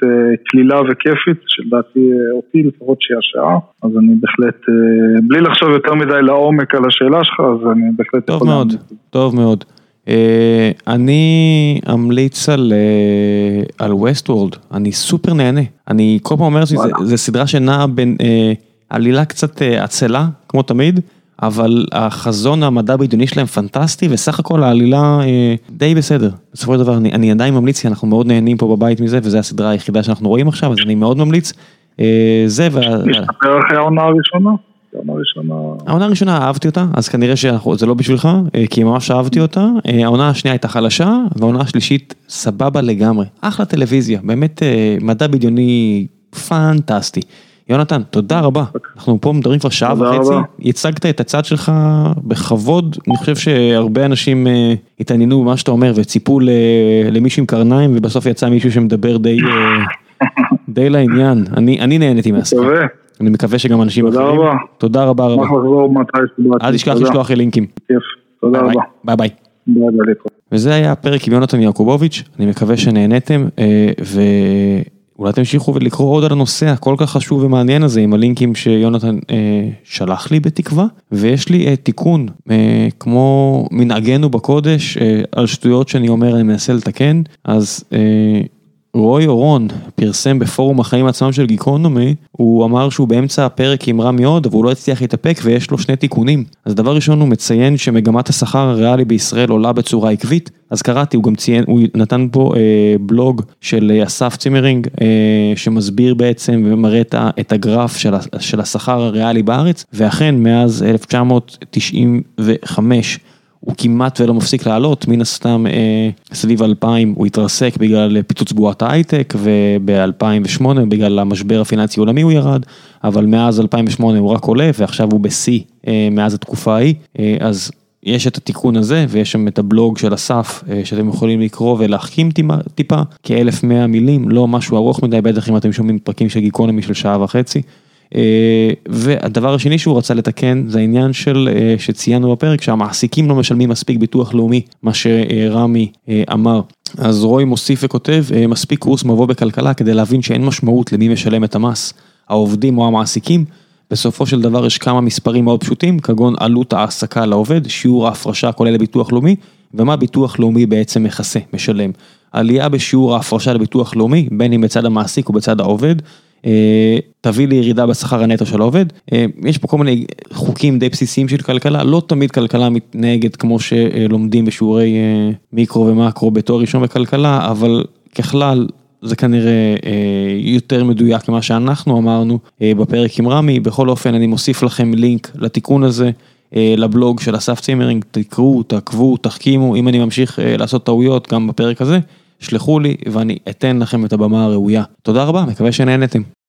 קלילה וכיפית שלדעתי אותי לפחות שהיא השעה אז אני בהחלט, בלי לחשוב יותר מדי לעומק על השאלה שלך אז אני בהחלט טוב מאוד, טוב מאוד. אני אמליץ על על ווסט וורלד, אני סופר נהנה, אני כל פעם אומר שזה סדרה שנעה בין עלילה קצת עצלה כמו תמיד. אבל החזון המדע בדיוני שלהם פנטסטי וסך הכל העלילה די בסדר. בסופו של דבר אני אני עדיין ממליץ כי אנחנו מאוד נהנים פה בבית מזה וזו הסדרה היחידה שאנחנו רואים עכשיו אז אני מאוד ממליץ. זה וה... משתפר אחרי העונה הראשונה? העונה הראשונה אהבתי אותה אז כנראה שזה לא בשבילך כי ממש אהבתי אותה העונה השנייה הייתה חלשה והעונה השלישית סבבה לגמרי אחלה טלוויזיה באמת מדע בדיוני פנטסטי. יונתן, תודה רבה. אנחנו פה מדברים כבר שעה וחצי, הצגת את הצד שלך בכבוד, אני חושב שהרבה אנשים התעניינו במה שאתה אומר וציפו למישהו עם קרניים ובסוף יצא מישהו שמדבר די לעניין, אני נהניתי מהשיחה. אני מקווה שגם אנשים אחרים. תודה רבה. תודה רבה רבה. אל תשכח לשלוח לי לינקים. כיף, תודה רבה. ביי ביי. ביי ביי. וזה היה הפרק עם יונתן יעקובוביץ', אני מקווה שנהניתם ו... אולי תמשיכו ולקרוא עוד על הנושא הכל כך חשוב ומעניין הזה עם הלינקים שיונתן אה, שלח לי בתקווה. ויש לי אה, תיקון אה, כמו מנהגנו בקודש אה, על שטויות שאני אומר אני מנסה לתקן. אז אה, רוי אורון פרסם בפורום החיים עצמם של גיקונומי, הוא אמר שהוא באמצע הפרק עם רע מאוד, אבל הוא לא הצליח להתאפק ויש לו שני תיקונים. אז דבר ראשון הוא מציין שמגמת השכר הריאלי בישראל עולה בצורה עקבית, אז קראתי, הוא גם ציין, הוא נתן פה אה, בלוג של אסף צימרינג, אה, שמסביר בעצם ומראה את הגרף של, של השכר הריאלי בארץ, ואכן מאז 1995, הוא כמעט ולא מפסיק לעלות, מן הסתם אה, סביב 2000 הוא התרסק בגלל פיצוץ בועת ההייטק וב-2008 בגלל המשבר הפיננסי העולמי הוא ירד, אבל מאז 2008 הוא רק עולה ועכשיו הוא בשיא אה, מאז התקופה ההיא, אה, אז יש את התיקון הזה ויש שם את הבלוג של אסף אה, שאתם יכולים לקרוא ולהחכים טיפה, כאלף מאה מילים, לא משהו ארוך מדי, בטח אם אתם שומעים פרקים של גיקונומי של שעה וחצי. אה, והדבר השני שהוא רצה לתקן זה העניין של אה, שציינו בפרק שהמעסיקים לא משלמים מספיק ביטוח לאומי, מה שרמי אה, אמר. אז רוי מוסיף וכותב, מספיק קורס מבוא בכלכלה כדי להבין שאין משמעות למי משלם את המס, העובדים או המעסיקים. בסופו של דבר יש כמה מספרים מאוד פשוטים, כגון עלות העסקה לעובד, שיעור ההפרשה כולל לביטוח לאומי, ומה ביטוח לאומי בעצם מכסה, משלם. עלייה בשיעור ההפרשה לביטוח לאומי, בין אם בצד המעסיק או בצד העובד, תביא לירידה בשכר הנטו של העובד. יש פה כל מיני חוקים די בסיסיים של כלכלה, לא תמיד כלכלה מתנהגת כמו שלומדים בשיעורי מיקרו ומקרו בתואר ראשון בכלכלה, אבל ככלל זה כנראה יותר מדויק ממה שאנחנו אמרנו בפרק עם רמי, בכל אופן אני מוסיף לכם לינק לתיקון הזה. לבלוג של אסף צימרינג, תקראו, תעקבו, תחכימו, אם אני ממשיך לעשות טעויות גם בפרק הזה, שלחו לי ואני אתן לכם את הבמה הראויה. תודה רבה, מקווה שנהנתם.